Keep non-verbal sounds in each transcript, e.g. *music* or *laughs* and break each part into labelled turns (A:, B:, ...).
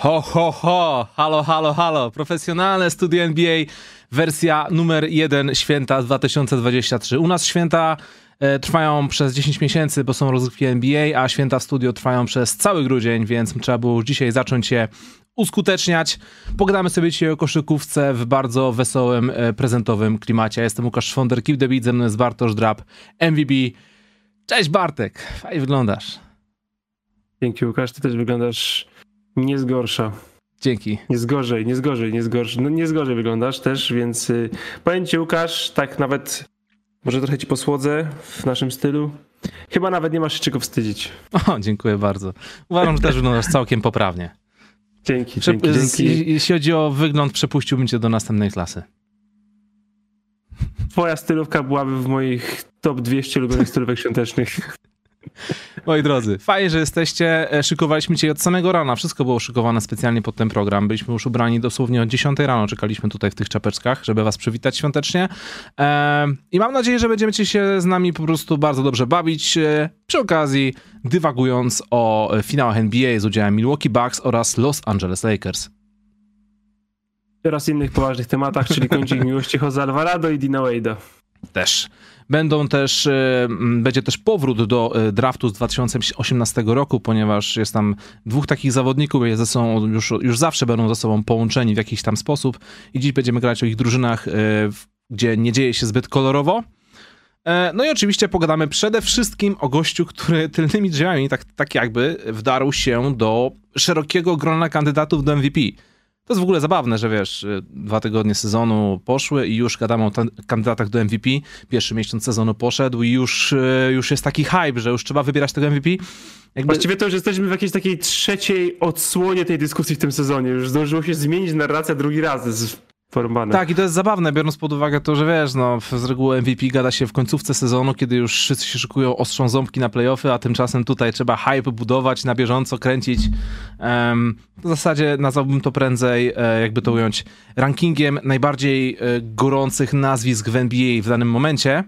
A: Ho, ho, ho! Halo, halo, halo! Profesjonalne studio NBA, wersja numer 1, święta 2023. U nas święta e, trwają przez 10 miesięcy, bo są rozgrywki NBA, a święta w studio trwają przez cały grudzień, więc trzeba było już dzisiaj zacząć je uskuteczniać. Pogadamy sobie dzisiaj o koszykówce w bardzo wesołym, e, prezentowym klimacie. Jestem Łukasz Szwonder, Keep the Beat, ze mną jest Bartosz Drab, MVP. Cześć Bartek, fajnie wyglądasz.
B: Dzięki Łukasz, ty też wyglądasz nie z gorsza.
A: Dzięki.
B: Nie z gorzej, nie z gorzej, nie z gorzej. No nie z gorzej wyglądasz też, więc y, powiem ci Łukasz, tak nawet może trochę ci posłodzę w naszym stylu. Chyba nawet nie masz się czego wstydzić. *laughs*
A: O, dziękuję bardzo. Uważam, że też wyglądasz całkiem poprawnie.
B: Dzięki,
A: Prze-
B: dzięki,
A: z-
B: dzięki.
A: Jeśli chodzi o wygląd, przepuściłbym cię do następnej klasy.
B: Twoja stylówka byłaby w moich top 200 ulubionych stylówek świątecznych. *laughs*
A: Moi drodzy, fajnie, że jesteście. E, Szykowaliśmy cię od samego rana. Wszystko było szykowane specjalnie pod ten program. Byliśmy już ubrani dosłownie o 10 rano. Czekaliśmy tutaj w tych czapeczkach, żeby was przywitać świątecznie. E, I mam nadzieję, że będziecie się z nami po prostu bardzo dobrze bawić. E, Przy okazji, dywagując o finałach NBA z udziałem Milwaukee Bucks oraz Los Angeles Lakers.
B: Oraz innych poważnych tematach, czyli kończyk miłości Jose Alvarado i Dina Wade'a.
A: też. Będą też, e, będzie też powrót do e, draftu z 2018 roku, ponieważ jest tam dwóch takich zawodników, jest ze sobą, już, już zawsze będą ze sobą połączeni w jakiś tam sposób i dziś będziemy grać o ich drużynach, e, gdzie nie dzieje się zbyt kolorowo. No i oczywiście pogadamy przede wszystkim o gościu, który tylnymi drzwiami tak, tak jakby wdarł się do szerokiego grona kandydatów do MVP. To jest w ogóle zabawne, że wiesz, y, dwa tygodnie sezonu poszły i już gadamy o kandydatach do MVP. Pierwszy miesiąc sezonu poszedł i już, y, już jest taki hype, że już trzeba wybierać tego MVP. Jakby,
B: Właściwie to już jesteśmy w jakiejś takiej trzeciej odsłonie tej dyskusji w tym sezonie. Już zdążyło się zmienić narracja drugi raz. Porąbane.
A: tak, i to jest zabawne, biorąc pod uwagę to, że wiesz, no, z reguły MVP gada się w końcówce sezonu, kiedy już wszyscy się szykują, ostrzą ząbki na playoffy, a tymczasem tutaj trzeba hype budować, na bieżąco kręcić. Em, w zasadzie nazwałbym to prędzej, e, jakby to ująć, rankingiem najbardziej e, gorących nazwisk w NBA w danym momencie,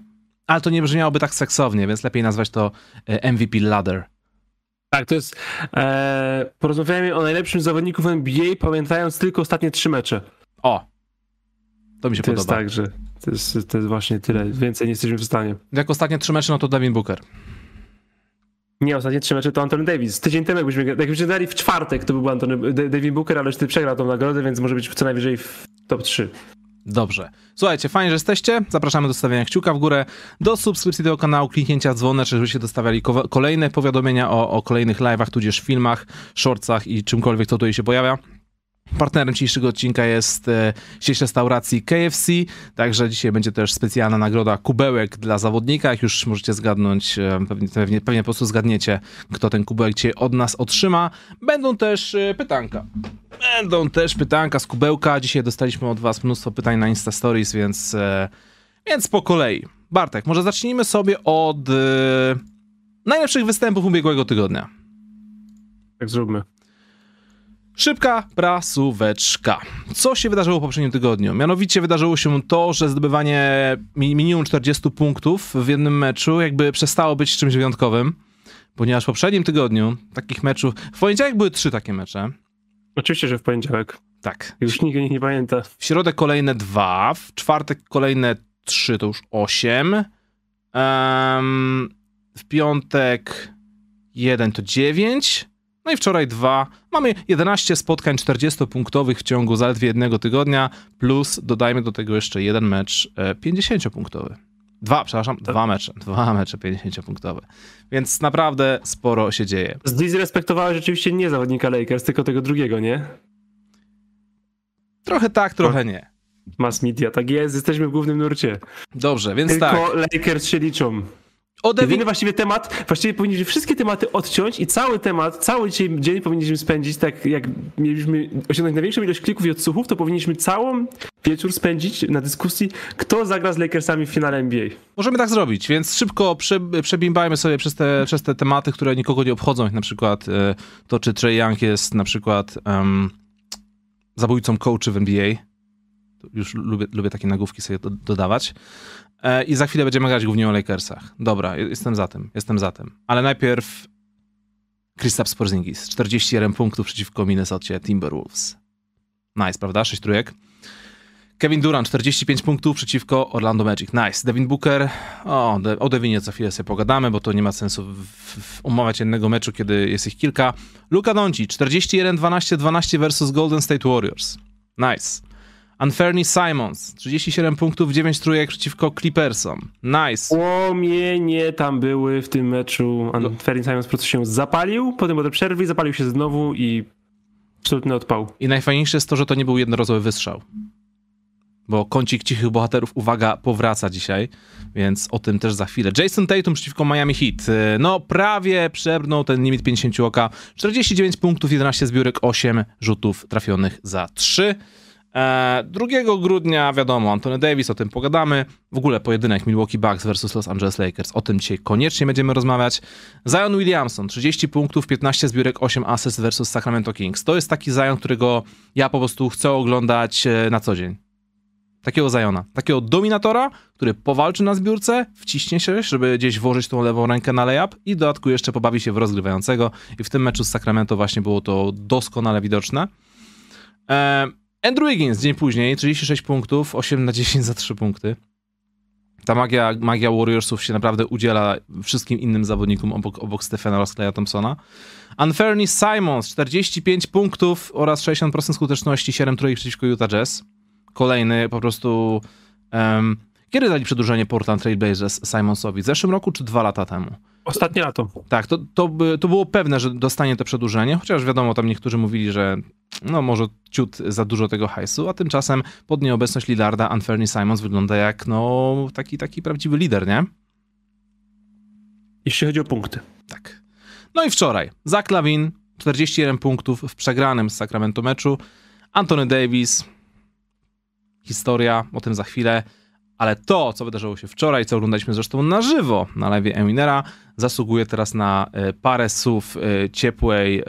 A: ale to nie brzmiałoby tak seksownie, więc lepiej nazwać to e, MVP ladder.
B: Tak, to jest. E, porozmawiajmy o najlepszym zawodniku w NBA, pamiętając tylko ostatnie trzy mecze.
A: O! To mi się
B: To jest
A: podoba.
B: tak, że to jest, to jest właśnie tyle. Więcej nie jesteśmy w stanie.
A: Jak ostatnie trzy mecze, no to Devin Booker.
B: Nie, ostatnie trzy mecze to Anthony Davis. Tydzień temu, jakbyśmy, jakbyśmy dali w czwartek, to by był Anthony, David Booker, ale już ty przegrał tą nagrodę, więc może być co najwyżej w top 3.
A: Dobrze. Słuchajcie, fajnie, że jesteście. Zapraszamy do stawiania kciuka w górę, do subskrypcji tego kanału, kliknięcia w dzwoneczek, żebyście dostawiali ko- kolejne powiadomienia o, o kolejnych live'ach, tudzież filmach, shortsach i czymkolwiek, co tutaj się pojawia. Partnerem dzisiejszego odcinka jest e, sieć restauracji KFC, także dzisiaj będzie też specjalna nagroda kubełek dla zawodnika. Jak już możecie zgadnąć, e, pewnie, pewnie, pewnie po prostu zgadniecie, kto ten kubełek dzisiaj od nas otrzyma. Będą też e, pytanka. Będą też pytanka z kubełka. Dzisiaj dostaliśmy od was mnóstwo pytań na Insta Stories, więc, więc po kolei. Bartek, może zacznijmy sobie od najlepszych występów ubiegłego tygodnia.
B: Tak zróbmy.
A: Szybka prasóweczka. Co się wydarzyło w poprzednim tygodniu? Mianowicie wydarzyło się to, że zdobywanie mi- minimum 40 punktów w jednym meczu jakby przestało być czymś wyjątkowym, ponieważ w poprzednim tygodniu takich meczów... W poniedziałek były trzy takie mecze.
B: Oczywiście, że w poniedziałek.
A: Tak.
B: Już nikt nie pamięta.
A: W środę kolejne dwa, w czwartek kolejne trzy, to już osiem. Em, w piątek jeden to dziewięć. No i wczoraj dwa. Mamy 11 spotkań 40-punktowych w ciągu zaledwie jednego tygodnia, plus dodajmy do tego jeszcze jeden mecz e, 50-punktowy. Dwa, przepraszam, dwa mecze. Dwa mecze 50-punktowe. Więc naprawdę sporo się dzieje.
B: Zdizrespektowałeś rzeczywiście nie zawodnika Lakers, tylko tego drugiego, nie?
A: Trochę tak, trochę nie.
B: Mass media, tak jest, jesteśmy w głównym nurcie.
A: Dobrze, więc
B: Tylko
A: tak.
B: Lakers się liczą. Jedyny właściwie temat, właściwie powinniśmy wszystkie tematy odciąć i cały temat, cały dzisiaj dzień powinniśmy spędzić, tak jak mieliśmy osiągnąć największą ilość klików i odsłuchów, to powinniśmy całą wieczór spędzić na dyskusji, kto zagra z Lakersami w finale NBA.
A: Możemy tak zrobić, więc szybko prze, przebimbajmy sobie przez te, przez te tematy, które nikogo nie obchodzą, jak na przykład e, to, czy Trey Young jest na przykład zabójcą coachy w NBA. Już lubię, lubię takie nagłówki sobie do, dodawać. E, I za chwilę będziemy grać głównie o Lakersach. Dobra, jestem za tym, jestem za tym. Ale najpierw Kristaps Porzingis, 41 punktów przeciwko Minnesota Timberwolves. Nice, prawda? 6 trójek. Kevin Durant, 45 punktów przeciwko Orlando Magic. Nice. Devin Booker, o, o Devinie co chwilę sobie pogadamy, bo to nie ma sensu umawiać jednego meczu, kiedy jest ich kilka. Luka Doncic, 41-12-12 versus Golden State Warriors. Nice. Unfairney Simons, 37 punktów, 9 trójek przeciwko Clippersom. Nice.
B: Łomienie tam były w tym meczu. Unfairney Simons po prostu się zapalił, potem potem przerwy, zapalił się znowu i absolutny odpał.
A: I najfajniejsze jest to, że to nie był jednorazowy wystrzał. Bo kącik cichych bohaterów, uwaga, powraca dzisiaj, więc o tym też za chwilę. Jason Tatum przeciwko Miami Heat. No, prawie przebrnął ten limit 50 oka. 49 punktów, 11 zbiórek, 8 rzutów trafionych za 3. 2 e, grudnia, wiadomo, Anthony Davis, o tym pogadamy. W ogóle pojedynek Milwaukee Bucks versus Los Angeles Lakers. O tym dzisiaj koniecznie będziemy rozmawiać. Zion Williamson, 30 punktów, 15 zbiórek, 8 asyst versus Sacramento Kings. To jest taki Zion, którego ja po prostu chcę oglądać e, na co dzień. Takiego Zajona. Takiego dominatora, który powalczy na zbiórce, wciśnie się, żeby gdzieś włożyć tą lewą rękę na layup i w dodatku jeszcze pobawi się w rozgrywającego. I w tym meczu z Sacramento właśnie było to doskonale widoczne. Eee, Andrew Wiggins dzień później, 36 punktów, 8 na 10 za 3 punkty. Ta magia, magia Warriorsów się naprawdę udziela wszystkim innym zawodnikom obok, obok Stephena Rosclaya Thompsona. Unfairness Simons, 45 punktów oraz 60% skuteczności, 7 trójek przeciwko Utah Jazz. Kolejny po prostu... Um, kiedy dali przedłużenie Portland Trail Blazers Simonsowi? W zeszłym roku czy dwa lata temu?
B: Ostatnie lato.
A: Tak, to, to, to było pewne, że dostanie to przedłużenie, chociaż wiadomo, tam niektórzy mówili, że no może ciut za dużo tego hajsu, a tymczasem pod nieobecność Lillarda Anthony Simons wygląda jak no taki, taki prawdziwy lider, nie?
B: Jeśli chodzi o punkty.
A: Tak. No i wczoraj Zach Lavin, 41 punktów w przegranym z Sacramento meczu, Anthony Davis, historia, o tym za chwilę, ale to, co wydarzyło się wczoraj, co oglądaliśmy zresztą na żywo na live Eminera, zasługuje teraz na e, parę słów e, ciepłej,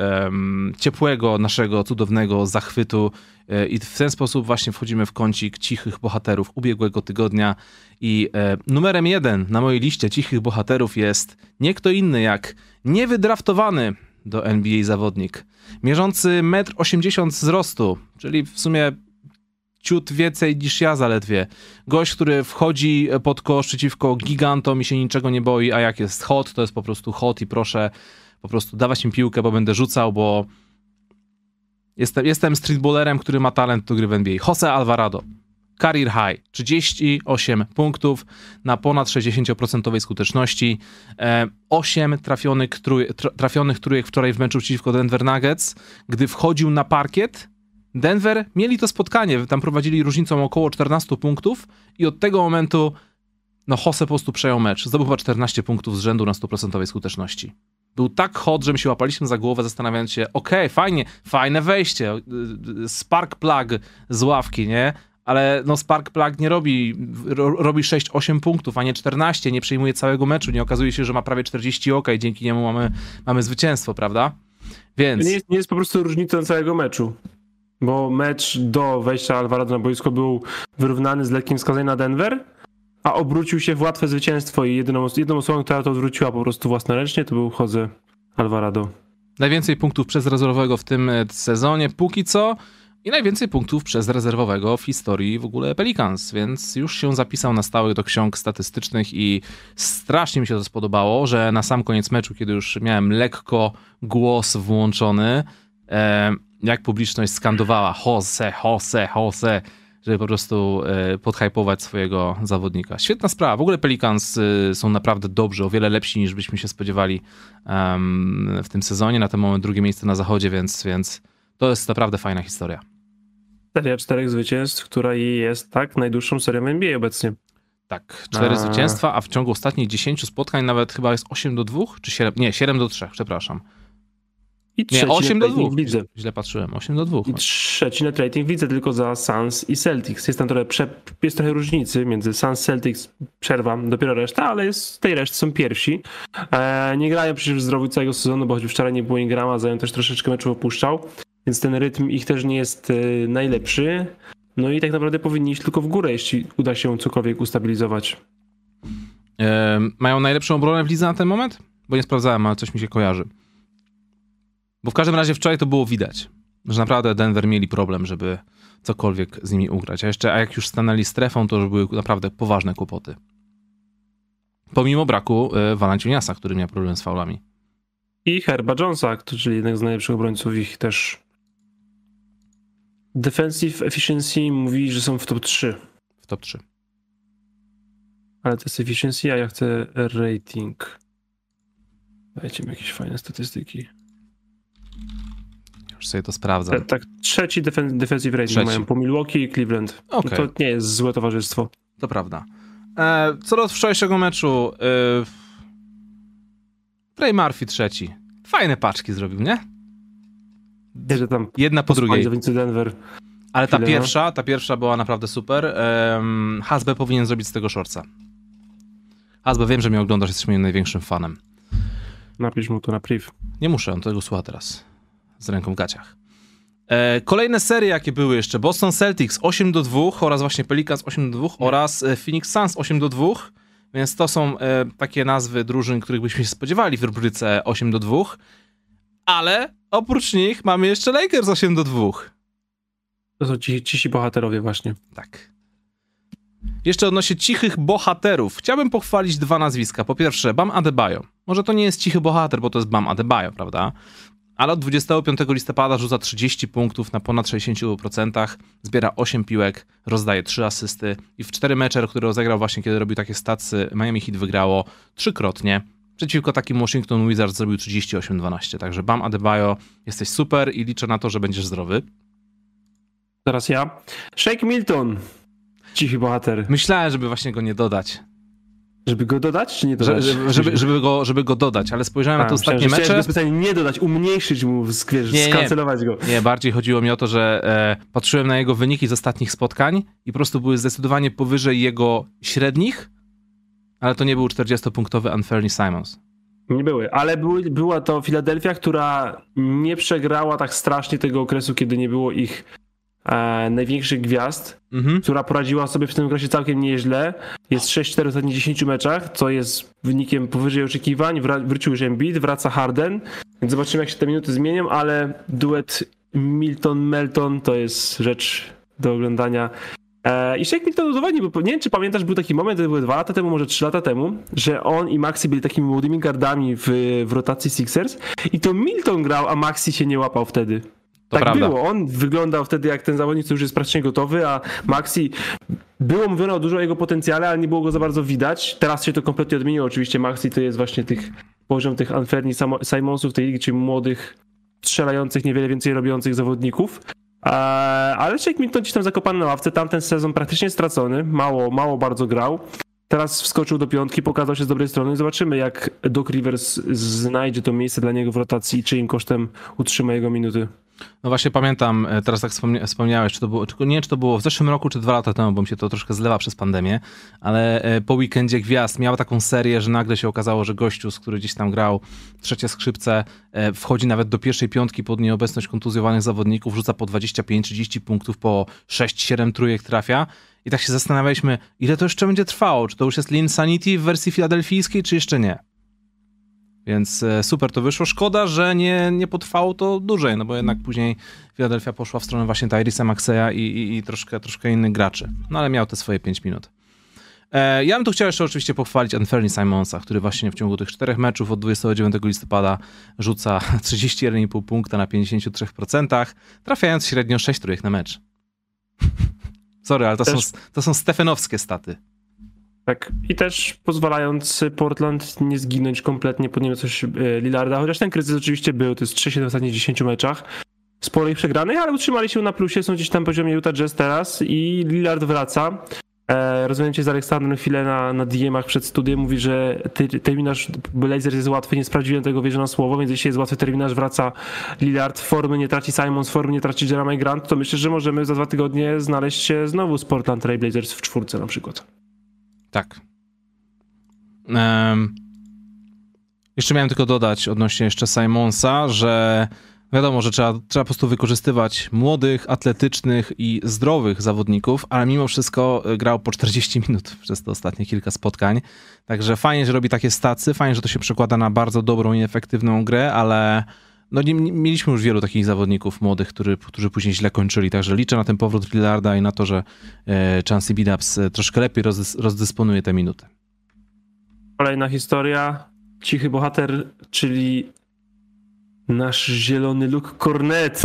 A: ciepłego naszego cudownego zachwytu. E, i w ten sposób właśnie wchodzimy w kącik cichych bohaterów ubiegłego tygodnia. I numerem jeden na mojej liście cichych bohaterów jest nie kto inny jak niewydraftowany do NBA zawodnik, mierzący 1,80 m wzrostu, czyli w sumie ciut więcej niż ja zaledwie. Gość, który wchodzi pod kosz przeciwko gigantom i się niczego nie boi, a jak jest hot, to jest po prostu hot i proszę po prostu dawać im piłkę, bo będę rzucał, bo jestem, jestem streetballerem, który ma talent do gry w NBA. Jose Alvarado. Career high, 38 punktów na ponad 60% skuteczności, 8 e, trafionych, trój, trafionych trójek wczoraj w meczu przeciwko Denver Nuggets. Gdy wchodził na parkiet, Denver mieli to spotkanie, tam prowadzili różnicą około 14 punktów i od tego momentu no Jose po prostu przejął mecz. Zdobył chyba 14 punktów z rzędu na 100% skuteczności. Był tak hot, że my się łapaliśmy za głowę, zastanawiając się, okej, okay, fajnie, fajne wejście, spark plug z ławki, nie? Ale no Spark Plug nie robi, ro, robi 6-8 punktów, a nie 14, nie przejmuje całego meczu, nie okazuje się, że ma prawie 40 ok i dzięki niemu mamy, mamy zwycięstwo, prawda?
B: Więc... Nie jest, nie jest po prostu różnicą całego meczu. Bo mecz do wejścia Alvarado na boisko był wyrównany z lekkim wskazaniem na Denver, a obrócił się w łatwe zwycięstwo i jedyną, jedną osobą, która to odwróciła po prostu własnoręcznie, to był Jose Alvarado.
A: Najwięcej punktów przez rezerwowego w tym e, sezonie, póki co. I najwięcej punktów przez rezerwowego w historii w ogóle Pelicans, więc już się zapisał na stałe do ksiąg statystycznych i strasznie mi się to spodobało, że na sam koniec meczu, kiedy już miałem lekko głos włączony, e, jak publiczność skandowała Jose, Jose, Jose, żeby po prostu e, podhypować swojego zawodnika. Świetna sprawa. W ogóle Pelicans e, są naprawdę dobrzy, o wiele lepsi niż byśmy się spodziewali w tym sezonie. Na ten moment drugie miejsce na zachodzie, więc, więc to jest naprawdę fajna historia.
B: Seria czterech zwycięstw, która jest tak najdłuższą serią NBA obecnie.
A: Tak, cztery a... zwycięstwa, a w ciągu ostatnich 10 spotkań nawet chyba jest 8 do 2, czy 7, nie, 7 do 3, przepraszam.
B: I trzeci nie, 8 do 2.
A: Widzę. Źle patrzyłem, 8 do 2.
B: I trzeci net rating widzę tylko za Suns i Celtics. Jest tam trochę, prze, jest trochę różnicy między Suns, Celtics, przerwa, dopiero reszta, ale jest, tej reszty są pierwsi. E, nie grają przecież zdrowi całego sezonu, bo choć wczoraj nie było Ingrama, Zają też troszeczkę meczu opuszczał, więc ten rytm ich też nie jest e, najlepszy. No i tak naprawdę powinni iść tylko w górę, jeśli uda się cokolwiek ustabilizować.
A: Mają najlepszą obronę w lidze na ten moment? Bo nie sprawdzałem, ale coś mi się kojarzy. Bo w każdym razie wczoraj to było widać, że naprawdę Denver mieli problem, żeby cokolwiek z nimi ugrać. A jeszcze, a jak już stanęli strefą, to już były naprawdę poważne kłopoty. Pomimo braku y, Valanciuniasa, który miał problem z faulami.
B: I Herba Jonesa, czyli jednego z najlepszych obrońców ich też. Defensive efficiency mówi, że są w top 3.
A: W top 3.
B: Ale to jest efficiency, a ja chcę rating. Dajcie mi jakieś fajne statystyki.
A: Już sobie to sprawdzam.
B: Tak, tak trzeci defen defensive rating
A: Trzeci.
B: mają po Milwaukee i Cleveland. No to nie jest złe towarzystwo.
A: To prawda. E, co do wczorajszego meczu, e, Trey Murphy trzeci. Fajne paczki zrobił, nie?
B: Że tam
A: Jedna po drugiej.
B: Denver.
A: Ale ta
B: chwilę, no.
A: pierwsza, ta pierwsza była naprawdę super. Um, Hasbe powinien zrobić z tego shortsa. Hasbe, wiem, że mnie oglądasz, jesteś moim największym fanem.
B: Napisz mu to na priv.
A: Nie muszę, on tego słucha teraz. Z ręką w gaciach. E, kolejne serie, jakie były jeszcze. Boston Celtics 8 do 2 oraz właśnie Pelicans 8 do 2 oraz e, Phoenix Suns 8 do 2. Więc to są e, takie nazwy drużyn, których byśmy się spodziewali w rubryce 8 do 2. Ale oprócz nich mamy jeszcze Lakers 8 do 2.
B: To są ci, cisi bohaterowie właśnie.
A: Tak. Jeszcze odnośnie cichych bohaterów. Chciałbym pochwalić dwa nazwiska. Po pierwsze, Bam Adebayo. Może to nie jest cichy bohater, bo to jest Bam Adebayo, prawda? Ale od 25 listopada rzuca 30 punktów na ponad 60%, zbiera 8 piłek, rozdaje 3 asysty i w 4 mecze, które rozegrał właśnie, kiedy robił takie stacy, Miami Heat wygrało trzykrotnie. Przeciwko takim Washington Wizards zrobił 38-12. Także Bam Adebayo, jesteś super i liczę na to, że będziesz zdrowy.
B: Teraz ja. Shake Milton. Cichy bohater.
A: Myślałem, żeby właśnie go nie dodać.
B: Żeby go dodać, czy nie
A: Że,
B: dodać?
A: żeby, żeby, żeby, go, żeby go dodać, ale spojrzałem na te ostatnie
B: myślałem, że
A: mecze.
B: chciałeś specjalnie nie dodać, umniejszyć mu, wiesz,
A: Nie,
B: skancelować go.
A: Nie, bardziej chodziło mi o to, że e, patrzyłem na jego wyniki z ostatnich spotkań i po prostu były zdecydowanie powyżej jego średnich, ale to nie był 40-punktowy Unfairly Simons.
B: Nie były, ale były, była to Filadelfia, która nie przegrała tak strasznie tego okresu, kiedy nie było ich e, największych gwiazd,
A: Mhm.
B: która poradziła sobie w tym okresie całkiem nieźle. Jest 6-4 w ostatnich 10 meczach, co jest wynikiem powyżej oczekiwań. Wra- wrócił już Embiid, wraca Harden, więc zobaczymy jak się te minuty zmienią, ale duet Milton-Melton to jest rzecz do oglądania. E, I Shake Milton udowodnił, bo nie wiem, czy pamiętasz, był taki moment, to były dwa lata temu, może trzy lata temu, że on i Maxi byli takimi młodymi gardami w, w rotacji Sixers i to Milton grał, a Maxi się nie łapał wtedy.
A: To
B: tak
A: prawda.
B: było. On wyglądał wtedy jak ten zawodnik, który już jest praktycznie gotowy, a Maxi było mówione o dużo o jego potencjale, ale nie było go za bardzo widać. Teraz się to kompletnie odmieniło. Oczywiście Maxi to jest właśnie tych poziom tych Anferni Simonsów tej ligi, czyli młodych, strzelających, niewiele więcej robiących zawodników. Ale Shake Milton gdzieś tam zakopany na ławce, tamten sezon praktycznie stracony, mało, mało bardzo grał. Teraz wskoczył do piątki, pokazał się z dobrej strony. Zobaczymy, jak Doc Rivers znajdzie to miejsce dla niego w rotacji i czyim kosztem utrzyma jego minuty.
A: No właśnie pamiętam, e, teraz tak wspomnia- wspomniałeś, czy to było, czy, nie czy to było w zeszłym roku, czy dwa lata temu, bo mi się to troszkę zlewa przez pandemię, ale e, po weekendzie Gwiazd miała taką serię, że nagle się okazało, że gościu, z który gdzieś tam grał trzecie skrzypce, e, wchodzi nawet do pierwszej piątki pod nieobecność kontuzjowanych zawodników, rzuca po 25-30 punktów, po 6-7 trójek trafia i tak się zastanawialiśmy, ile to jeszcze będzie trwało, czy to już jest Lean Sanity w wersji filadelfijskiej, czy jeszcze nie. Więc e, super to wyszło. Szkoda, że nie, nie potrwało to dłużej, no bo jednak później Philadelphia poszła w stronę właśnie Tyrisa Maxeya i, i, i troszkę, troszkę innych graczy. No ale miał te swoje 5 minut. E, ja bym tu chciał jeszcze oczywiście pochwalić Anthony Simonsa, który właśnie w ciągu tych czterech meczów od 29 listopada rzuca *laughs* 31,5 punkta na 53%, trafiając średnio 6 trójek na mecz. Sorry, ale to
B: Też-
A: są, to są stefanowskie staty.
B: Tak. I też pozwalając Portland nie zginąć kompletnie pod nieobecność e, Lillarda, chociaż ten kryzys oczywiście był, to jest 3 w ostatnich 10 meczach. Sporo ich przegranych, ale utrzymali się na plusie, są gdzieś tam poziomie Utah Jazz teraz i Lillard wraca. E, rozmawiałem się z Aleksandrem chwilę na, na DM-ach przed studiem, mówi, że ty, terminarz Blazers jest łatwy, nie sprawdziłem tego, wierzę na słowo, więc jeśli jest łatwy terminarz, wraca Lillard, formy nie traci Simons, formy nie traci Jeremy Grant, to myślę, że możemy za dwa tygodnie znaleźć się znowu z Portland Trail Blazers w czwórce na przykład.
A: Tak. Em, jeszcze miałem tylko dodać odnośnie jeszcze Simonsa, że wiadomo, że trzeba, trzeba po prostu wykorzystywać młodych, atletycznych i zdrowych zawodników, ale mimo wszystko y, grał po 40 minut przez te ostatnie kilka spotkań. Także fajnie, że robi takie stacy, fajnie, że to się przekłada na bardzo dobrą i efektywną grę, ale no nie, nie, mieliśmy już wielu takich zawodników młodych, który, którzy później źle kończyli, także liczę na ten powrót Lillarda i na to, że e, Chansey Billups e, troszkę lepiej rozdys, rozdysponuje te minuty.
B: Kolejna historia, cichy bohater, czyli nasz zielony Luke Cornet.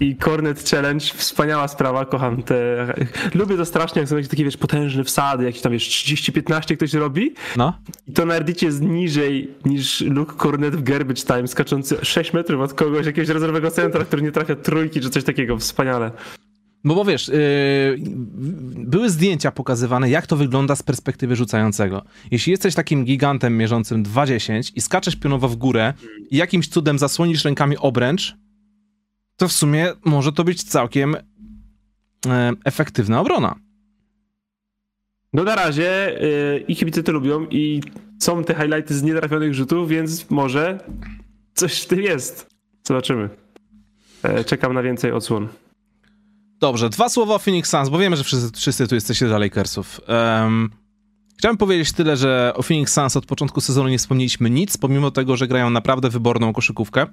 B: I Cornet Challenge, wspaniała sprawa, kocham te... Lubię to strasznie, jak są jakieś takie, wiesz, potężne wsady, jakieś tam, wiesz, 30-15 ktoś robi.
A: No.
B: I to na Reddicie jest niżej niż Luke Cornet w Garbage Time, skaczący 6 metrów od kogoś, jakiegoś rezerwowego centra, który nie trafia trójki, czy coś takiego, wspaniale.
A: No bo wiesz, yy, były zdjęcia pokazywane, jak to wygląda z perspektywy rzucającego. Jeśli jesteś takim gigantem mierzącym 2,10 i skaczesz pionowo w górę i jakimś cudem zasłonisz rękami obręcz, to w sumie może to być całkiem yy, efektywna obrona.
B: No na razie yy, i kibice to lubią i są te highlighty z nietrafionych rzutów, więc może coś w tym jest. Zobaczymy. E, czekam na więcej odsłon.
A: Dobrze, dwa słowa o Phoenix Suns, bo wiemy, że wszyscy, wszyscy tu jesteście za Lakersów. Um, chciałem powiedzieć tyle, że o Phoenix Suns od początku sezonu nie wspomnieliśmy nic, pomimo tego, że grają naprawdę wyborną koszykówkę.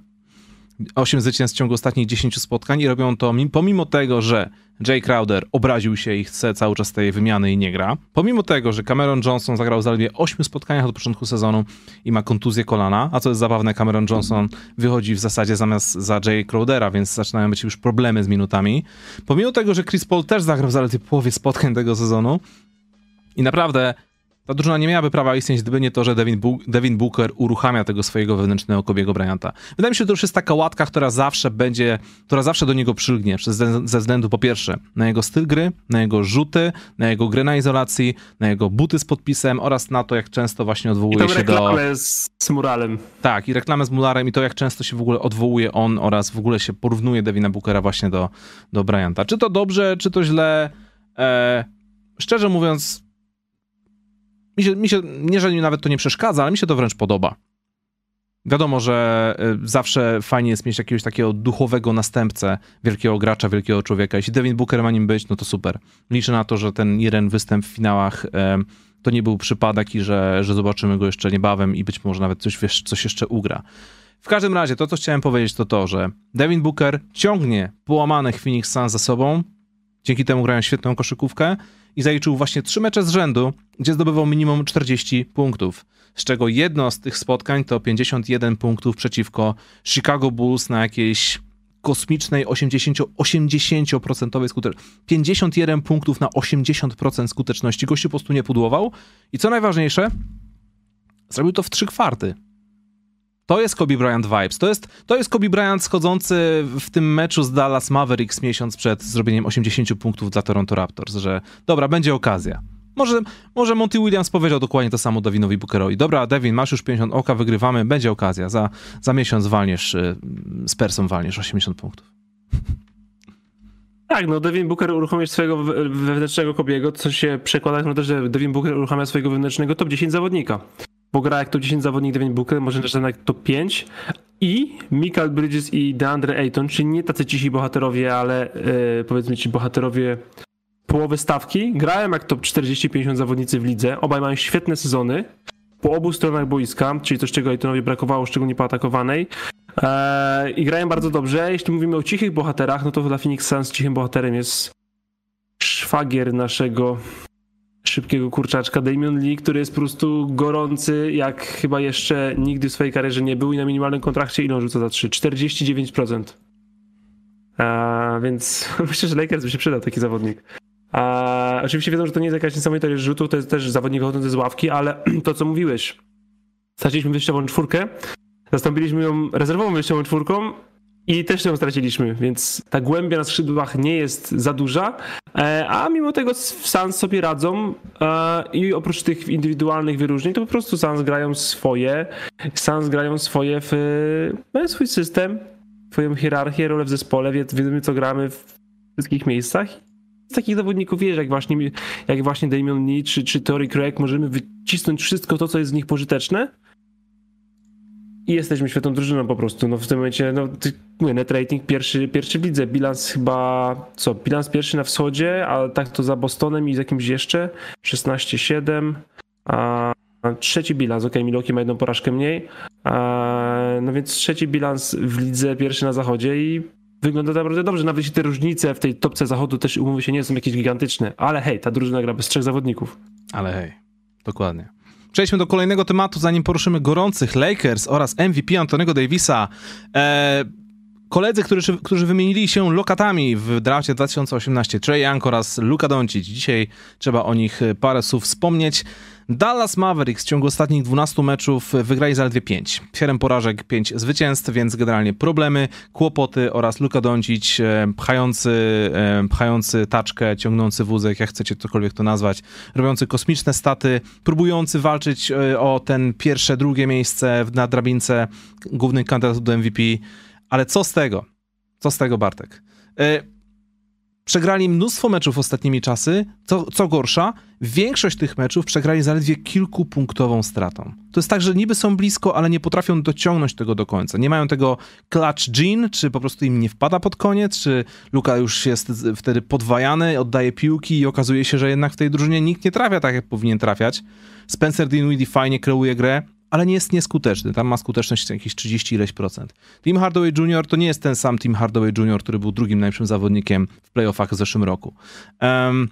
A: 8 zwycięstw w ciągu ostatnich 10 spotkań i robią to pomimo tego, że Jay Crowder obraził się i chce cały czas tej wymiany i nie gra. Pomimo tego, że Cameron Johnson zagrał zaledwie 8 spotkaniach od początku sezonu i ma kontuzję kolana, a co jest zabawne, Cameron Johnson wychodzi w zasadzie zamiast za Jay Crowdera, więc zaczynają być już problemy z minutami. Pomimo tego, że Chris Paul też zagrał zaledwie połowie spotkań tego sezonu i naprawdę ta drużyna nie miałaby prawa istnieć, gdyby nie to, że Devin, Bu Devin Booker uruchamia tego swojego wewnętrznego Kobiego Bryanta. Wydaje mi się, że to już jest taka łatka, która zawsze będzie, która zawsze do niego przylgnie, ze względu po pierwsze na jego styl gry, na jego rzuty, na jego grę na izolacji, na jego buty z podpisem oraz na to, jak często właśnie odwołuje się do...
B: reklamę z, z muralem.
A: Tak, i reklamę z muralem i to, jak często się w ogóle odwołuje on oraz w ogóle się porównuje Devina Bookera właśnie do, do Bryanta. Czy to dobrze, czy to źle? E, szczerze mówiąc, mi się, mi się, nie, że nawet to nie przeszkadza, ale mi się to wręcz podoba. Wiadomo, że y, zawsze fajnie jest mieć jakiegoś takiego duchowego następcę, wielkiego gracza, wielkiego człowieka. Jeśli Devin Booker ma nim być, no to super. Liczę na to, że ten jeden występ w finałach to nie był przypadek i że, że zobaczymy go jeszcze niebawem i być może nawet coś, wiesz, coś jeszcze ugra. W każdym razie, to co chciałem powiedzieć to to, że Devin Booker ciągnie połamanych Phoenix Suns za sobą, dzięki temu grają świetną koszykówkę i zaliczył właśnie trzy mecze z rzędu, gdzie zdobywał minimum 40 punktów. Z czego jedno z tych spotkań to 51 punktów przeciwko Chicago Bulls na jakiejś kosmicznej 80, 80% skuteczności. 51 punktów na 80% skuteczności. Gościu po prostu nie pudłował. I co najważniejsze, zrobił to w trzy kwarty. To jest Kobe Bryant vibes. To jest, to jest Kobe Bryant schodzący w tym meczu z Dallas Mavericks miesiąc przed zrobieniem 80 punktów dla Toronto Raptors, że dobra, będzie okazja. Może, może Monty Williams powiedział dokładnie to samo Devinowi Bookerowi. Dobra, Devin, masz już 50 oka, wygrywamy, będzie okazja. Za, za miesiąc walniesz, y, z Persą walniesz 80 punktów.
B: Tak, no Devin Booker uruchomił swojego wewnętrznego Kobiego, co się przekłada na to, że Devin Booker uruchamia swojego wewnętrznego top 10 zawodnika bo gra jak to 10 zawodnik Devin Booker, może też jak to 5 i Michael Bridges i DeAndre Ayton, czyli nie tacy cisi bohaterowie, ale yy, powiedzmy ci bohaterowie połowy stawki, grają jak top 40-50 zawodnicy w lidze, obaj mają świetne sezony. Po obu stronach boiska, czyli coś czego Aytonowi brakowało, szczególnie po atakowanej. Yy, i grają bardzo dobrze. Jeśli mówimy o cichych bohaterach, no to dla Phoenix Suns cichym bohaterem jest szwagier naszego szybkiego kurczaczka Damian Lee, który jest po prostu gorący, jak chyba jeszcze nigdy w swojej karierze nie był i na minimalnym kontrakcie ile on rzuca za 3? 49%. A, więc *laughs* myślę, że Lakers by się przydał taki zawodnik. A, oczywiście wiedzą, że to nie jest jakaś niesamowita ilość rzutów, to jest też zawodnik wychodzący z ławki, ale *clears throat* to co mówiłeś, straciliśmy wyjściową czwórkę, zastąpiliśmy ją rezerwową wyjściową czwórką i też ją straciliśmy, więc ta głębia na skrzydłach nie jest za duża, e, a mimo tego Sans sobie radzą e, i oprócz tych indywidualnych wyróżnień, to po prostu Sans grają swoje, Sans grają swoje w no, swój system, swoją hierarchię, rolę w zespole, wiemy co gramy w wszystkich miejscach. Z takich zawodników wiesz, jak właśnie, jak właśnie Damian Lee czy, czy Tory Craig, możemy wycisnąć wszystko to, co jest z nich pożyteczne, i jesteśmy świetną drużyną po prostu. No w tym momencie, no mówię, net rating pierwszy, pierwszy w lidze, bilans chyba, co, bilans pierwszy na wschodzie, ale tak to za Bostonem i z jakimś jeszcze, 16-7, a trzeci bilans, ok, Milwaukee ma jedną porażkę mniej, a, no więc trzeci bilans w lidze, pierwszy na zachodzie i wygląda naprawdę dobrze. Nawet jeśli te różnice w tej topce zachodu też umówy się nie są jakieś gigantyczne, ale hej, ta drużyna gra bez trzech zawodników.
A: Ale hej, dokładnie. Przejdźmy do kolejnego tematu, zanim poruszymy gorących Lakers oraz MVP Antonego Davisa. Eee, koledzy, którzy, którzy wymienili się lokatami w drafcie 2018, Trey Young oraz Luka Doncic. Dzisiaj trzeba o nich parę słów wspomnieć. Dallas Mavericks w ciągu ostatnich 12 meczów wygrali zaledwie 5. 7 porażek, 5 zwycięstw, więc generalnie problemy, kłopoty oraz Luka Doncic e, pchający, pchający taczkę, ciągnący wózek, jak chcecie cokolwiek to nazwać, robiący kosmiczne staty, próbujący walczyć o ten pierwsze, drugie miejsce na drabince głównych kandydatów do MVP. Ale co z tego? Co z tego, Bartek? Przegrali mnóstwo meczów ostatnimi czasy. Co, co gorsza, większość tych meczów przegrali zaledwie kilkupunktową stratą. To jest tak, że niby są blisko, ale nie potrafią dociągnąć tego do końca. Nie mają tego clutch gene, czy po prostu im nie wpada pod koniec, czy Luka już jest wtedy podwajany, oddaje piłki i okazuje się, że jednak w tej drużynie nikt nie trafia tak, jak powinien trafiać. Spencer Dinwiddie fajnie kreuje grę, ale nie jest nieskuteczny. Tam ma skuteczność jakieś 30 ileś procent. Tim Hardaway Jr. to nie jest ten sam Tim Hardaway Jr., który był drugim najlepszym zawodnikiem w playoffach w zeszłym roku. Um,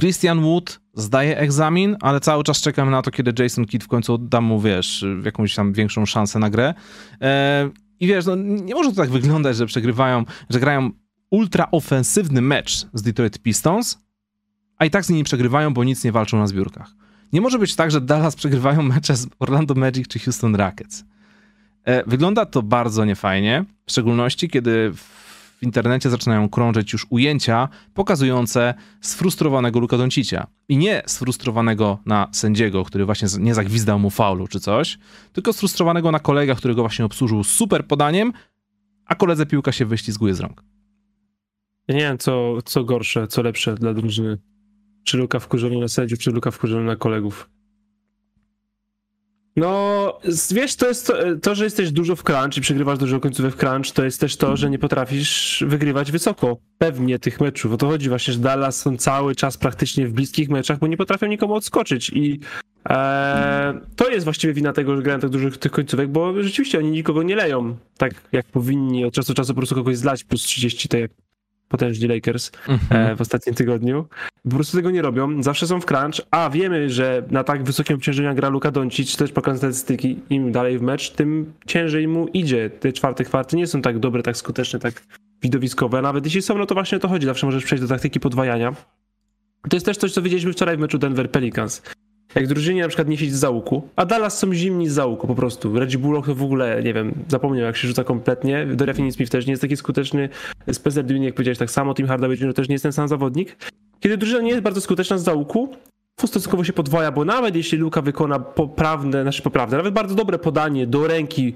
A: Christian Wood zdaje egzamin, ale cały czas czekam na to, kiedy Jason Kidd w końcu da mu, wiesz, jakąś tam większą szansę na grę. E, I wiesz, no, nie może to tak wyglądać, że przegrywają, że grają ultra ofensywny mecz z Detroit Pistons, a i tak z nimi przegrywają, bo nic nie walczą na zbiórkach. Nie może być tak, że Dallas przegrywają mecze z Orlando Magic czy Houston Rockets. E, wygląda to bardzo niefajnie, w szczególności kiedy w internecie zaczynają krążyć już ujęcia pokazujące sfrustrowanego Luka Doncicia. I nie sfrustrowanego na sędziego, który właśnie nie zagwizdał mu faulu czy coś, tylko sfrustrowanego na kolega, którego właśnie obsłużył super podaniem, a koledze piłka się wyślizguje z rąk.
B: Ja nie wiem, co, co gorsze, co lepsze dla drużyny. Czy Luka wkurzony na sędziów, czy Luka wkurzony na kolegów? No, wiesz, to jest to, to, że jesteś dużo w crunch i przegrywasz dużo końcówek w crunch, to jest też to, że nie potrafisz wygrywać wysoko. Pewnie tych meczów. O to chodzi właśnie, że Dallas są cały czas praktycznie w bliskich meczach, bo nie potrafią nikomu odskoczyć i e, to jest właściwie wina tego, że grają tak dużo tych końcówek, bo rzeczywiście oni nikogo nie leją tak jak powinni od czasu do czasu po prostu kogoś zlać plus 30, tak jak potężni Lakers mhm. E, w ostatnim tygodniu. Po prostu tego nie robią, zawsze są w crunch, a wiemy, że na tak wysokim obciążeniu gra Luka Doncic, też pokazują statystyki, im dalej w mecz, tym ciężej mu idzie. Te czwarte kwarty nie są tak dobre, tak skuteczne, tak widowiskowe, nawet jeśli są, no to właśnie o to chodzi, zawsze możesz przejść do taktyki podwajania. To jest też coś, co widzieliśmy wczoraj w meczu Denver Pelicans. Jak drużynie na przykład nie siedzi z załuku, a Dallas są zimni z załuku po prostu. Reggie Bullock to w ogóle, nie wiem, zapomniał jak się rzuca kompletnie. Doria Finney-Smith też nie jest taki skuteczny. Spencer Dinwiddie, jak powiedziałeś tak samo, Tim Hardaway Jr. też nie jest ten sam zawodnik. Kiedy drużyna nie jest bardzo skuteczna z załuku, stosunkowo się podwaja, bo nawet jeśli Luka wykona poprawne, znaczy poprawne, nawet bardzo dobre podanie do ręki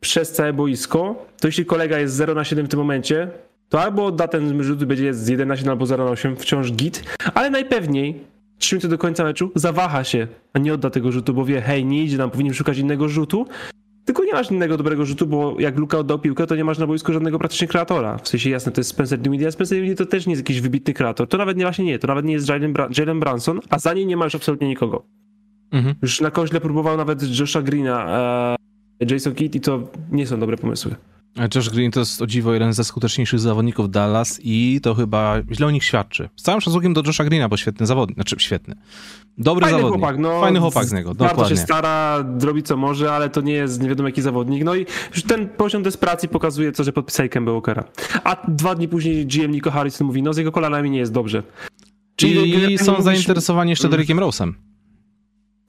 B: przez całe boisko, to jeśli kolega jest 0 na 7 w tym momencie, to albo odda ten rzut będzie z 1 na 7 albo 0 na 8 wciąż git, ale najpewniej 3 minuty do końca meczu, zawaha się, a nie odda tego rzutu, bo wie, hej, nie idzie nam, powinien szukać innego rzutu, tylko nie masz innego dobrego rzutu, bo jak Luka oddał piłkę, to nie masz na boisku żadnego praktycznie kreatora. W sensie jasne, to jest Spencer Dinwiddie, a Spencer Dinwiddie to też nie jest jakiś wybitny kreator. To nawet nie właśnie nie, to nawet nie jest Jalen, Bra Jalen Branson, a za nim nie ma już absolutnie nikogo. Mhm. Już na koźle próbował nawet Josha Greena, e, Jason Kidd i to nie są dobre pomysły.
A: Josh Green to jest o dziwo jeden ze skuteczniejszych zawodników Dallas i to chyba źle o nich świadczy. Z całym szacunkiem do Josha Greena, bo świetny zawodnik, znaczy świetny. Dobry
B: Fajny
A: zawodnik.
B: Chłopak, no,
A: Fajny chłopak z niego, dokładnie.
B: Się stara, robi co może, ale to nie jest nie wiadomo jaki zawodnik. No i ten poziom desperacji pokazuje to, że podpisali Kemba Walkera. A dwa dni później GM Nico Harrison mówi, no z jego kolanami nie jest dobrze.
A: Czyli są mówisz... zainteresowani jeszcze Derekiem Rose'em.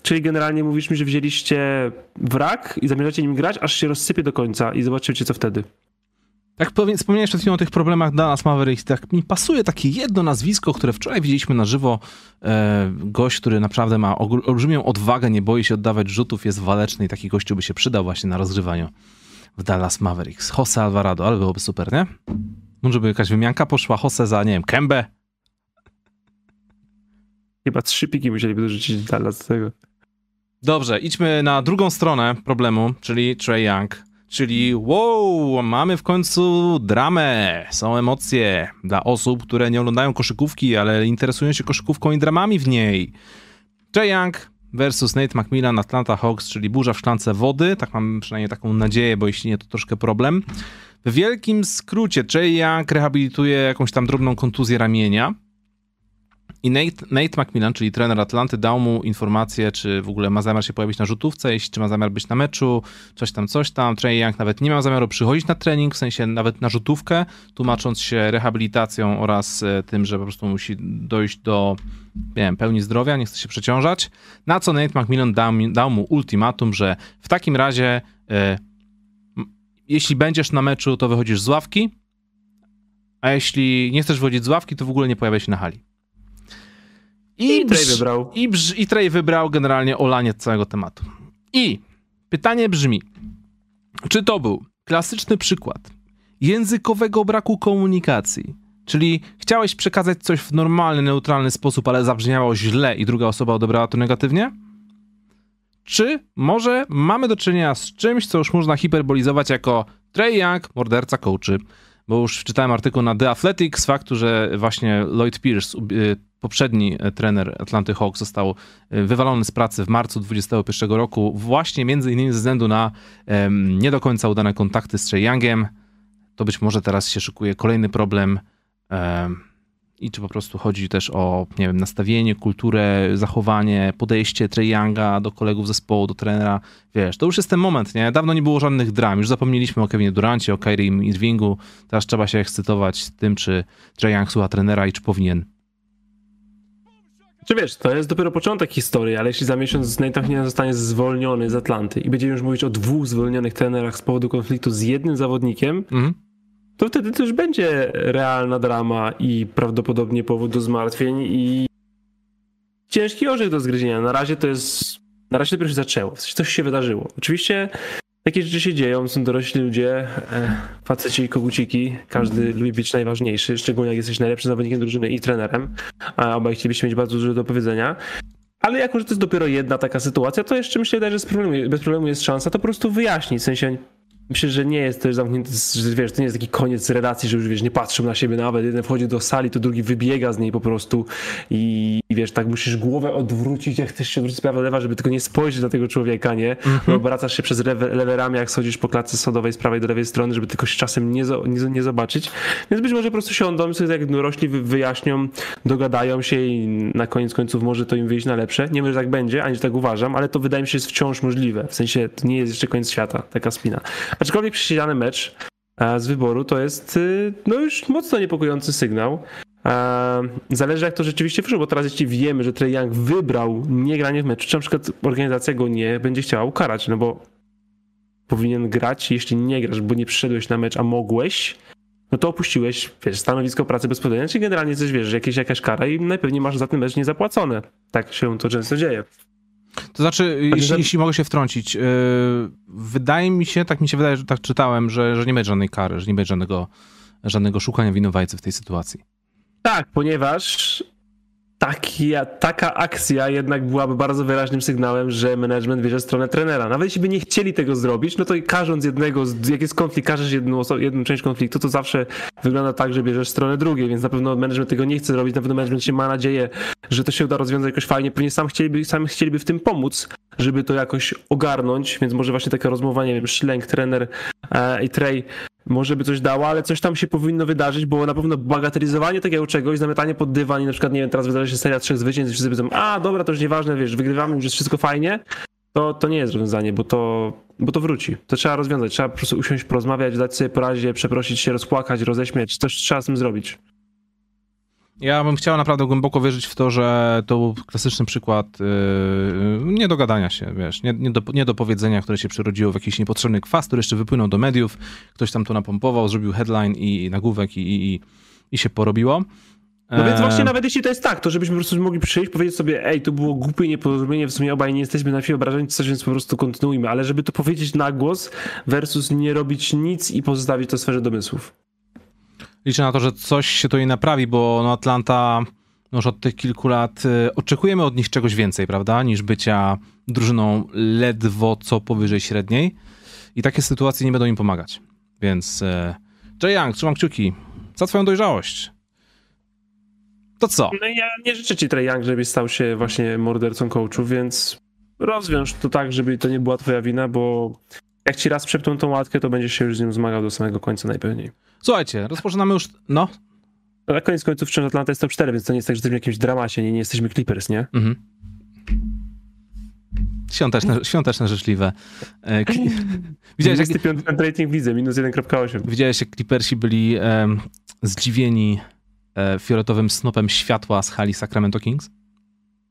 B: Czyli generalnie mówisz mi, że wzięliście wrak i zamierzacie nim grać, aż się rozsypie do końca i zobaczycie, co wtedy.
A: Tak wspomniałeś przed chwilą o tych problemach Dallas Mavericks, tak mi pasuje takie jedno nazwisko, które wczoraj widzieliśmy na żywo. E, gość, który naprawdę ma olbrzymią odwagę, nie boi się oddawać rzutów, jest waleczny i taki gościu by się przydał właśnie na rozgrywaniu w Dallas Mavericks. Jose Alvarado, ale byłoby super, nie? Może by jakaś wymianka poszła, Jose za, nie wiem, Kembe?
B: Chyba trzy piki musieliby dorzucić Dallas z tego.
A: Dobrze, idźmy na drugą stronę problemu, czyli Trey Young. Czyli wow, mamy w końcu dramę, są emocje dla osób, które nie oglądają koszykówki, ale interesują się koszykówką i dramami w niej. Trey Young versus Nate McMillan, Atlanta Hawks, czyli burza w szklance wody. Tak mam przynajmniej taką nadzieję, bo jeśli nie, to troszkę problem. W wielkim skrócie, Trey Young rehabilituje jakąś tam drobną kontuzję ramienia. I Nate, Nate McMillan, czyli trener Atlanty, dał mu informację, czy w ogóle ma zamiar się pojawić na rzutówce, jeśli czy ma zamiar być na meczu, coś tam, coś tam. Trey Young nawet nie miał zamiaru przychodzić na trening, w sensie nawet na rzutówkę, tłumacząc się rehabilitacją oraz e, tym, że po prostu musi dojść do nie wiem, pełni zdrowia, nie chce się przeciążać. Na co Nate McMillan dał, dał mu ultimatum, że w takim razie e, jeśli będziesz na meczu, to wychodzisz z ławki, a jeśli nie chcesz wychodzić z ławki, to w ogóle nie pojawia się na hali.
B: I, I Trey wybrał.
A: I, brz, I Trey wybrał generalnie olanie całego tematu. I pytanie brzmi, czy to był klasyczny przykład językowego braku komunikacji, czyli chciałeś przekazać coś w normalny, neutralny sposób, ale zabrzmiało źle i druga osoba odebrała to negatywnie? Czy może mamy do czynienia z czymś, co już można hiperbolizować jako Trey Young, morderca coachy? Bo już czytałem artykuł na The Athletic z faktu, że właśnie Lloyd Pierce, y, poprzedni e, trener Atlanty Hawks został e, wywalony z pracy w marcu 2021 roku, właśnie między innymi ze względu na nie do końca udane kontakty z Trey Youngiem. To być może teraz się szykuje kolejny problem. I czy po prostu chodzi też o, nie wiem, nastawienie, kulturę, zachowanie, podejście Trey Younga do kolegów zespołu, do trenera. Wiesz, to już jest ten moment, nie? Dawno nie było żadnych dram. Już zapomnieliśmy o Kevinie Durancie, o Kyrie Irvingu. Teraz trzeba się ekscytować tym, czy Trey Young słucha trenera i czy powinien
B: czy wiesz, to jest dopiero początek historii, ale jeśli za miesiąc Nathan nie zostanie zwolniony z Atlanty i będziemy już mówić o dwóch zwolnionych trenerach z powodu konfliktu z jednym zawodnikiem, mhm. To wtedy też będzie realna drama i prawdopodobnie powód do zmartwień i ciężki orzech do zgryzienia. Na razie to jest, na razie dopiero się zaczęło, coś się wydarzyło. Oczywiście takie rzeczy się dzieją, są dorośli ludzie, e, faceci i koguciki, każdy lubi być najważniejszy, szczególnie jak jesteś najlepszym zawodnikiem drużyny i trenerem, a obaj chcielibyście mieć bardzo dużo do powiedzenia. Ale jako, że to jest dopiero jedna taka sytuacja, to jeszcze myślę, że bez problemu, bez problemu jest szansa to po prostu wyjaśnić, w sensie Myślę, że nie jest też zamknięty, że wiesz, to nie jest taki koniec relacji, że już wiesz, nie patrzą na siebie nawet, jeden wchodzi do sali, to drugi wybiega z niej po prostu i, i wiesz, tak musisz głowę odwrócić, jak chcesz się odwrócić prawo lewa, żeby tylko nie spojrzeć na tego człowieka, nie? Mm-hmm. Obracasz się przez lewe, lewe ramię, jak schodzisz po klatce schodowej z prawej do lewej strony, żeby tylko się czasem nie, nie, nie zobaczyć. Więc być może po prostu siądą, sobie jak dorośli wyjaśnią, dogadają się i na koniec końców może to im wyjść na lepsze. Nie wiem, że tak będzie, ani że tak uważam, ale to wydaje mi się jest wciąż możliwe. W sensie to nie jest jeszcze koniec świata, taka spina. Aczkolwiek przesiedziany mecz e, z wyboru to jest y, no już mocno niepokojący sygnał. E, zależy jak to rzeczywiście wyszło, bo teraz jeśli wiemy, że Trey Young wybrał nie granie w meczu, czy na przykład organizacja go nie będzie chciała ukarać, no bo powinien grać, jeśli nie grasz, bo nie przyszedłeś na mecz, a mogłeś, no to opuściłeś, wiesz, stanowisko pracy bezpośrednio, czyli generalnie coś, wiesz, jakieś, jakaś kara i najpewniej masz za ten mecz niezapłacone. Tak się to często dzieje.
A: To znaczy, jeśli, jeśli, mogę się wtrącić, yy, wydaje mi się, tak mi się wydaje, że tak czytałem, że, że nie będzie żadnej kary, że nie będzie żadnego, żadnego szukania winowajcy w tej sytuacji.
B: Tak, ponieważ taki, taka akcja jednak byłaby bardzo wyraźnym sygnałem, że management bierze stronę trenera. Nawet jeśli by nie chcieli tego zrobić, no to każąc jednego, jak jest konflikt, każesz jedną, jedną część konfliktu, to zawsze wygląda tak, że bierzesz stronę drugiej, więc na pewno management tego nie chce zrobić, na pewno management się ma nadzieję, że to się uda rozwiązać jakoś fajnie, pewnie sam chcieliby, sam chcieliby w tym pomóc, żeby to jakoś ogarnąć, więc może właśnie taka rozmowa, nie wiem, Szlęk, trener e, i Trey może by coś dało, ale coś tam się powinno wydarzyć, bo na pewno bagatelizowanie takiego czegoś, zamiatanie pod dywan i na przykład, nie wiem, teraz wydarzy się seria trzech zwycięstw i wszyscy powiedzą, a dobra, to już nieważne, wiesz, wygrywamy, już jest wszystko fajnie, to, to nie jest rozwiązanie, bo to, bo to wróci. To trzeba rozwiązać, trzeba po prostu usiąść, porozmawiać, dać sobie porazie, przeprosić się, rozpłakać, roześmiać, coś trzeba z tym zrobić.
A: Ja bym chciał naprawdę głęboko wierzyć w to, że to był klasyczny przykład yy, niedogadania się, wiesz, nie, nie, do, nie do powiedzenia, które się przerodziło w jakiś niepotrzebny kwas, który jeszcze wypłynął do mediów, ktoś tam to napompował, zrobił headline i, i nagłówek i, i, i się porobiło.
B: No więc właśnie nawet jeśli to jest tak, to żebyśmy po prostu mogli przyjść, powiedzieć sobie, ej, to było głupie nieporozumienie, w sumie obaj nie jesteśmy na chwilę obrażeni, coś, więc po prostu kontynuujmy, ale żeby to powiedzieć na głos versus nie robić nic i pozostawić to sferze domysłów
A: liczę na to, że coś się jej naprawi, bo no Atlanta no już od tych kilku lat y, oczekujemy od nich czegoś więcej, prawda, niż bycia drużyną ledwo co powyżej średniej i takie sytuacje nie będą im pomagać. Więc y, Jay Young, trzymam kciuki za twoją dojrzałość. To co?
B: No ja nie życzę ci Trey Young, żebyś stał się właśnie mordercą coachów, więc rozwiąż to tak, żeby to nie była twoja wina, bo jak ci raz przepną tą łatkę, to będziesz się już z nią zmagał do samego końca najpewniej.
A: Słuchajcie, rozpoczynamy już, no.
B: Na koniec końców wciąż Atlanta jest top 4, więc to nie jest tak, że jesteśmy w jakimś dramacie, nie, nie jesteśmy Clippers, nie?
A: Mhm. Świąteczne, świąteczne życzliwe. E, kli... *laughs*
B: Widziałeś, jak... 25 rating widzę, minus 1.8.
A: Widziałeś, jak Clippersi byli e, zdziwieni e, fioletowym snopem światła z hali Sacramento Kings?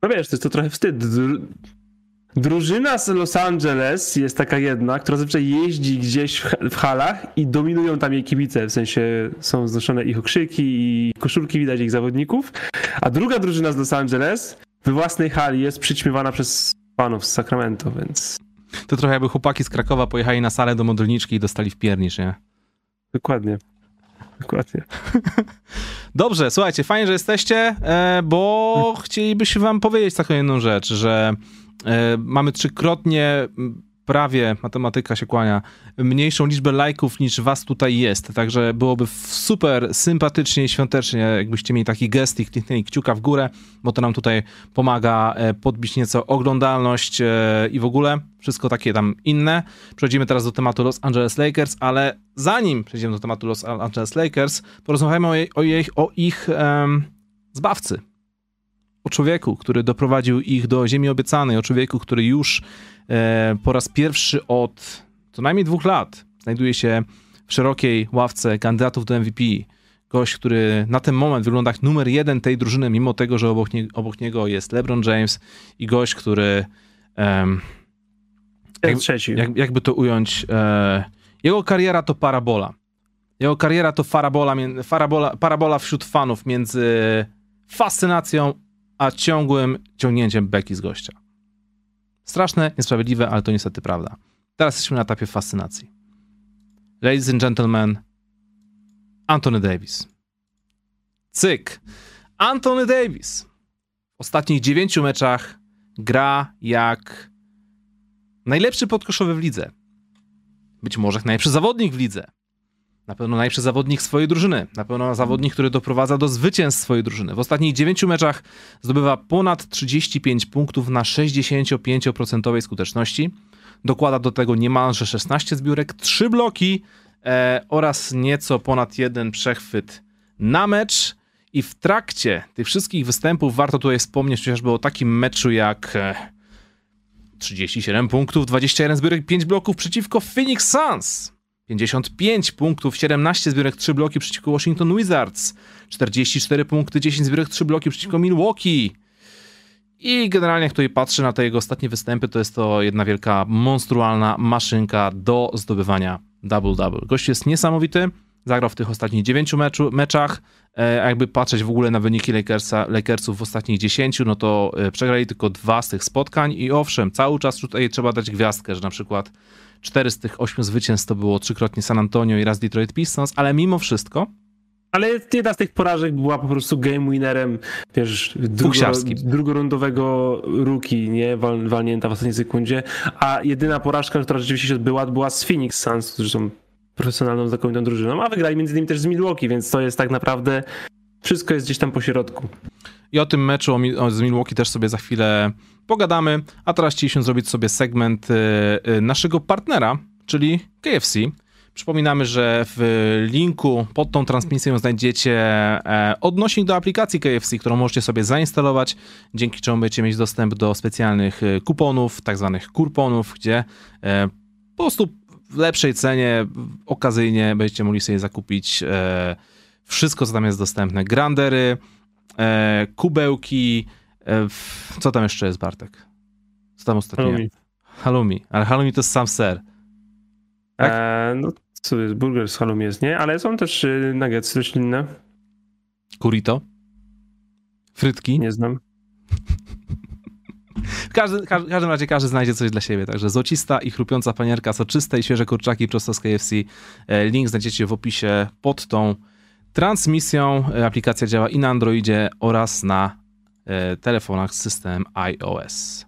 B: No wiesz, to jest to trochę wstyd. Drużyna z Los Angeles jest taka jedna, która zazwyczaj jeździ gdzieś w halach i dominują tam jej kibice, w sensie są znoszone ich okrzyki i koszulki widać ich zawodników, a druga drużyna z Los Angeles we własnej hali jest przyćmiewana przez panów z Sacramento, więc...
A: To trochę jakby chłopaki z Krakowa pojechali na salę do modelniczki i dostali w piernicz, nie?
B: Dokładnie. Dokładnie. *laughs*
A: Dobrze, słuchajcie, fajnie, że jesteście, e, bo chcielibyśmy wam powiedzieć taką jedną rzecz, że e, mamy trzykrotnie prawie, matematyka się kłania, mniejszą liczbę lajków niż was tutaj jest, także byłoby super sympatycznie i świątecznie, jakbyście mieli taki gest i kliknęli kciuka w górę, bo to nam tutaj pomaga e, podbić nieco oglądalność e, i w ogóle wszystko takie tam inne. Przechodzimy teraz do tematu Los Angeles Lakers, ale zanim przejdziemy do tematu Los Angeles Lakers, porozmawiamy o, jej, o, jej, o ich um, zbawcy. O człowieku, który doprowadził ich do ziemi obiecanej, o człowieku, który już po raz pierwszy od co najmniej dwóch lat znajduje się w szerokiej ławce kandydatów do MVP. Gość, który na ten moment wygląda jak numer jeden tej drużyny, mimo tego, że obok, nie, obok niego jest LeBron James i gość, który um,
B: jak, trzeci.
A: Jak, jakby to ująć, e, jego kariera to parabola. Jego kariera to parabola, parabola, parabola wśród fanów między fascynacją a ciągłym ciągnięciem beki z gościa. Straszne, niesprawiedliwe, ale to niestety prawda. Teraz jesteśmy na etapie fascynacji. Ladies and gentlemen, Anthony Davis. Cyk. Anthony Davis w ostatnich dziewięciu meczach gra jak najlepszy podkoszowy w lidze. Być może najlepszy zawodnik w lidze. Na pewno najlepszy zawodnik swojej drużyny. Na pewno zawodnik, który doprowadza do zwycięstw swojej drużyny. W ostatnich 9 meczach zdobywa ponad 35 punktów na 65% skuteczności. Dokłada do tego niemalże 16 zbiórek, 3 bloki e, oraz nieco ponad jeden przechwyt na mecz. I w trakcie tych wszystkich występów warto tutaj wspomnieć chociażby o takim meczu jak 37 e, punktów, 21 zbiórek, 5 bloków przeciwko Phoenix Suns. 55 punktów, 17 zbiórek, 3 bloki przeciwko Washington Wizards, 44 punkty, 10 zbiórek, 3 bloki przeciwko Milwaukee. I generalnie, jak tutaj patrzę na te jego ostatnie występy, to jest to jedna wielka, monstrualna maszynka do zdobywania double-double. Gość jest niesamowity, zagrał w tych ostatnich 9 meczu, meczach, e, a jakby patrzeć w ogóle na wyniki Lakersa, Lakersów w ostatnich 10, no to e, przegrali tylko dwa z tych spotkań i owszem, cały czas tutaj trzeba dać gwiazdkę, że na przykład Cztery z tych ośmiu zwycięstw to było trzykrotnie San Antonio i raz Detroit Pistons, ale mimo wszystko
B: ale jedna z tych porażek była po prostu game winnerem, wiesz, drugo, drugorundowego rookie, nie, Wal, walnięta w ostatniej sekundzie, a jedyna porażka, która rzeczywiście się odbyła, była z Phoenix Suns, którzy są profesjonalną, znakomitą drużyną, a wygrali między innymi też z Milwaukee, więc to jest tak naprawdę, wszystko jest gdzieś tam po środku.
A: I o tym meczu z Milwaukee też sobie za chwilę pogadamy, a teraz chcieliśmy zrobić sobie segment y, y, naszego partnera, czyli KFC. Przypominamy, że w linku pod tą transmisją znajdziecie e, odnośnik do aplikacji KFC, którą możecie sobie zainstalować, dzięki czemu będziecie mieć dostęp do specjalnych y, kuponów, tak zwanych kurponów, gdzie e, po prostu w lepszej cenie, okazyjnie będziecie mogli sobie zakupić e, wszystko, co tam jest dostępne. Grandery, kubełki, E, co tam jeszcze jest, Bartek? Co tam ostatnio? Halloumi. Halloumi, ale halloumi to jest sam ser.
B: Tak? E, no, co jest, burger z halloumi jest, nie? Ale są też y, nuggets roślinne.
A: Kurito? Frytki?
B: Nie znam. *laughs*
A: W każdym, każdym razie każdy znajdzie coś dla siebie, także złocista i chrupiąca panierka, soczyste i świeże kurczaki prosto z KFC. E, link znajdziecie w opisie pod tą transmisją. E, aplikacja działa i na Androidzie oraz na E, telefonach z systemem iOS.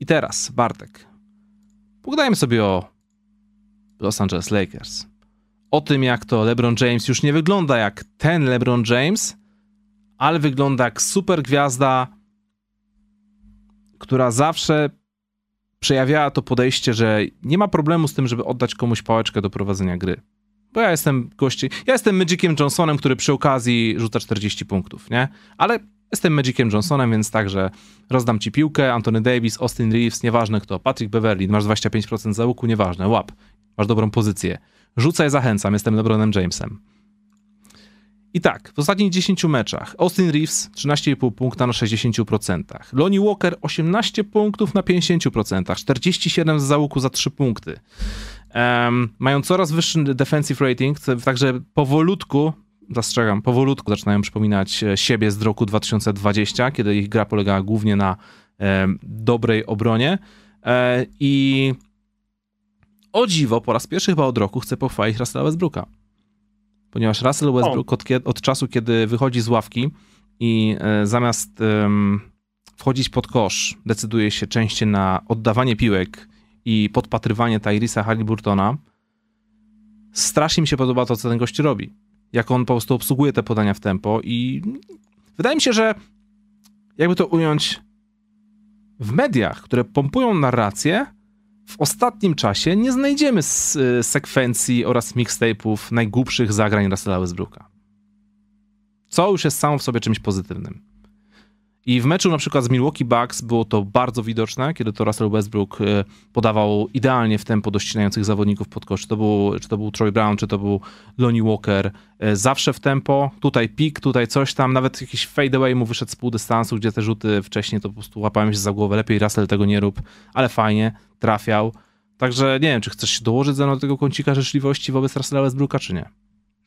A: I teraz, Bartek, pogadajmy sobie o Los Angeles Lakers. O tym, jak to LeBron James już nie wygląda jak ten LeBron James, ale wygląda jak super gwiazda, która zawsze przejawiała to podejście, że nie ma problemu z tym, żeby oddać komuś pałeczkę do prowadzenia gry. Bo ja jestem gościem, ja jestem Magiciem Johnsonem, który przy okazji rzuca 40 punktów, nie? Ale jestem Magiciem Johnsonem, więc także rozdam ci piłkę, Anthony Davis, Austin Reeves, nieważne kto, Patrick Beverly, masz 25% załuku, nieważne, łap, masz dobrą pozycję. Rzucaj, zachęcam, jestem LeBronem Jamesem. I tak, w ostatnich 10 meczach Austin Reeves 13,5 punkta na 60%, Lonnie Walker 18 punktów na 50%, 47 z załuku za 3 punkty. Um, mają coraz wyższy defensive rating, także powolutku, zastrzegam, powolutku zaczynają przypominać e, siebie z roku 2020, kiedy ich gra polegała głównie na e, dobrej obronie. E, I o dziwo, po raz pierwszy chyba od roku chcę pochwalić Russella Westbrooka. Ponieważ Russell Westbrook od, od, czasu, kiedy wychodzi z ławki i e, zamiast um, wchodzić pod kosz, decyduje się częściej na oddawanie piłek i podpatrywanie Tyrisa Halliburtona, strasznie mi się podoba to, co ten gość robi. Jak on po prostu obsługuje te podania w tempo i wydaje mi się, że jakby to ująć w mediach, które pompują narrację, w ostatnim czasie nie znajdziemy sekwencji oraz mixtape'ów najgłupszych zagrań Russella Westbrooka. Co już jest samą w sobie czymś pozytywnym. I w meczu na przykład z Milwaukee Bucks było to bardzo widoczne, kiedy to Russell Westbrook e, podawał idealnie w tempo do ścinających zawodników pod kosz. Czy to był, czy to był Troy Brown, czy to był Lonnie Walker. E, zawsze w tempo, tutaj pik, tutaj coś tam, nawet jakiś fadeaway mu wyszedł z pół dystansu, gdzie te rzuty wcześniej to po prostu łapałem się za głowę. Lepiej Russell tego nie rób, ale fajnie, trafiał. Także nie wiem, czy chcesz się dołożyć do tego kącika życzliwości wobec Russella Westbrooka, czy nie?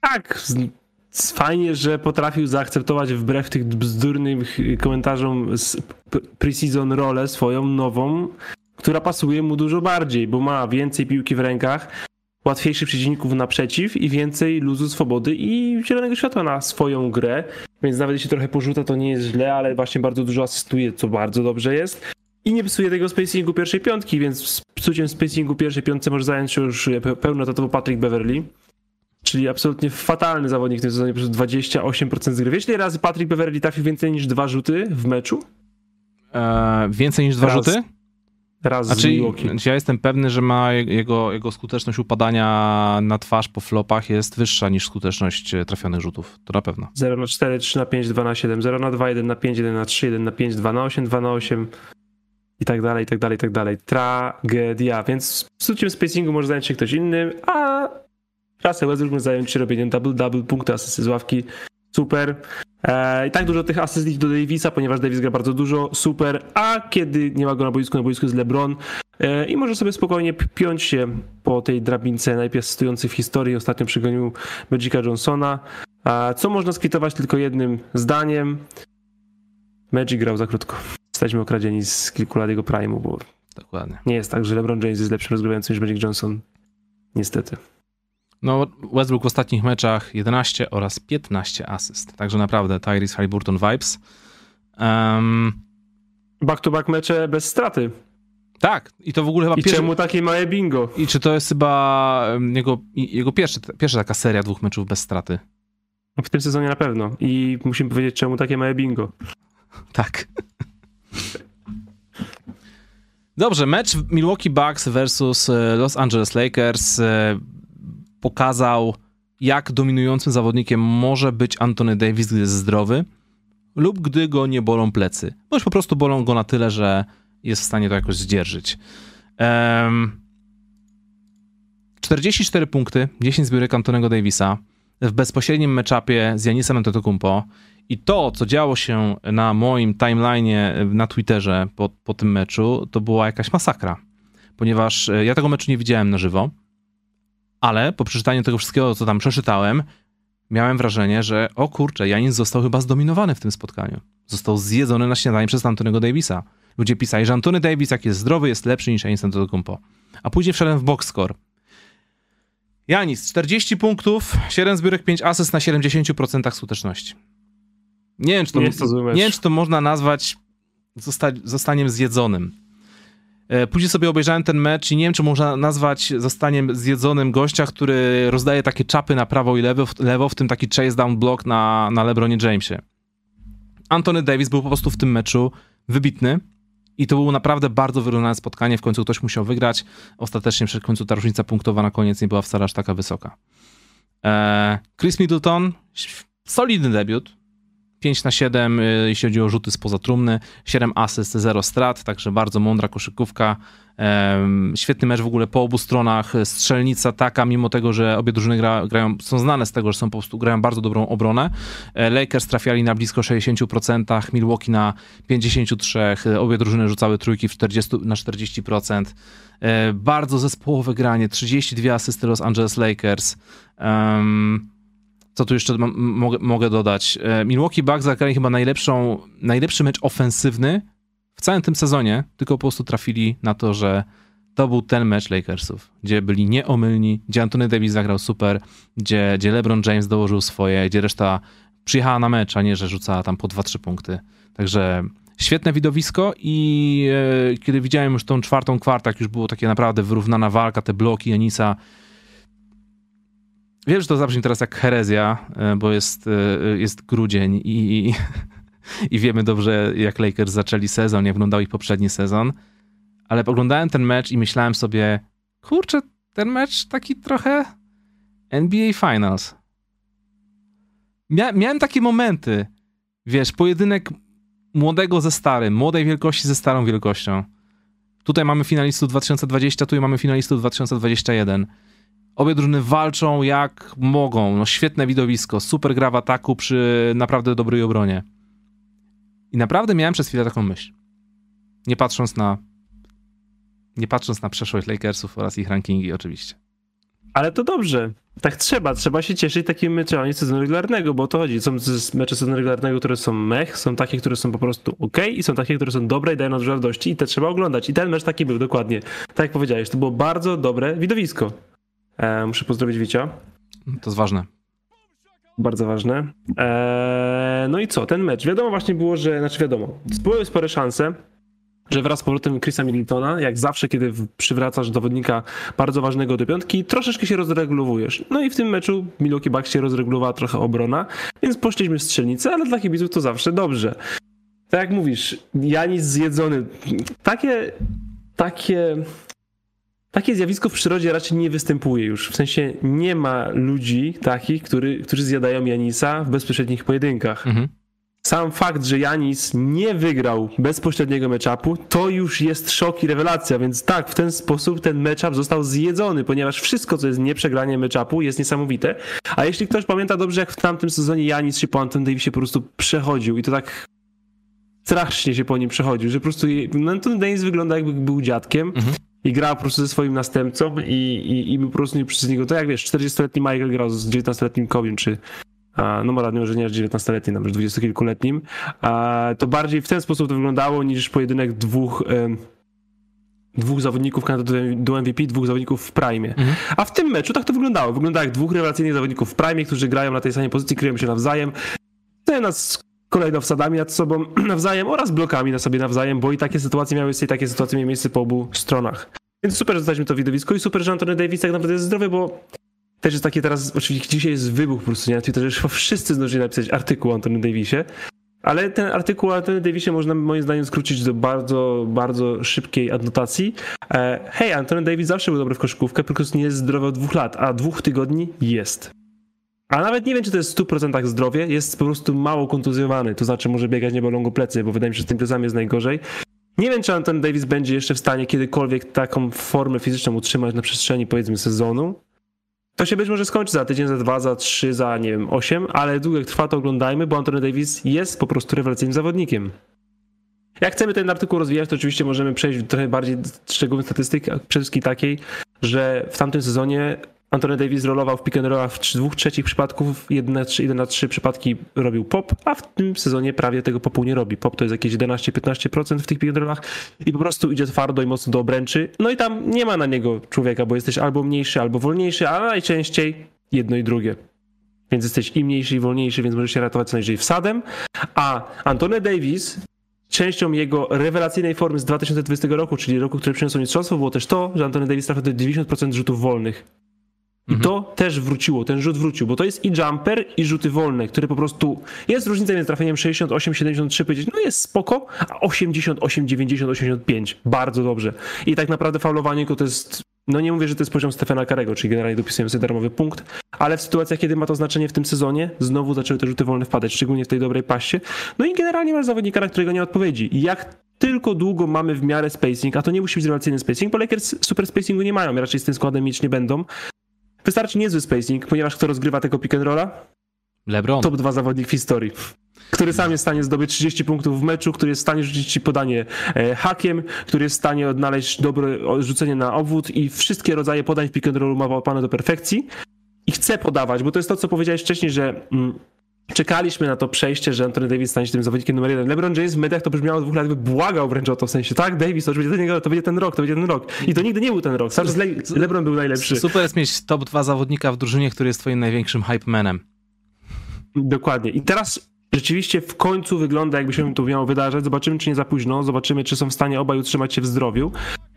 B: Tak, fajnie, że potrafił zaakceptować wbrew tych bzdurnym komentarzom preseason rolę swoją nową, która pasuje mu dużo bardziej, bo ma więcej piłki w rękach, łatwiejszych przeciwników naprzeciw i więcej luzu swobody i zielonego światła na swoją grę, więc nawet jeśli trochę porzuca, to nie jest źle, ale właśnie bardzo dużo asystuje, co bardzo dobrze jest. I nie psuje tego spacingu pierwszej piątki, więc psuciem spacingu pierwszej piątce może zająć się już pełnotatowo Patrick Beverly. Czyli absolutnie fatalny zawodnik w tym sezonie, przez 28% z gry. Wiesz, ile razy Patrick Beverly trafił więcej niż dwa rzuty w meczu?
A: Eee, więcej niż dwa
B: raz,
A: rzuty?
B: Raz
A: znaczy, Ja jestem pewny, że ma jego, jego skuteczność upadania na twarz po flopach jest wyższa niż skuteczność e, trafionych rzutów. To na pewno.
B: 0 na 4, 3 na 5, 2 na 7, 0 na 2, 1 na 5, 1 na 3, 1 na 5, 2 na 8, 2 na 8 i tak dalej, i tak dalej, i tak dalej. Tragedia. Więc psuciem spacingu może zająć się ktoś inny, a Russell Westbrook mógł zająć się robieniem double-double, punkty, asysty z ławki, super. E, I tak dużo tych asyst do Davisa, ponieważ Davis gra bardzo dużo, super. A kiedy nie ma go na boisku, na boisku jest LeBron e, i może sobie spokojnie piąć się po tej drabince najpiastującej w historii. Ostatnio przygonił Magica Johnsona. Co można skwitować tylko jednym zdaniem? Magic grał za krótko. Jesteśmy okradzieni z kilku lat jego prime'u, bo
A: Dokładnie.
B: nie jest tak, że LeBron James jest lepszym rozgrywającym niż Magic Johnson. Niestety.
A: No, Westbrook w ostatnich meczach 11 oraz 15 asyst. Także naprawdę Tyrese Halliburton vibes. Um,
B: Back-to-back mecze bez straty.
A: Tak, i to w ogóle chyba
B: I czemu takie małe bingo?
A: I czy to jest chyba jego, jego pierwszy, pierwsza taka seria dwóch meczów bez straty?
B: W tym sezonie na pewno. I musimy powiedzieć, czemu takie małe bingo. *laughs*
A: Tak. Dobrze, mecz Milwaukee Bucks versus e, Los Angeles Lakers e, pokazał, jak dominującym zawodnikiem może być Anthony Davis, gdy jest zdrowy lub gdy go nie bolą plecy. Bądź po prostu bolą go na tyle, że jest w stanie to jakoś zdzierżyć. Um, 44 punkty, 10 zbiórek Antonego Davisa w bezpośrednim meczapie z Janisem Antetokounmpo i to, co działo się na moim timeline'ie na Twitterze po, po tym meczu, to była jakaś masakra. Ponieważ e, ja tego meczu nie widziałem na żywo, ale po przeczytaniu tego wszystkiego, co tam przeczytałem, miałem wrażenie, że o kurczę, Janis został chyba zdominowany w tym spotkaniu. Został zjedzony na śniadanie przez Antonego Davisa. Ludzie pisali, że Antony Davis, jak jest zdrowy, jest lepszy niż Janis Antetokounmpo. A później wszedłem w box score. Janis, 40 punktów, 7 zbiórek, 5 asyst na 70% skuteczności. Nie wiem, czy to,
B: nie, to
A: nie wiem, czy to można nazwać zosta zostaniem zjedzonym. E, później sobie obejrzałem ten mecz i nie wiem, czy można nazwać zostaniem zjedzonym gościa, który rozdaje takie czapy na prawo i lewo, lewo w tym taki chase down block na, na LeBronie Jamesie. Anthony Davis był po prostu w tym meczu wybitny I to było naprawdę bardzo wyrównane spotkanie. W końcu ktoś musiał wygrać. Ostatecznie przy końcu ta różnica punktowa na koniec nie była wcale aż taka wysoka. Eee, Chris Middleton, solidny debiut. 5 na 7, jeśli chodzi o rzuty spoza trumny, 7 asyst, 0 strat, także bardzo mądra koszykówka. Świetny mecz w ogóle po obu stronach, strzelnica taka, mimo tego, że obie drużyny gra, grają, są znane z tego, że są po prostu grają bardzo dobrą obronę. E, Lakers trafiali na blisko 60%, Milwaukee na 53%, obie drużyny rzucały trójki w 40, na 40%. E, bardzo zespołowe granie, 32 asysty Los Angeles Lakers. Um, co tu jeszcze mogę, mogę dodać? E, Milwaukee Bucks zagrali chyba najlepszą, najlepszy mecz ofensywny w całym tym sezonie, tylko po prostu trafili na to, że to był ten mecz Lakersów, gdzie byli nieomylni, gdzie Anthony Davis zagrał super, gdzie, gdzie LeBron James dołożył swoje, gdzie reszta przyjechała na mecz, a nie, że rzucała tam po 2-3 punkty. Także świetne widowisko i e, kiedy widziałem już tą czwartą kwartę, jak już było takie naprawdę wyrównana walka, te bloki Janisa, Wiem, że to zabrzmi teraz jak herezja, e, bo jest, e, jest grudzień i, i wiemy dobrze, jak Lakers zaczęli sezon, jak wyglądał ich poprzedni sezon, ale oglądałem ten mecz i myślałem sobie, kurczę, ten mecz taki trochę NBA Finals. Mia miałem takie momenty, wiesz, pojedynek młodego ze starym, młodej wielkości ze starą wielkością. Tutaj mamy finalistów 2020, tu mamy finalistów 2021 Obie drużyny walczą jak mogą. No, świetne widowisko, super gra w ataku przy naprawdę dobrej obronie. I naprawdę miałem przez chwilę taką myśl. Nie patrząc na nie patrząc na przeszłość Lakersów oraz ich rankingi oczywiście.
B: Ale to dobrze. Tak trzeba. Trzeba się cieszyć takimi meczami sezonu regularnego, bo o to chodzi. Są mecze sezonu regularnego, które są mech, są takie, które są po prostu ok i są takie, które są dobre i dają nam dużo radości i te trzeba oglądać. I ten mecz taki był dokładnie. Tak jak powiedziałeś, to było bardzo dobre widowisko. E, muszę pozdrowić Wicia.
A: To jest ważne.
B: Bardzo ważne. E, no i co, ten mecz. Wiadomo właśnie było, że, znaczy wiadomo, były spore szanse, że wraz z powrotem Chrisa Middletona, jak zawsze, kiedy przywracasz dowodnika bardzo ważnego do piątki, troszeczkę się rozregulowujesz. No i w tym meczu Milwaukee Bucks się rozregulowała trochę obrona, więc poszliśmy w strzelnicę, ale dla kibiców to zawsze dobrze. Tak jak mówisz, Janis zjedzony. Takie, takie takie zjawisko w przyrodzie raczej nie występuje już. W sensie nie ma ludzi takich, który, którzy zjadają Janisa w bezpośrednich pojedynkach. Mhm. Sam fakt, że Janis nie wygrał bezpośredniego matchupu, to już jest szok i rewelacja, więc tak, w ten sposób ten matchup został zjedzony, ponieważ wszystko, co jest nieprzegranie matchupu, jest niesamowite. A jeśli ktoś pamięta dobrze, jak w tamtym sezonie Janis się po Anton Davisie po prostu przechodził i to tak strasznie się po nim przechodził, że po prostu no, Anton Davis wygląda jakby był dziadkiem. Mhm i grał po prostu ze swoim następcą i, i, i był po prostu nie przez niego. To jak wiesz, 40-letni Michael grał z 19-letnim Kobiem, czy no może że nie 19-letnim, nawet 20-kilkuletnim, to bardziej w ten sposób to wyglądało niż pojedynek dwóch dwóch zawodników kandydatów do MVP, dwóch zawodników w prime. Mhm. A w tym meczu tak to wyglądało. Wyglądało jak dwóch rewelacyjnych zawodników w prime, którzy grają na tej samej pozycji, kryją się nawzajem. To nas kolejno wsadami nad sobą *clears throat* nawzajem oraz blokami na sobie nawzajem, bo i takie sytuacje miały miejsce, i takie sytuacje miały miejsce po obu stronach. Więc super, że dostaliśmy to widowisko i super, że Antony Davis tak naprawdę jest zdrowy, bo też jest takie teraz, oczywiście dzisiaj jest wybuch po prostu, nie? Na Twitterze już *laughs* wszyscy zdążyli napisać artykuł o Antony Davisie, ale ten artykuł o Antony Davisie można moim zdaniem skrócić do bardzo, bardzo szybkiej adnotacji. E, hej, Antony Davis zawsze był dobry w koszykówkę, tylko nie jest zdrowy od dwóch lat, a dwóch tygodni jest. A nawet nie wiem, czy to jest w 100% zdrowie, jest po prostu mało kontuzjowany, to znaczy może biegać nie bolą go plecy, bo wydaje mi się, że z tym plecami jest najgorzej. Nie wiem, czy Anton Davis będzie jeszcze w stanie kiedykolwiek taką formę fizyczną utrzymać na przestrzeni, powiedzmy, sezonu. To się być może skończy za tydzień, za dwa, za trzy, za nie wiem, osiem, ale długo jak trwa, to oglądajmy, bo Anthony Davis jest po prostu rewelacyjnym zawodnikiem. Jak chcemy ten artykuł rozwijać, to oczywiście możemy przejść do trochę bardziej szczegółowych statystyk, przede wszystkim takiej, że w tamtym sezonie Anthony Davis rolował w pick and rollach w dwóch trzecich przypadków, 1 na 3, 1 na 3 przypadki robił pop, a w tym sezonie prawie tego popu nie robi. Pop to jest jakieś 11-15% w tych pick and rollach i po prostu idzie twardo i mocno do obręczy. No i tam nie ma na niego człowieka, bo jesteś albo mniejszy, albo wolniejszy, a najczęściej jedno i drugie. Więc jesteś i mniejszy, i wolniejszy, więc możesz się ratować co najwyżej wsadem. A Anthony Davis częścią jego rewelacyjnej formy z 2020 roku, czyli roku, który przyniosło mistrzostwo, było też to, że Anthony Davis trafił do 90% rzutów wolnych I mhm. to też wróciło, ten rzut wrócił, bo to jest i jumper, i rzuty wolne, które po prostu. Jest różnica między trafieniem 68, 73, powiedzieć, no jest spoko, a 88, 90, 85. Bardzo dobrze. I tak naprawdę faulowanie to jest. No nie mówię, że to jest poziom Stefana Karego, czyli generalnie dopisujemy sobie darmowy punkt, ale w sytuacjach, kiedy ma to znaczenie w tym sezonie, znowu zaczęły te rzuty wolne wpadać, szczególnie w tej dobrej paście. No i generalnie masz zawodnika, na którego nie ma odpowiedzi. Jak tylko długo mamy w miarę spacing, a to nie musi być rewelacyjny spacing, bo Lakers super spacingu nie mają, raczej z tym składem mieć nie będą, Wystarczy niezły spacing, ponieważ kto rozgrywa tego pick and rolla?
A: LeBron.
B: Top 2 zawodnik w historii. Który sam jest w stanie zdobyć 30 punktów w meczu, który jest w stanie rzucić ci podanie e, hakiem, który jest w stanie odnaleźć dobre rzucenie na obwód i wszystkie rodzaje podań w pick and rollu ma opane do perfekcji. I chce podawać, bo to jest to, co powiedziałeś wcześniej, że mm, czekaliśmy na to przejście, że Anthony Davis stanie się tym zawodnikiem numer jeden. LeBron James w mediach to brzmiało dwóch lat, by błagał wręcz o to w sensie, tak, Davis, to będzie, ten, to będzie ten rok, to będzie ten rok. I to nigdy nie był ten rok. Cały Le LeBron był najlepszy.
A: Super jest mieć top dwa zawodnika w drużynie, który jest twoim największym hype manem.
B: Dokładnie. I teraz rzeczywiście w końcu wygląda, jakby się to miało wydarzyć. Zobaczymy, czy nie za późno, zobaczymy, czy są w stanie obaj utrzymać się w zdrowiu.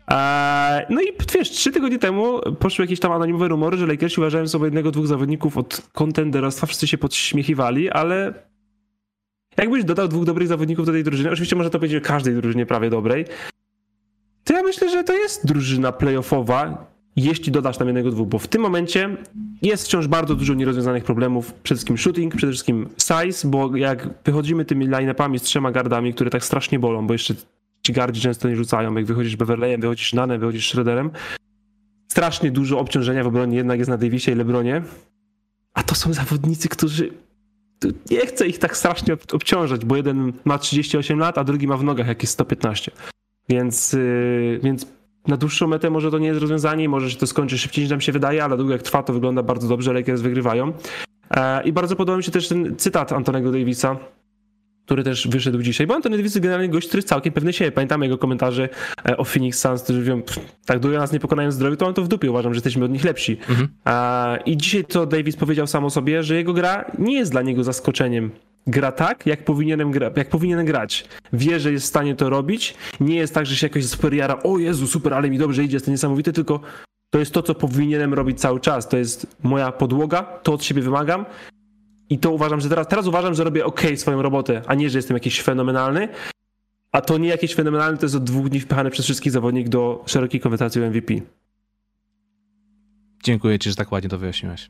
B: Eee, no i wiesz, trzy tygodnie temu poszły jakieś tam anonimowe rumory, że Lakersi uważają sobie jednego, dwóch zawodników od kontenderostwa, wszyscy się podśmiechiwali, ale jakbyś dodał dwóch dobrych zawodników do tej drużyny, oczywiście może to będzie każdej drużynie prawie dobrej, to ja myślę, że to jest drużyna playoffowa, jeśli dodasz tam jednego, dwóch, bo w tym momencie jest wciąż bardzo dużo nierozwiązanych problemów, przede wszystkim shooting, przede wszystkim size, bo jak wychodzimy tymi line-upami z trzema gardami, które tak strasznie bolą, bo jeszcze ci gardzi często nie rzucają, jak wychodzisz Beverleyem, wychodzisz Nanem, wychodzisz Shredderem, strasznie dużo obciążenia w obronie jednak jest na Davisie i Lebronie, a to są zawodnicy, którzy nie chcę ich tak strasznie obciążać, bo jeden ma 38 lat, a drugi ma w nogach jakieś 115. Więc, yy, więc na dłuższą metę może to nie jest rozwiązanie, może się to skończy szybciej niż nam się wydaje, ale długo jak trwa to wygląda bardzo dobrze, Lakers wygrywają. E, I bardzo podoba mi się też ten cytat Antonego Davisa, który też wyszedł dzisiaj, bo Antony Davis jest generalnie gość, który jest całkiem pewny siebie. Pamiętamy jego komentarze e, o Phoenix Suns, którzy mówią, tak długo nas nie pokonają zdrowiu, to on to w dupie, uważam, że jesteśmy od nich lepsi. Mhm. I dzisiaj to Davis powiedział sam o sobie, że jego gra nie jest dla niego zaskoczeniem gra tak, jak powinienem, gra, jak powinien grać. Wie, że jest w stanie to robić. Nie jest tak, że się jakoś super jara, o Jezu, super, ale mi dobrze idzie, jest to niesamowite, tylko to jest to, co powinienem robić cały czas. To jest moja podłoga, to od siebie wymagam. I to uważam, że teraz, teraz uważam, że robię ok swoją robotę, a nie, że jestem jakiś fenomenalny. A to nie jakiś fenomenalny, to jest od dwóch dni wpychany przez wszystkich zawodników do szerokiej konwersacji o MVP.
A: Dziękuję ci, że tak ładnie to wyjaśniłeś.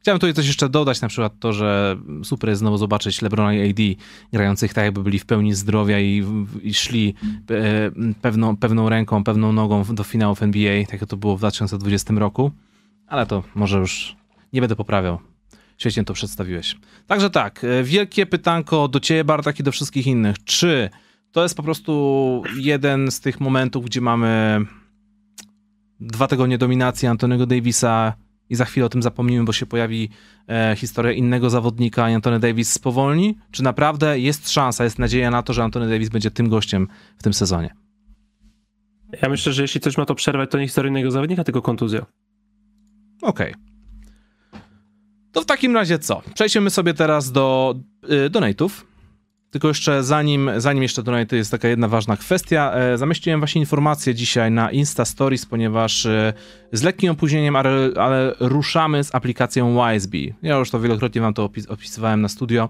A: Chciałem tutaj coś jeszcze dodać, na przykład to, że super jest znowu zobaczyć LeBrona i AD grających tak, jakby byli w pełni zdrowia i, i szli e, pewną, pewną ręką, pewną nogą do finałów NBA, tak jak to było w 2020 roku, ale to może już nie będę poprawiał. Świetnie to przedstawiłeś. Także tak, e, wielkie pytanko do ciebie, Bartak, i do wszystkich innych. Czy to jest po prostu jeden z tych momentów, gdzie mamy dwa tygodnie dominacji Antonego Davisa i za chwilę o tym zapomnimy, bo się pojawi e, historia innego zawodnika i Antony Davis spowolni? Czy naprawdę jest szansa, jest nadzieja na to, że Antony Davis będzie tym gościem w tym sezonie?
B: Ja myślę, że jeśli coś ma to przerwać, to nie historia innego zawodnika, tylko kontuzja.
A: Okej. Okay. To w takim razie co? Przejdźmy sobie teraz do y, donate'ów. Tylko jeszcze zanim, zanim jeszcze donate, jest taka jedna ważna kwestia. E, zamieściłem właśnie informację dzisiaj na Insta Stories, ponieważ e, z lekkim opóźnieniem, ale, ale ruszamy z aplikacją Wiseby. Ja już to wielokrotnie wam to opis, opisywałem na studio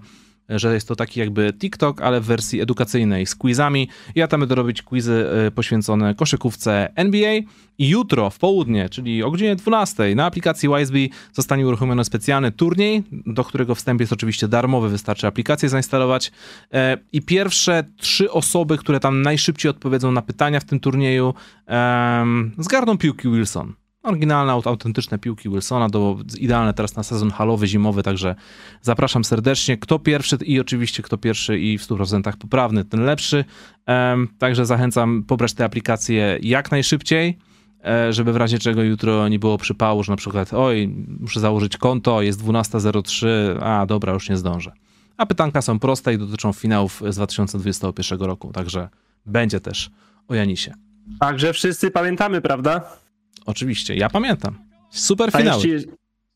A: że jest to taki jakby TikTok, ale w wersji edukacyjnej z quizami. Ja tam będę robić quizy e, poświęcone koszykówce NBA i jutro w południe, czyli o godzinie 12 na aplikacji Wiseby zostanie uruchomiony specjalny turniej, do którego wstęp jest oczywiście darmowy, wystarczy aplikację zainstalować. E, i pierwsze trzy osoby, które tam najszybciej odpowiedzą na pytania w tym turnieju zgarną piłki Wilson oryginalne, autentyczne piłki Wilsona, to idealne teraz na sezon halowy, zimowy, także zapraszam serdecznie. Kto pierwszy i oczywiście kto pierwszy i w 100% poprawny, ten lepszy. Także zachęcam pobrać tę aplikację jak najszybciej, e, żeby w razie czego jutro nie było przypału, że na przykład oj, muszę założyć konto, jest 12.03, a dobra, już nie zdążę. A pytanka są proste i dotyczą finałów z 2021 roku, także będzie też o Janisie.
B: Także wszyscy pamiętamy, prawda?
A: Oczywiście, ja pamiętam. Super finał.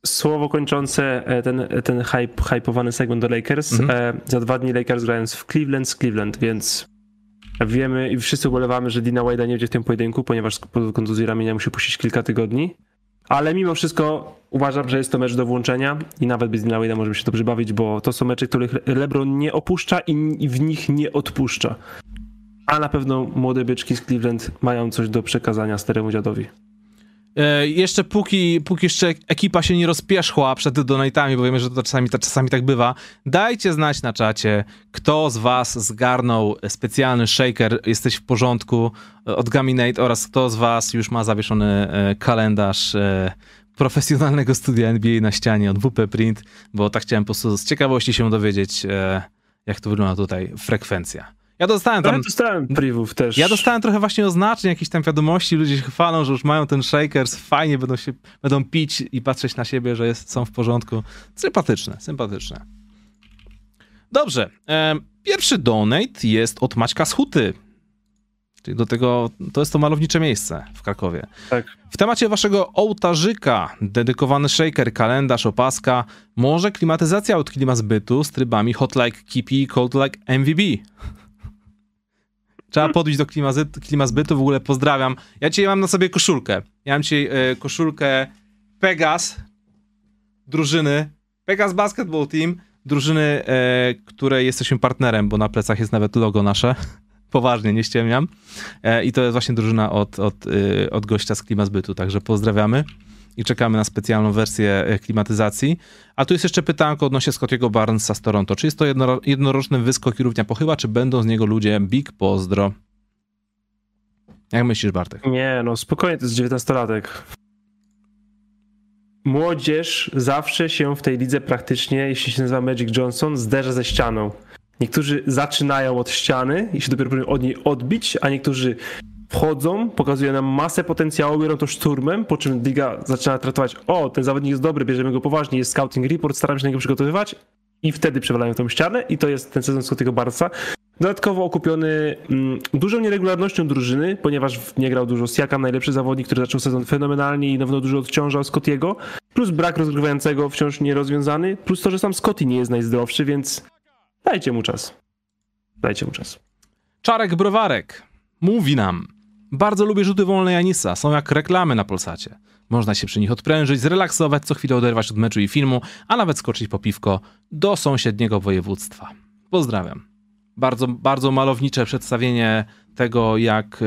B: Słowo kończące e, ten, ten hype, hypowany segment do Lakers. Mhm. E, za dwa dni Lakers grając w Cleveland z Cleveland, więc wiemy i wszyscy ubolewamy, że Dina Wade'a nie będzie w tym pojedynku, ponieważ po kontuzji ramienia musi puścić kilka tygodni. Ale mimo wszystko uważam, że jest to mecz do włączenia i nawet bez Dina Wade'a możemy się dobrze bawić, bo to są mecze, których LeBron nie opuszcza i w nich nie odpuszcza. A na pewno młode byczki z Cleveland mają coś do przekazania staremu dziadowi.
A: E, jeszcze póki, póki jeszcze ekipa się nie rozpierzchła przed donatami, bo wiemy, że to czasami, to czasami tak bywa, dajcie znać na czacie, kto z was zgarnął specjalny shaker, jesteś w porządku e, od Gaminate oraz kto z was już ma zawieszony e, kalendarz e, profesjonalnego studia NBA na ścianie od WP Print, bo tak chciałem po prostu z ciekawości się dowiedzieć, e, jak to wygląda tutaj frekwencja. Ja dostałem tam...
B: Ja dostałem privów też.
A: Ja dostałem trochę właśnie oznaczeń, jakieś tam wiadomości, ludzie się chwalą, że już mają ten shakers, fajnie będą się, będą pić i patrzeć na siebie, że jest, są w porządku. Sympatyczne, sympatyczne. Dobrze, pierwszy donate jest od Maćka z Huty. Czyli do tego, to jest to malownicze miejsce w Krakowie.
B: Tak.
A: W temacie waszego ołtarzyka, dedykowany shaker, kalendarz, opaska, może klimatyzacja od klima zbytu z trybami hot like Kipi, cold like MVB. Trzeba podbić do klima, klima zbytu, w ogóle pozdrawiam. Ja dzisiaj mam na sobie koszulkę. Ja mam dzisiaj e, koszulkę Pegas, drużyny, Pegas Basketball Team, drużyny, e, której jesteśmy partnerem, bo na plecach jest nawet logo nasze. *laughs* Poważnie, nie ściemniam. E, I to jest właśnie drużyna od, od, od gościa z klima zbytu, także pozdrawiamy i czekamy na specjalną wersję e, klimatyzacji. A tu jest jeszcze pytanko odnośnie Scottiego Barnesa z Toronto. Czy jest to jedno, jednoroczny wyskok i równia pochyła, czy będą z niego ludzie big pozdro? Jak myślisz, Bartek?
B: Nie, no spokojnie, to jest 19-latek. Młodzież zawsze się w tej lidze praktycznie, jeśli się nazywa Magic Johnson, zderza ze ścianą. Niektórzy zaczynają od ściany i się dopiero od niej odbić, a niektórzy wchodzą, pokazuje nam masę potencjału, biorą to szturmem, po czym liga zaczyna traktować, o, ten zawodnik jest dobry, bierzemy go poważnie, jest scouting report, staramy się na niego przygotowywać i wtedy przewalają tą ścianę i to jest ten sezon Scottiego Barca. Dodatkowo okupiony mm, dużą nieregularnością drużyny, ponieważ nie grał dużo Siakam, najlepszy zawodnik, który zaczął sezon fenomenalnie i na pewno dużo odciążał Scottiego, plus brak rozgrywającego wciąż nierozwiązany, plus to, że sam Scotty nie jest najzdrowszy, więc dajcie mu czas. Dajcie mu czas.
A: Czarek Browarek mówi nam, bardzo lubię rzuty wolne Janisa, są jak reklamy na Polsacie. Można się przy nich odprężyć, zrelaksować, co chwilę oderwać od meczu i filmu, a nawet skoczyć po piwko do sąsiedniego województwa. Pozdrawiam. Bardzo, bardzo malownicze przedstawienie tego, jak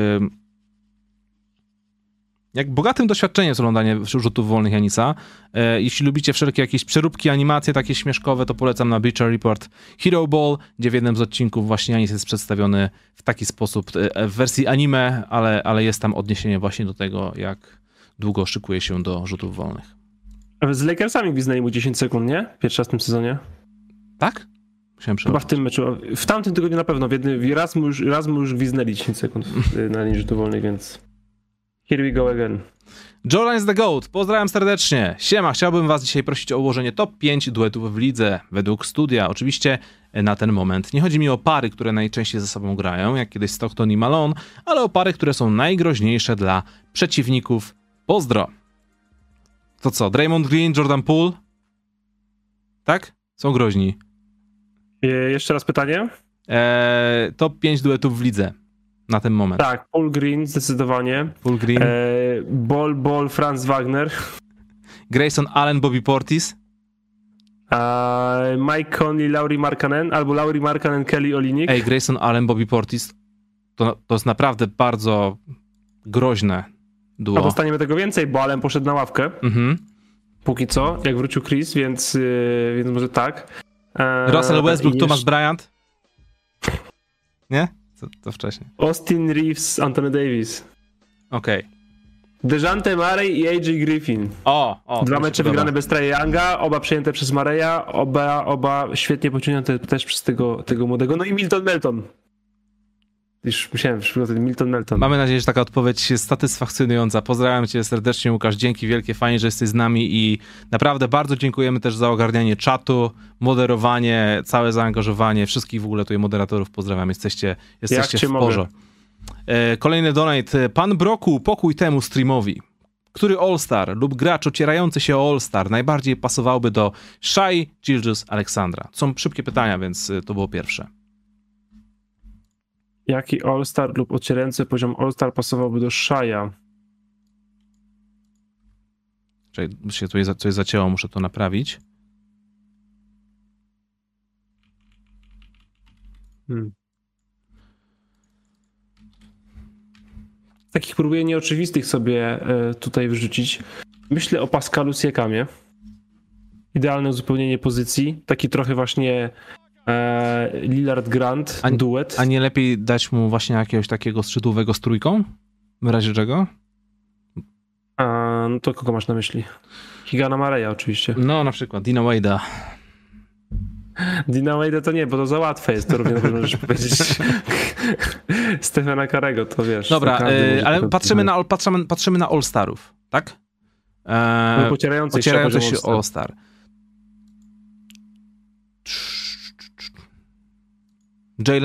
A: jak bogatym doświadczeniem jest oglądanie rzutów wolnych Janisa. E, jeśli lubicie wszelkie jakieś przeróbki, animacje takie śmieszkowe, to polecam na Bleacher Report Hero Ball, gdzie w jednym z odcinków właśnie Janis jest przedstawiony w taki sposób e, w wersji anime, ale, ale jest tam odniesienie właśnie do tego, jak długo szykuje się do rzutów wolnych.
B: Z Lakersami gwiznęli mu 10 sekund, nie? Pierwszy raz w tym sezonie.
A: Tak?
B: Musiałem Chyba w tym meczu. W tamtym tygodniu na pewno. W jednym, raz, mu już, raz mu już gwiznęli 10 sekund na linii rzutów wolnych, więc... Here we go again.
A: Jolan is the GOAT. Pozdrawiam serdecznie. Siema, chciałbym was dzisiaj prosić o ułożenie top 5 duetów w lidze według studia. Oczywiście e, na ten moment. Nie chodzi mi o pary, które najczęściej ze sobą grają, jak kiedyś Stockton i Malone, ale o pary, które są najgroźniejsze dla przeciwników. Pozdro. To co, Draymond Green, Jordan Poole? Tak? Są groźni.
B: Je, jeszcze raz pytanie?
A: Eee, top 5 duetów w lidze na ten moment.
B: Tak, Paul Green zdecydowanie.
A: Paul Green. E,
B: Ball, Ball, Franz Wagner. *laughs*
A: Grayson Allen, Bobby Portis.
B: E, Mike Conley, Laurie Markkanen, albo Laurie Markkanen, Kelly Olinik.
A: Ej, Grayson Allen, Bobby Portis. To, to jest naprawdę bardzo groźne duo.
B: A dostaniemy tego więcej, bo Allen poszedł na ławkę. Mhm. Póki co, jak wrócił Chris, więc, yy, więc może tak.
A: E, Russell Westbrook, Thomas Bryant. Nie? To, to wcześniej.
B: Austin Reeves, Anthony Davis.
A: Okej. Okay.
B: Dejante Murray i AJ Griffin.
A: O, o
B: Dwa mecze wygrane bez Trae Younga, oba przejęte przez Mareya, oba, oba świetnie pociągnięte też przez tego, tego młodego. No i Milton Melton. Już musiałem przygotować Milton Melton.
A: Mamy nadzieję, że taka odpowiedź jest satysfakcjonująca. Pozdrawiam cię serdecznie, Łukasz. Dzięki wielkie, fajnie, że jesteś z nami i naprawdę bardzo dziękujemy też za ogarnianie czatu, moderowanie, całe zaangażowanie, wszystkich w ogóle tutaj moderatorów pozdrawiam. Jesteście, jesteście w porze. Kolejny donate. Pan Broku, pokój temu streamowi. Który All-Star lub gracz ocierający się o All-Star najbardziej pasowałby do Shai Gilgis Aleksandra? Są szybkie pytania, więc e, to było pierwsze.
B: Jaki All-Star lub ocierający poziom All-Star pasowałby do Shaya?
A: Czekaj, się tutaj coś zacięło, muszę to naprawić.
B: Hmm. Takich próbuję nieoczywistych sobie e, tutaj wyrzucić. Myślę o Pascalu Siekamie. Idealne uzupełnienie pozycji. Taki trochę właśnie Lillard Grant
A: A-
B: duet.
A: A nie lepiej dać mu właśnie jakiegoś takiego szczytówego z trójką? W razie czego?
B: A, no to kogo masz na myśli? Higana Mareya oczywiście.
A: No, na przykład Dina Wade'a.
B: Dina Wade'a to nie, bo to za łatwe jest, to równie dobrze możesz *laughs* powiedzieć. *laughs* Stefana Karego, to wiesz.
A: Dobra, e,
B: może
A: ale
B: to-
A: patrzymy na, patrzymy, patrzymy na All-Starów, tak? E,
B: No, Pocierający
A: Ocierający się
B: poziom
A: All-Star. Jalen
B: A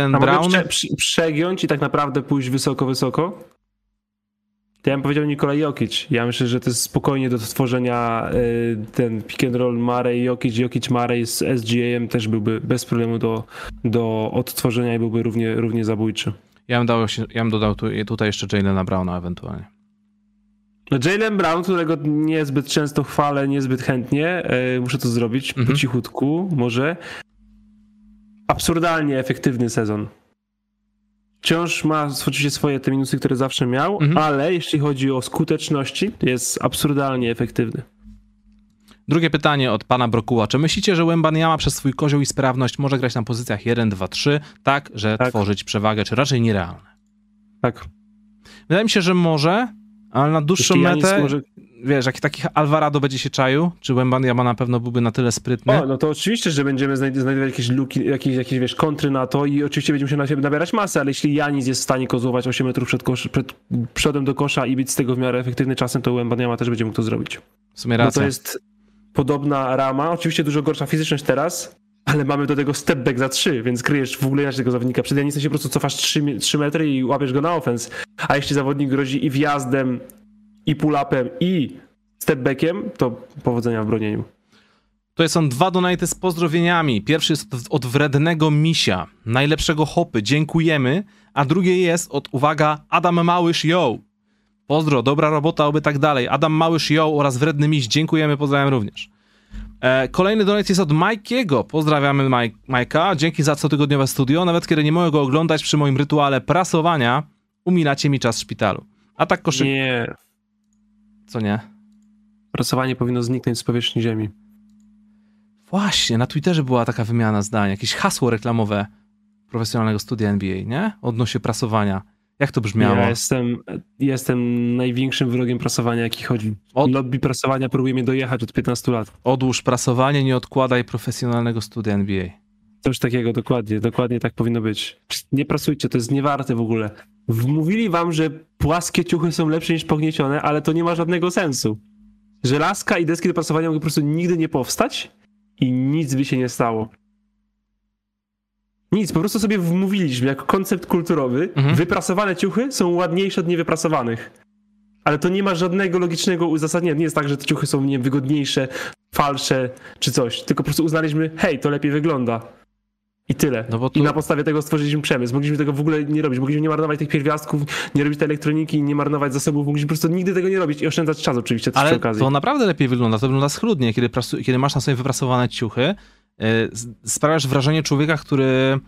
B: mogę
A: Brown.
B: prze, prze, przegiąć i tak naprawdę pójść wysoko, wysoko? To ja bym powiedział Nikola Jokic. Ja myślę, że to jest spokojnie do stworzenia y, ten pick and roll Murray, Jokic, Jokic, Murray z SGA-em też byłby bez problemu do, do odtworzenia i byłby równie, równie zabójczy.
A: Ja bym, dał, ja bym dodał tu, tutaj jeszcze Jalena Browna ewentualnie.
B: No Jalen Brown, którego niezbyt często chwalę, niezbyt chętnie, y, muszę to zrobić
A: Mhm.
B: po cichutku, może. Absurdalnie efektywny sezon. Wciąż ma oczywiście swoje te minusy, które zawsze miał,
A: Mhm.
B: ale jeśli chodzi o skuteczności, jest absurdalnie efektywny.
A: Drugie pytanie od pana Brokuła. Czy myślicie, że Wembanyama przez swój kozioł i sprawność może grać na pozycjach 1, 2, 3, tak, że
B: Tak.
A: tworzyć przewagę, czy raczej nierealne?
B: Tak.
A: Wydaje mi się, że może, ale na dłuższą
B: Jeśli Janis
A: metę,
B: może...
A: wiesz, jak takich Alvarado będzie się czaił, czy Wembanyama na pewno byłby na tyle sprytny?
B: O, no to oczywiście, że będziemy znajd- znajdować jakieś luki, jakieś, jakieś wiesz, kontry na to i oczywiście będziemy się na siebie nabierać masę, ale jeśli Janis jest w stanie kozłować 8 metrów przed, kosz, przed przodem do kosza i być z tego w miarę efektywny czasem, to Wembanyama też będzie mógł to zrobić.
A: w sumie
B: No
A: racja.
B: to jest podobna rama, oczywiście dużo gorsza fizyczność teraz, ale mamy do tego step back za 3, więc kryjesz w ogóle inaczej tego zawodnika. Przed Janisem się po prostu cofasz 3, mi- 3 metry i łapiesz go na offense. A jeśli zawodnik grozi i wjazdem, i pull-upem, i step backiem, to powodzenia w bronieniu.
A: Tutaj są dwa donaty z pozdrowieniami. Pierwszy jest od- wrednego misia, najlepszego hopy, dziękujemy, a drugie jest od, uwaga, Adam Małysz, yo! Pozdro, dobra robota, oby tak dalej. Adam Małysz, yo oraz wredny miś, dziękujemy, pozdrawiam również. E, kolejny donat jest od Majkiego. Pozdrawiamy Maj- Majka, dzięki za cotygodniowe studio. Nawet kiedy nie mogę go oglądać przy moim rytuale prasowania, umilacie mi czas w szpitalu. A tak koszyk...
B: Nie,
A: Co nie?
B: pracowanie powinno zniknąć z powierzchni ziemi.
A: Właśnie, na Twitterze była taka wymiana zdań, jakieś hasło reklamowe profesjonalnego studia NBA, nie? Odnośnie prasowania. Jak to brzmiało?
B: Ja jestem, jestem największym wrogiem prasowania, jaki chodzi.
A: Od-
B: Lobby prasowania próbuje mnie dojechać od 15 lat.
A: Odłóż prasowanie, nie odkładaj profesjonalnego studia NBA.
B: Coś takiego, dokładnie, dokładnie tak powinno być. Nie prasujcie, to jest niewarte w ogóle. Wmówili wam, że płaskie ciuchy są lepsze niż pogniecione, ale to nie ma żadnego sensu. Żelazka i deski do prasowania mogły po prostu nigdy nie powstać i nic by się nie stało. Nic, po prostu sobie wmówiliśmy jako koncept kulturowy,
A: Mhm.
B: wyprasowane ciuchy są ładniejsze od niewyprasowanych. Ale to nie ma żadnego logicznego uzasadnienia. Nie jest tak, że te ciuchy są nie wiem, wygodniejsze, falsze czy coś. Tylko po prostu uznaliśmy, hej, to lepiej wygląda. I tyle.
A: No tu-
B: I na podstawie tego stworzyliśmy przemysł. Mogliśmy tego w ogóle nie robić. Mogliśmy nie marnować tych pierwiastków, nie robić tej elektroniki, nie marnować zasobów. Mogliśmy po prostu nigdy tego nie robić i oszczędzać czas oczywiście też przy
A: Ale
B: okazji.
A: to naprawdę lepiej wygląda. To wygląda schludnie, kiedy, prasu- kiedy masz na sobie wyprasowane ciuchy. Yy, sprawiasz wrażenie człowieka, który,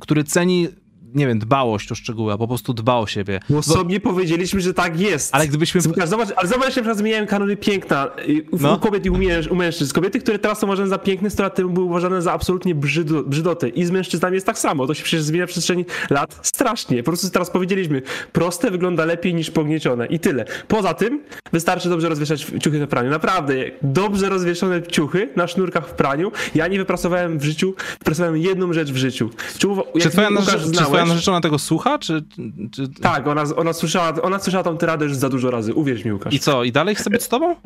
A: który ceni, nie wiem, dbałość o szczegóły, a po prostu dba o siebie.
B: Bo sobie powiedzieliśmy, że tak jest.
A: Ale gdybyśmy...
B: Zobacz, ale zobacz, jak przykład zmieniałem kanony piękna u,
A: No.
B: kobiet i u, męż, u mężczyzn. Kobiety, które teraz są uważane za piękne, 100 lat temu były uważane za absolutnie brzydo, brzydoty. I z mężczyznami jest tak samo. To się przecież zmienia w przestrzeni lat strasznie. Po prostu teraz powiedzieliśmy, proste wygląda lepiej niż pogniecione i tyle. Poza tym wystarczy dobrze rozwieszać ciuchy na praniu. Naprawdę, dobrze rozwieszone ciuchy na sznurkach w praniu. Ja nie wyprasowałem w życiu, wyprasowałem jedną rzecz w życiu. Czy, uwa-
A: Czy
B: jak
A: twoja,
B: Łukasz,
A: czy twoja narzeczona tego słucha, czy... czy...
B: Tak, ona, ona, słyszała, ona słyszała tą tyradę już za dużo razy. Uwierz mi, Łukasz.
A: I co, i dalej chce być z tobą? *laughs*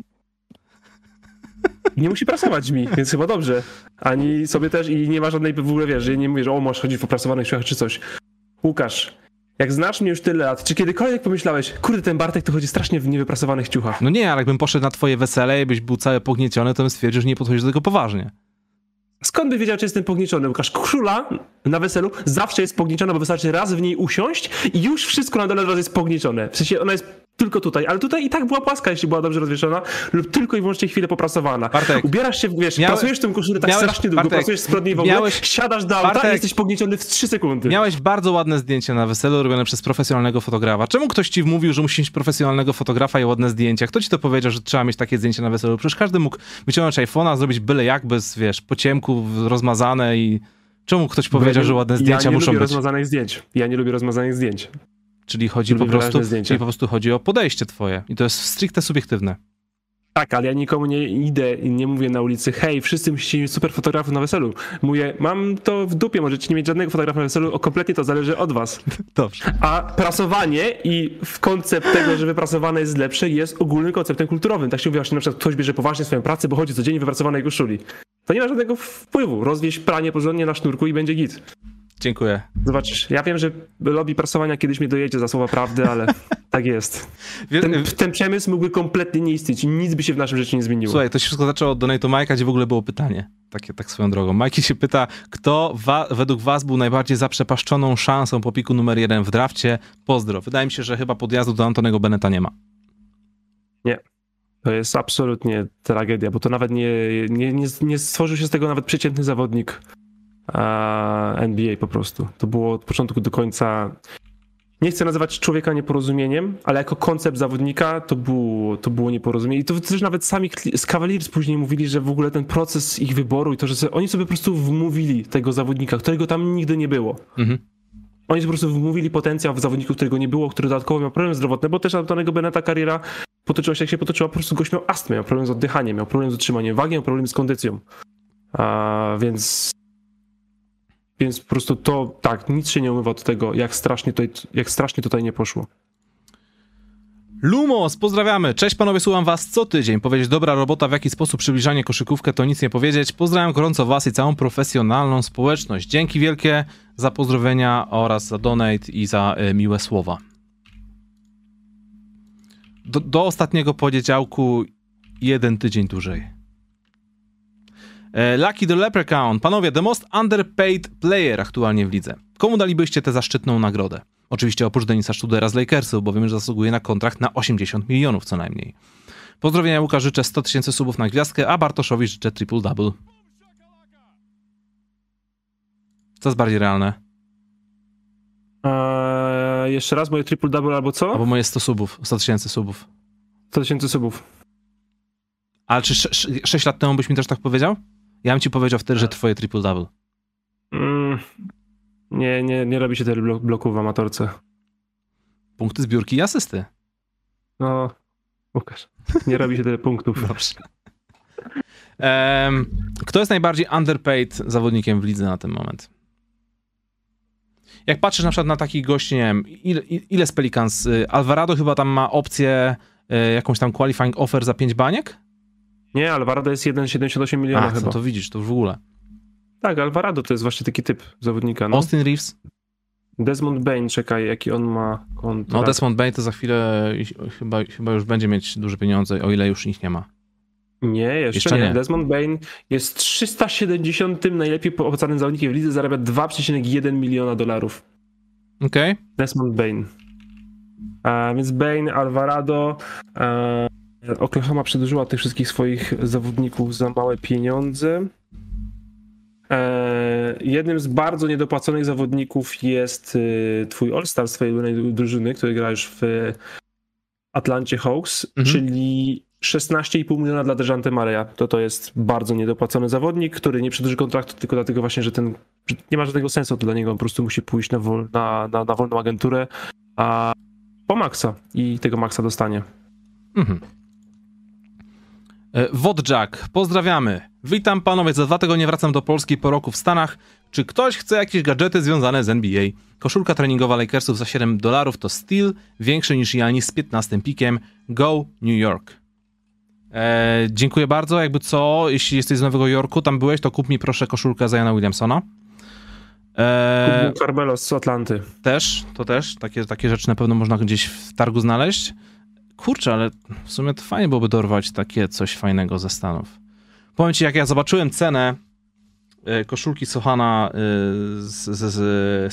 B: Nie musi prasować mi, więc chyba dobrze. Ani sobie też i nie ma żadnej w ogóle wiesz, że nie mówię, że o, masz chodzić w oprasowanych ciuchach czy coś. Łukasz, jak znasz mnie już tyle lat, czy kiedykolwiek pomyślałeś, kurde, ten Bartek to chodzi strasznie w niewyprasowanych ciuchach?
A: No nie, ale jakbym poszedł na twoje wesele i byś był cały pognieciony, to bym stwierdził, że nie podchodzisz do tego poważnie.
B: Skąd by wiedział, czy jestem pognieczony? Łukasz, krzula na weselu zawsze jest pognieczona, bo wystarczy raz w niej usiąść i już wszystko na dole od razu jest pognieczone. W sensie ona jest tylko tutaj, ale tutaj i tak była płaska, jeśli była dobrze rozwieszona, lub tylko i wyłącznie chwilę poprasowana.
A: Bartek,
B: Ubierasz się, wiesz,
A: miałe-
B: pracujesz w tym koszulę tak
A: miałeś-
B: strasznie długo,
A: Bartek,
B: pracujesz spodnie w ogóle,
A: miałeś-
B: siadasz do auta
A: Bartek-
B: i jesteś pognieciony w 3 sekundy.
A: Miałeś bardzo ładne zdjęcie na weselu robione przez profesjonalnego fotografa. Czemu ktoś ci mówił, że musisz mieć profesjonalnego fotografa i ładne zdjęcia? Kto ci to powiedział, że trzeba mieć takie zdjęcie na weselu? Przecież każdy mógł wyciągnąć iPhone'a, zrobić byle jak, bez, wiesz, po ciemku, rozmazane i... Czemu ktoś powiedział,
B: ja nie-
A: że ładne zdjęcia
B: ja nie
A: muszą
B: lubię
A: być?
B: rozmazanych zdjęć. Ja nie lubię rozmazanych zdjęć.
A: Czyli chodzi po prostu, czyli po prostu chodzi o podejście twoje. I to jest stricte subiektywne.
B: Tak, ale ja nikomu nie idę i nie mówię na ulicy, hej, wszyscy musicie mieć super fotografów na weselu. Mówię, mam to w dupie, możecie nie mieć żadnego fotografa na weselu, o kompletnie to zależy od was. *laughs*
A: Dobrze.
B: A prasowanie i koncept tego, że wyprasowane jest lepsze, jest ogólnym konceptem kulturowym. Tak się mówi, właśnie na przykład ktoś bierze poważnie swoją pracę, bo chodzi codziennie w wypracowanej koszuli. To nie ma żadnego wpływu. Rozwieź pranie porządnie na sznurku i będzie git.
A: Dziękuję.
B: Zobaczysz. Ja wiem, że lobby prasowania kiedyś mnie dojedzie za słowa prawdy, ale *laughs* tak jest. Ten, ten przemysł mógłby kompletnie nie istnieć i nic by się w naszym życiu nie zmieniło.
A: Słuchaj, to się wszystko zaczęło od donate'u Majka, gdzie w ogóle było pytanie. Takie, tak swoją drogą. Majki się pyta, kto wa- według was był najbardziej zaprzepaszczoną szansą po piku numer jeden w drafcie? Pozdro. Wydaje mi się, że chyba podjazdu do Antonego Beneta nie ma.
B: To jest absolutnie tragedia, bo to nawet nie, nie, nie, nie stworzył się z tego nawet przeciętny zawodnik NBA po prostu. To było od początku do końca. Nie chcę nazywać człowieka nieporozumieniem, ale jako koncept zawodnika to było, to było nieporozumienie. I to też nawet sami z Cavaliers później mówili, że w ogóle ten proces ich wyboru i to, że sobie, oni sobie po prostu wmówili tego zawodnika, którego tam nigdy nie było.
A: Mhm.
B: Oni po prostu wmówili potencjał w zawodniku, którego nie było, który dodatkowo miał problem zdrowotny, bo też Antonego Beneta kariera potoczyła się jak się potoczyła, po prostu gość miał astmę, miał problem z oddychaniem, miał problem z utrzymaniem wagi, miał problem z kondycją. A, więc więc po prostu to, tak, nic się nie umywa od tego, jak strasznie tutaj, jak strasznie tutaj nie poszło.
A: Lumos, pozdrawiamy. Cześć panowie, słucham was co tydzień. Powiedzieć dobra robota, w jaki sposób przybliżanie koszykówkę, to nic nie powiedzieć. Pozdrawiam gorąco was i całą profesjonalną społeczność. Dzięki wielkie za pozdrowienia oraz za donate i za e, miłe słowa. Do, do ostatniego poniedziałku jeden tydzień dłużej. E, Lucky the Leprechaun. Panowie, the most underpaid player aktualnie w lidze. Komu dalibyście tę zaszczytną nagrodę? Oczywiście oprócz Denisa Studera z Lakersów, bo wiemy, że zasługuje na kontrakt na 80 milionów co najmniej. Pozdrowienia Łukasz, życzę 100 tysięcy subów na gwiazdkę, a Bartoszowi życzę triple-double. Co jest bardziej realne?
B: Eee, jeszcze raz moje triple double albo co?
A: Albo moje 100 subów, 100 tysięcy subów.
B: 100 tysięcy subów.
A: Ale czy 6 lat temu byś mi też tak powiedział? Ja bym ci powiedział wtedy, że twoje triple-double.
B: Mm, nie, nie, nie robi się tyle blok- bloków w amatorce.
A: Punkty zbiórki i asysty.
B: No, Łukasz, nie robi się tyle *laughs* punktów.
A: Dobrze. Em, kto jest najbardziej underpaid zawodnikiem w lidze na ten moment? Jak patrzysz na przykład na takich gości, nie wiem, ile, ile z Pelicans? y, Alvarado chyba tam ma opcję, y, jakąś tam qualifying offer za 5 baniek?
B: Nie, Alvarado jest 1,78 miliona
A: A,
B: chyba.
A: to widzisz, to w ogóle.
B: Tak, Alvarado to jest właśnie taki typ zawodnika. No.
A: Austin Reeves?
B: Desmond Bain, czekaj, jaki on ma kontrakt.
A: No Desmond Bain to za chwilę chyba, chyba już będzie mieć duże pieniądze, o ile już ich nie ma.
B: Nie, jeszcze,
A: Jeszcze
B: nie.
A: nie.
B: Desmond Bain jest 370 najlepiej opłacanym zawodnikiem w lidze, zarabia 2,1 miliona dolarów.
A: Okej.
B: Desmond Bain. A, więc Bain, Alvarado. E, Oklahoma przedłużyła tych wszystkich swoich zawodników za małe pieniądze. E, jednym z bardzo niedopłaconych zawodników jest y, twój All-Star z twojej drużyny, który gra już w Atlancie Hawks,
A: Mhm.
B: czyli 16,5 miliona dla Dejante Mareja. To to jest bardzo niedopłacony zawodnik, który nie przedłuży kontraktu tylko dlatego właśnie, że ten nie ma żadnego sensu dla niego, on po prostu musi pójść na, wol, na, na, na wolną agenturę, a po maksa i tego maksa dostanie.
A: Mhm. E, Wodjack, pozdrawiamy. Witam panowie, za dwa tygodnie wracam do Polski po roku w Stanach. Czy ktoś chce jakieś gadżety związane z NBA? Koszulka treningowa Lakersów za 7 dolarów to styl większy niż Janis z 15 pikiem. Go New York. E, dziękuję bardzo. Jakby co, jeśli jesteś z Nowego Jorku, tam byłeś, to kup mi proszę koszulkę Zajana Williamsona. E,
B: Kubu Carmelo z Atlanty.
A: też, to też. Takie, takie rzeczy na pewno można gdzieś w targu znaleźć. Kurczę, ale w sumie to fajnie byłoby dorwać takie coś fajnego ze Stanów. Powiem ci, jak ja zobaczyłem cenę e, koszulki Sohana e, z, z,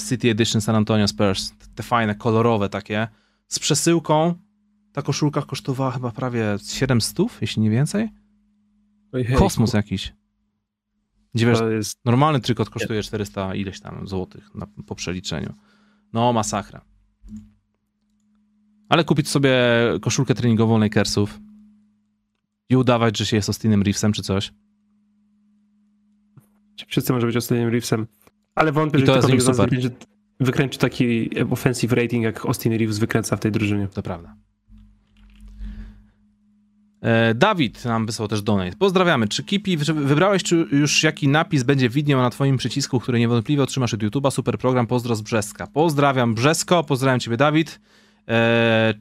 A: z City Edition San Antonio Spurs, te fajne, kolorowe takie, z przesyłką, Ta koszulka kosztowała chyba prawie 700, jeśli nie więcej.
B: Ojej,
A: Kosmos jakiś.
B: To jest...
A: normalny trykot kosztuje 400 ileś tam złotych na, po przeliczeniu. No, masakra. Ale kupić sobie koszulkę treningową Lakersów i udawać, że się jest Austinem Reevesem czy coś.
B: Wszyscy może być ostatnim Reevesem. Ale wątpię,
A: I
B: że ktokolwiek z nas wykręci taki offensive rating, jak Austin Reeves wykręca w tej drużynie.
A: To prawda. E, Dawid nam wysłał też donate. Pozdrawiamy. Czy Kipi, wybrałeś czy już jaki napis będzie widniał na twoim przycisku, który niewątpliwie otrzymasz od YouTube'a? Super program, pozdro z Brzeska. Pozdrawiam Brzesko, pozdrawiam ciebie Dawid. E,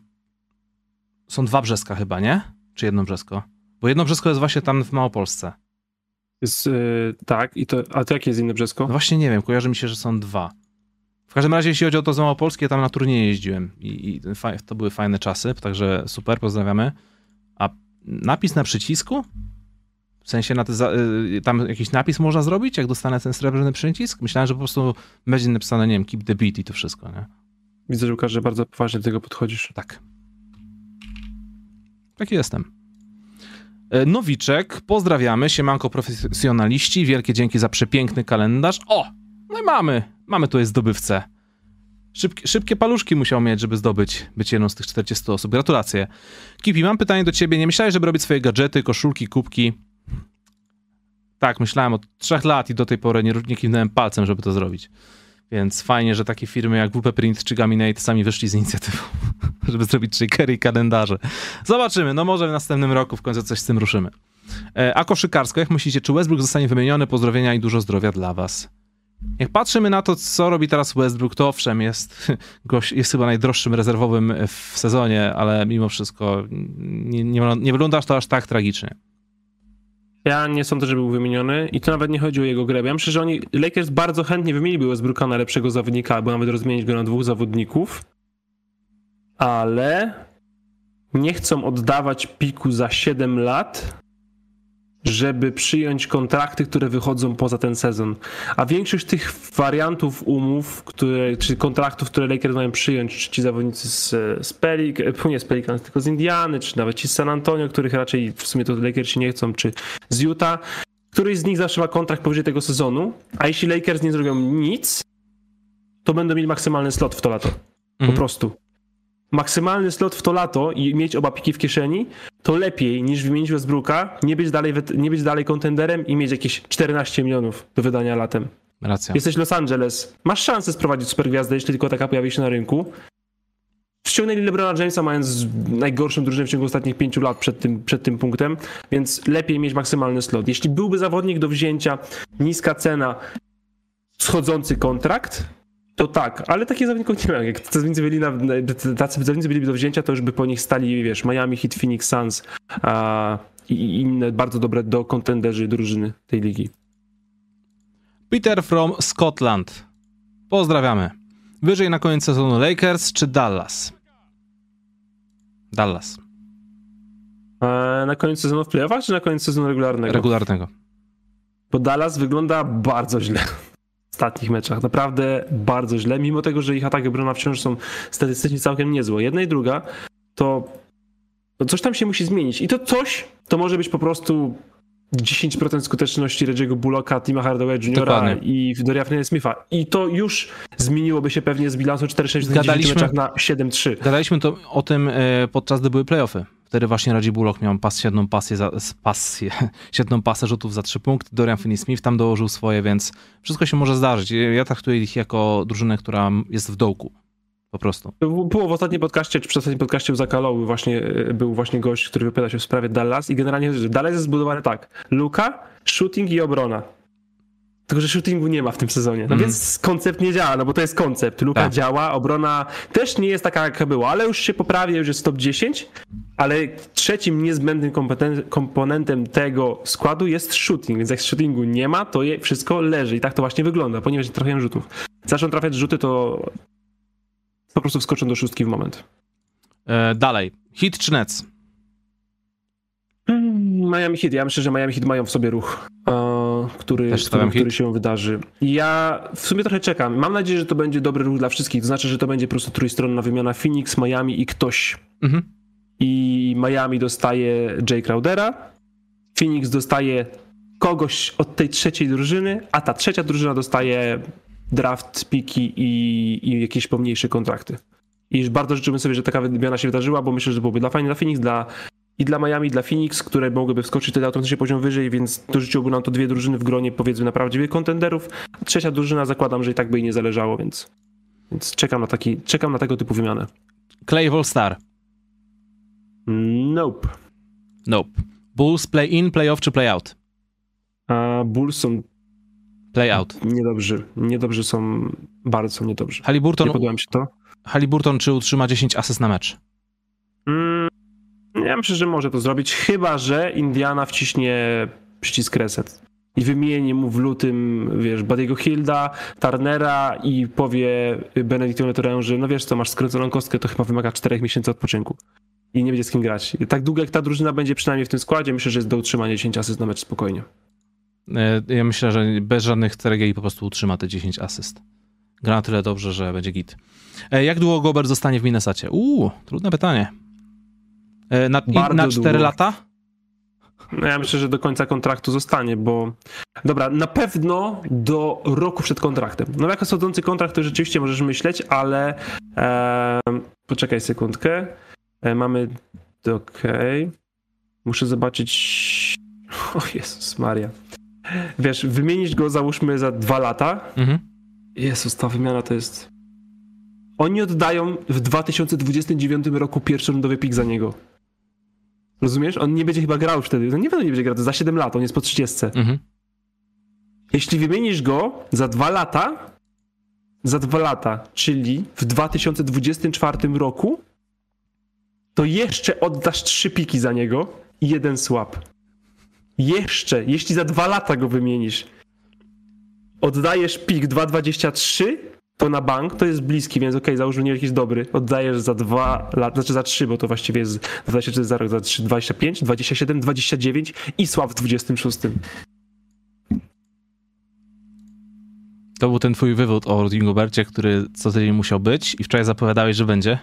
A: są dwa Brzeska chyba, nie? Czy jedno Brzesko? Bo jedno Brzesko jest właśnie tam w Małopolsce.
B: Jest, yy, tak, i to, a to jakie jest inne Brzesko?
A: No właśnie nie wiem, kojarzy mi się, że są dwa. W każdym razie, jeśli chodzi o to z Małopolski, ja tam na turnieje jeździłem i, i to były fajne czasy, także super, pozdrawiamy. A napis na przycisku? W sensie na te za, y, tam jakiś napis można zrobić, jak dostanę ten srebrny przycisk? Myślałem, że po prostu będzie napisane, nie wiem, keep the beat i to wszystko, nie?
B: Widzę, że Łukasz, że bardzo poważnie do tego podchodzisz.
A: Tak. Taki jestem. E, Nowiczek, pozdrawiamy, siemanko profesjonaliści, wielkie dzięki za przepiękny kalendarz. O, no i mamy, mamy tutaj zdobywcę. Szybkie, szybkie paluszki musiał mieć, żeby zdobyć, być jedną z tych 40 osób. Gratulacje. Kipi, mam pytanie do ciebie. Nie myślałeś, żeby robić swoje gadżety, koszulki, kubki? Tak, myślałem od trzech lat i do tej pory nie, nie kiwnąłem palcem, żeby to zrobić. Więc fajnie, że takie firmy jak WP Print czy Gaminate sami wyszli z inicjatywą, *laughs* żeby zrobić shakery i kalendarze. Zobaczymy, no może w następnym roku w końcu coś z tym ruszymy. E, a koszykarsko, jak myślicie, czy Westbrook zostanie wymieniony? Pozdrowienia i dużo zdrowia dla was. Jak patrzymy na to, co robi teraz Westbrook, to owszem, jest, *laughs* gość, jest chyba najdroższym rezerwowym w sezonie, ale mimo wszystko nie, nie, nie wygląda to aż tak tragicznie.
B: Ja nie sądzę, że był wymieniony i to nawet nie chodzi o jego grę. Ja myślę, że oni, Lakers bardzo chętnie wymieniliby Westbrooka na lepszego zawodnika, albo nawet rozmienić go na dwóch zawodników, ale nie chcą oddawać piku za 7 lat, żeby przyjąć kontrakty, które wychodzą poza ten sezon. A większość tych wariantów umów, które, czy kontraktów, które Lakers mają przyjąć, czy ci zawodnicy z, z Pelik, nie z Pelicans, tylko z Indiany, czy nawet ci z San Antonio, których raczej w sumie to Lakersi nie chcą, czy z Utah, któryś z nich zawsze ma kontrakt powyżej tego sezonu, a jeśli Lakers nie zrobią nic, to będą mieli maksymalny slot w to lato. Po
A: Mhm.
B: prostu. Maksymalny slot w to lato i mieć oba piki w kieszeni, to lepiej niż wymienić Westbrooka, nie być dalej, nie być dalej kontenderem i mieć jakieś 14 milionów do wydania latem.
A: Racja.
B: Jesteś Los Angeles, masz szansę sprowadzić supergwiazdę, jeśli tylko taka pojawi się na rynku. Ściągnęli LeBrona Jamesa, mając najgorszą drużynę w ciągu ostatnich pięciu lat przed tym, przed tym punktem, więc lepiej mieć maksymalny slot. Jeśli byłby zawodnik do wzięcia, niska cena, schodzący kontrakt, to tak, ale takich zawodników nie ma. Jak zawodnicy byli, na, tacy zawodnicy byliby do wzięcia, to już by po nich stali, wiesz, Miami Heat, Phoenix Suns a, i, inne bardzo dobre do kontenderzy drużyny tej ligi.
A: Peter from Scotland. Pozdrawiamy. Wyżej na koniec sezonu Lakers czy Dallas? Dallas.
B: E, na koniec sezonu w playoffach, czy na koniec sezonu regularnego?
A: Regularnego.
B: Bo Dallas wygląda bardzo źle ostatnich meczach. Naprawdę bardzo źle, mimo tego, że ich ataki obrona wciąż są statystycznie całkiem niezłe. Jedna i druga, to no coś tam się musi zmienić. I to coś to może być po prostu 10% skuteczności Reggie'ego Bullocka, Tima Hardaway Jr.
A: Dokładnie.
B: i Dorian Finney-Smitha. I to już zmieniłoby się pewnie z bilansu 4-6 w 10
A: Gadaliśmy-
B: meczach na 7-3.
A: Gadaliśmy to, o tym e, podczas gdy były playoffy. Wtedy właśnie Reggie Bullock miał pas, świetną pasję, za, pasję, *laughs* świetną pasę rzutów za trzy punkty. Dorian Finney-Smith tam dołożył swoje, więc wszystko się może zdarzyć. Ja traktuję ich jako drużynę, która jest w dołku. Po prostu.
B: Było w ostatnim podcaście, czy przy ostatnim podcaście u Zakaloły właśnie e, był właśnie gość, który wypowiada się w sprawie Dallas i generalnie Dallas jest zbudowany tak. Luka, shooting i obrona. Tylko, że shootingu nie ma w tym sezonie. No
A: Mhm.
B: więc koncept nie działa, no bo to jest koncept. Luka
A: Tak.
B: działa, obrona też nie jest taka, jaka była, ale już się poprawia, już jest top 10. Ale trzecim niezbędnym komponentem tego składu jest shooting, więc jak shootingu nie ma, to je wszystko leży i tak to właśnie wygląda, ponieważ nie trafiają rzutów. Zaczną trafiać rzuty, to po prostu wskoczą do szóstki w moment.
A: E, dalej. Hit czy Nets?
B: Hmm, Miami Heat. Ja myślę, że Miami Heat mają w sobie ruch, e, który, który, który się wydarzy. Ja w sumie trochę czekam. Mam nadzieję, że to będzie dobry ruch dla wszystkich. To znaczy, że to będzie po prostu trójstronna wymiana Phoenix, Miami i ktoś.
A: Mhm.
B: i Miami dostaje Jay Crowdera. Phoenix dostaje kogoś od tej trzeciej drużyny, a ta trzecia drużyna dostaje draft, piki i, i jakieś pomniejsze kontrakty. I bardzo życzyłbym sobie, że taka wymiana się wydarzyła, bo myślę, że byłoby dla fajnie dla Phoenix, dla, i dla Miami, i dla Phoenix, które mogłyby wskoczyć wtedy automatycznie poziom wyżej, więc życzyłby nam to dwie drużyny w gronie, powiedzmy, na prawdziwych kontenderów. A trzecia drużyna zakładam, że i tak by jej nie zależało, więc, więc czekam, na taki, czekam na tego typu wymianę.
A: Clay All-Star.
B: Nope.
A: Nope. Bulls play in, play off czy play out?
B: A Bulls są
A: Play out.
B: niedobrzy. Niedobrzy są, bardzo są niedobrzy.
A: Halliburton,
B: Nie podoba mi się to.
A: Halliburton czy utrzyma 10 asyst na mecz?
B: Mm, ja myślę, że może to zrobić, chyba że Indiana wciśnie przycisk reset i wymieni mu w lutym, wiesz, Badiego Hilda, Turnera i powie Benedictowi Torreon, że no wiesz co, masz skręconą kostkę, to chyba wymaga 4 miesięcy odpoczynku i nie będzie z kim grać. Tak długo jak ta drużyna będzie przynajmniej w tym składzie, myślę, że jest do utrzymania 10 asyst na mecz spokojnie.
A: E, Ja myślę, że bez żadnych ceregieli po prostu utrzyma te 10 asyst. Gra na tyle dobrze, że będzie git. E, Jak długo Gobert zostanie w Minnesacie? Uuu, trudne pytanie. E, Na,
B: Bardzo
A: na 4
B: długo.
A: lata?
B: No ja myślę, że do końca kontraktu zostanie, bo dobra, na pewno do roku przed kontraktem. No jako sądzący kontrakt to rzeczywiście możesz myśleć, ale e, poczekaj sekundkę. E, mamy okej. Muszę zobaczyć. O Jezus Maria. Wiesz, wymienić go załóżmy za dwa lata.
A: Mhm.
B: Jezus, ta wymiana to jest. Oni oddają w 2029 roku pierwszorundowy pik za niego. Rozumiesz? On nie będzie chyba grał wtedy. No nie pewno nie będzie grał, to za 7 lat, on jest po 30.
A: Mhm.
B: Jeśli wymienisz go za dwa lata, za dwa lata, czyli w 2024 roku, to jeszcze oddasz trzy piki za niego i jeden swap. Jeszcze, jeśli za dwa lata go wymienisz, oddajesz pik 2,23, to na bank to jest bliski, więc okej, załóżmy nie jakiś dobry. Oddajesz za dwa lata, znaczy za trzy, bo to właściwie jest 24 za rok, za 3, 25, 27, 29 i swap w 26.
A: To był ten twój wywód o Rudy Gobercie, który co tydzień musiał być i wczoraj zapowiadałeś, że będzie.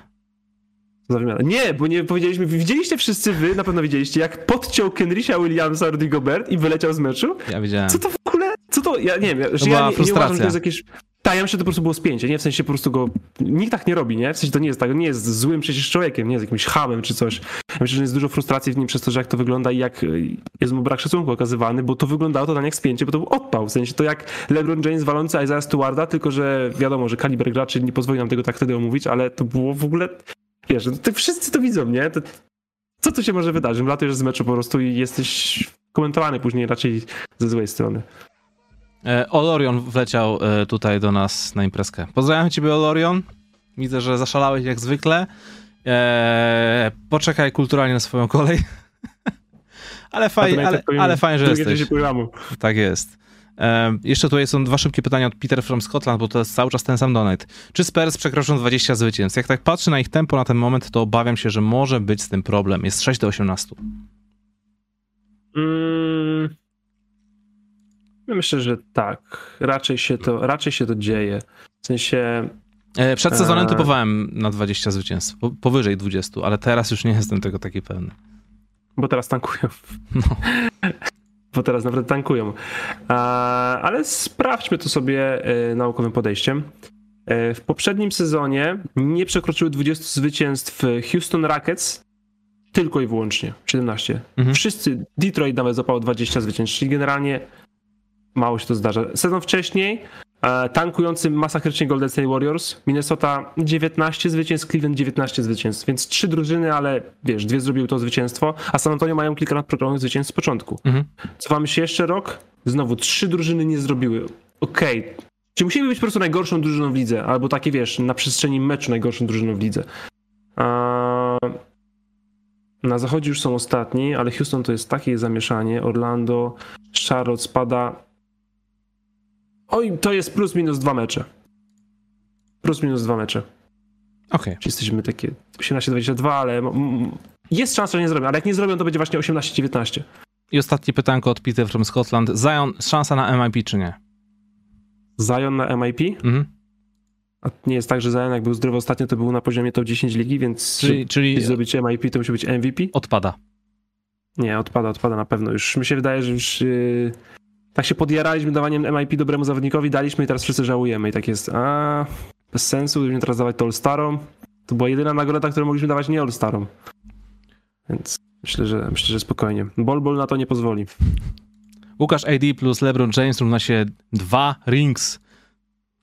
B: Nie, bo nie powiedzieliśmy, widzieliście wszyscy wy, na pewno widzieliście, jak podciął Kenrisha Williamsa Rudy Gobert i wyleciał z meczu?
A: Ja wiedziałem.
B: Co to w ogóle, co to, ja nie wiem, że ja nie, nie
A: frustracja.
B: uważam, że to jest jakieś, tak, ja myślę, że to po prostu było spięcie, nie, w sensie po prostu go, nikt tak nie robi, nie, w sensie to nie jest tak, nie jest złym przecież człowiekiem, nie jest jakimś hamem czy coś. Ja myślę, że jest dużo frustracji w nim przez to, że jak to wygląda i jak y, jest mu brak szacunku okazywany, bo to wyglądało to na jak spięcie, bo to był odpał, w sensie to jak LeBron James walący Isaiah Stewarda, tylko że wiadomo, że kaliber graczy nie pozwoli nam tego tak wtedy omówić, ale to było w ogóle, wiesz, no to wszyscy to widzą, nie, to, co tu się może wydarzyć? Latujesz z meczu po prostu i jesteś komentowany później raczej ze złej strony.
A: E, Olorion wleciał e, tutaj do nas na imprezkę. Pozdrawiam ciebie, Olorion. Widzę, że zaszalałeś jak zwykle. E, poczekaj kulturalnie na swoją kolej. *laughs* ale, fajnie, ale, ale fajnie, że jesteś. Tak jest. E, jeszcze tutaj są dwa szybkie pytania od Peter from Scotland, bo to jest cały czas ten sam donate. Czy Spurs przekroczą 20 zwycięstw? Jak tak patrzę na ich tempo na ten moment, to obawiam się, że może być z tym problem. Jest 6 do 18.
B: Mm, myślę, że tak. Raczej się to, raczej się to dzieje. W sensie
A: E, przed sezonem
B: Eee.
A: typowałem na 20 zwycięstw, po, powyżej 20, ale teraz już nie jestem tego taki pewny.
B: Bo teraz tankują.
A: No. *laughs*
B: Bo teraz naprawdę tankują. A, ale sprawdźmy to sobie e, naukowym podejściem. E, w poprzednim sezonie nie przekroczyły 20 zwycięstw Houston Rockets tylko i wyłącznie 17.
A: Mhm.
B: Wszyscy, Detroit nawet zapało 20 zwycięstw, czyli generalnie mało się to zdarza. Sezon wcześniej e, tankujący masakrycznie Golden State Warriors, Minnesota 19 zwycięstw, Cleveland 19 zwycięstw, więc trzy drużyny, ale wiesz, dwie zrobiły to zwycięstwo, a San Antonio mają kilka nadprogramowych zwycięstw z początku.
A: Mhm.
B: Cofamy się jeszcze rok, znowu trzy drużyny nie zrobiły. Okej. Czy musieli być po prostu najgorszą drużyną w lidze, albo takie wiesz, na przestrzeni meczu najgorszą drużyną w lidze. Na zachodzie już są ostatni, ale Houston to jest takie zamieszanie. Orlando, Charlotte spada. Oj, to jest plus minus dwa mecze. Plus minus dwa mecze.
A: Okej.
B: Czyli jesteśmy takie 18-22, ale jest szansa, że nie zrobią. Ale jak nie zrobią, to będzie właśnie 18-19.
A: I ostatnie pytanko od Peter from Scotland. Zion, szansa na MIP czy nie?
B: Zion na MIP?
A: Mhm.
B: A nie jest tak, że Zion jak był zdrowy ostatnio, to był na poziomie top 10 ligi, więc
A: Czyli, czyli
B: zrobić MIP, to musi być MVP?
A: odpada.
B: Nie, odpada, odpada na pewno. Już mi się wydaje, że już yy, tak się podjaraliśmy dawaniem MIP dobremu zawodnikowi, daliśmy i teraz wszyscy żałujemy. I tak jest, a bez sensu, gdybyśmy teraz dawać to All-Starom. To była jedyna nagroda, którą mogliśmy dawać nie All-Starom. Więc myślę, że myślę, że spokojnie. Bol Bol na to nie pozwoli.
A: Łukasz AD plus LeBron James równa się dwa rings.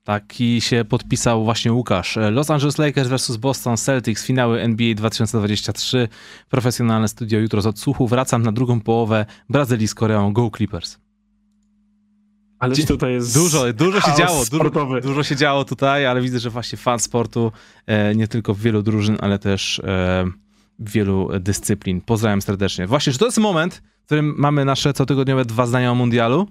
A: Taki się podpisał właśnie Łukasz. Los Angeles Lakers vs Boston Celtics, finały NBA 2023. Profesjonalne studio jutro z odsłuchu. Wracam na drugą połowę Brazylii z Koreą. Go Clippers.
B: Tutaj jest
A: Dużo, dużo się działo. Dużo, dużo się działo tutaj, ale widzę, że właśnie fan sportu e, nie tylko w wielu drużyn, ale też e, wielu dyscyplin. Pozdrawiam serdecznie. Właśnie, czy to jest moment, w którym mamy nasze cotygodniowe dwa zdania o mundialu?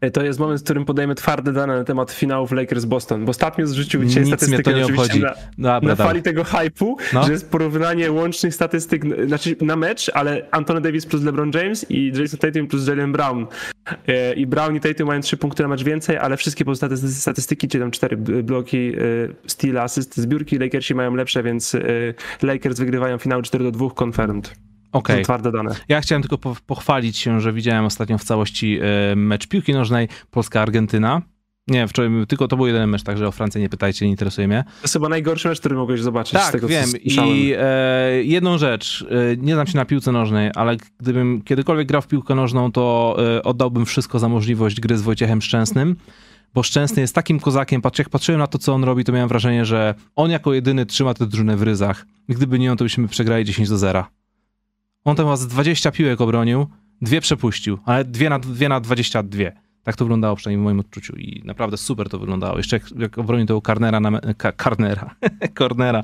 B: E, To jest moment, w którym podajemy twarde dane na temat finałów Lakers-Boston, bo ostatnio zrzucił dzisiaj
A: Nic mnie
B: statystykę
A: to nie
B: oczywiście na,
A: Dobra,
B: na fali tego hypu,
A: No.
B: że jest porównanie łącznych statystyk, znaczy na mecz, ale Anthony Davis plus LeBron James i Jason Tatum plus Jalen Brown. E, I Brown i Tatum mają trzy punkty na mecz więcej, ale wszystkie pozostałe staty- statystyki, czyli tam cztery bloki, e, steal, asysty, zbiórki, Lakersi mają lepsze, więc Lakers wygrywają finał 4 do 2 confirmed. To twarde dane.
A: Ja chciałem tylko po, pochwalić się, że widziałem ostatnio w całości e, mecz piłki nożnej Polska-Argentyna. Nie, wczoraj tylko to był jeden mecz, także o Francję nie pytajcie, nie interesuje mnie.
B: To jest chyba najgorszy mecz, który mogłeś zobaczyć z
A: Tak,
B: tego,
A: wiem. I e, jedną rzecz, e, nie znam się na piłce nożnej, ale gdybym kiedykolwiek grał w piłkę nożną, to e, oddałbym wszystko za możliwość gry z Wojciechem Szczęsnym, bo Szczęsny jest takim kozakiem. Patrz, jak patrzyłem na to, co on robi, to miałem wrażenie, że on jako jedyny trzyma tę drużynę w ryzach. Gdyby nie on, to byśmy przegrali 10 do 0. On tam z 20 piłek obronił, dwie przepuścił, ale dwie na, dwie na 22. Tak to wyglądało przynajmniej w moim odczuciu i naprawdę super to wyglądało. Jeszcze jak, jak obronił tego Karnera na... Me- ka, Karnera. *laughs* Cornera.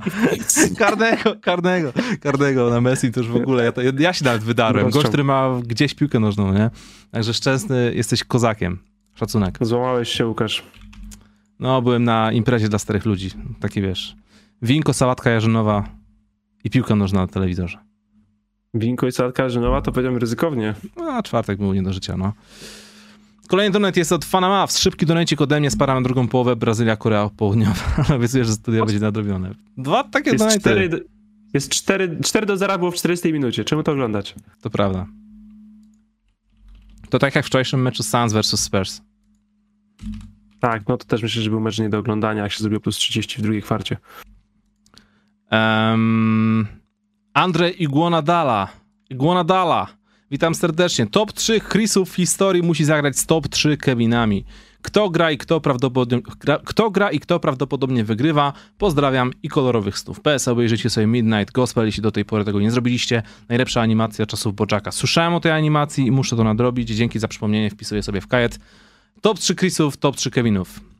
A: Karnego, Karnego, Karnego na Messi to już w ogóle, ja, to, ja się nawet wydarłem. Gość, który ma gdzieś piłkę nożną, nie? Także szczęsny, jesteś kozakiem. Szacunek.
B: Złamałeś się, Łukasz.
A: No, byłem na imprezie dla starych ludzi. Takie wiesz. Winko, sałatka jarzynowa i piłka nożna na telewizorze.
B: Winko i sałatka jarzynowa, to powiedziałem ryzykownie.
A: No, a czwartek był nie do życia, no. Kolejny donet jest od Fana Mavs. Szybki donecik ode mnie, sparamy na drugą połowę Brazylia, Korea Południowa. *laughs* Obiecuję, że studia będzie nadrobione. Dwa takie
B: Jest
A: donety.
B: 4, do- jest 4, 4 do 0 było w 40 minucie. Czemu to oglądać?
A: To prawda. To tak jak w wczorajszym meczu Suns versus Spurs.
B: Tak, no to też myślę, że był mecz nie do oglądania, jak się zrobiło plus 30 w drugiej kwarcie.
A: Um, Andre Iguanadala. Iguanadala. Witam serdecznie. Top 3 Chrisów w historii musi zagrać z top 3 Kevinami. Kto gra i kto prawdopodobnie, gra, kto gra i kto prawdopodobnie wygrywa. Pozdrawiam i kolorowych snów. PS, obejrzyjcie sobie Midnight Gospel, jeśli do tej pory tego nie zrobiliście. Najlepsza animacja czasów Boczaka. Słyszałem o tej animacji i muszę to nadrobić. Dzięki za przypomnienie, wpisuję sobie w kajet. Top 3 Chrisów, top 3 Kevinów.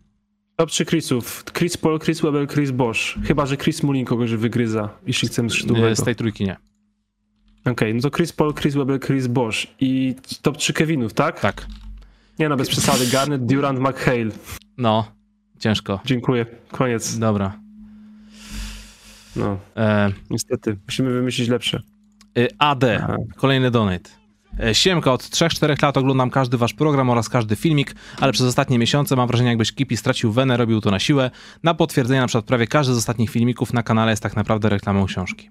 B: Top 3 Chrisów. Chris Paul, Chris Webber, Chris Bosch. Chyba, że Chris Mullin kogoś wygryza, jeśli chcemy skrzydłowego.
A: Z tej trójki nie.
B: Okej, no to Chris Paul, Chris Webber, Chris Bosch. I top 3 Kevinów, tak?
A: Tak.
B: Nie no, bez przesady. Garnett, Durant, McHale.
A: No, ciężko.
B: Dziękuję. Koniec.
A: Dobra.
B: No,
A: E,
B: niestety. Musimy wymyślić lepsze.
A: y, AD,
B: Aha.
A: kolejny donate. E, Siemka, od 3-4 lat oglądam każdy wasz program oraz każdy filmik, ale przez ostatnie miesiące mam wrażenie, jakbyś Kipi stracił wenę, robił to na siłę. Na potwierdzenie na przykład prawie każdy z ostatnich filmików na kanale jest tak naprawdę reklamą książki.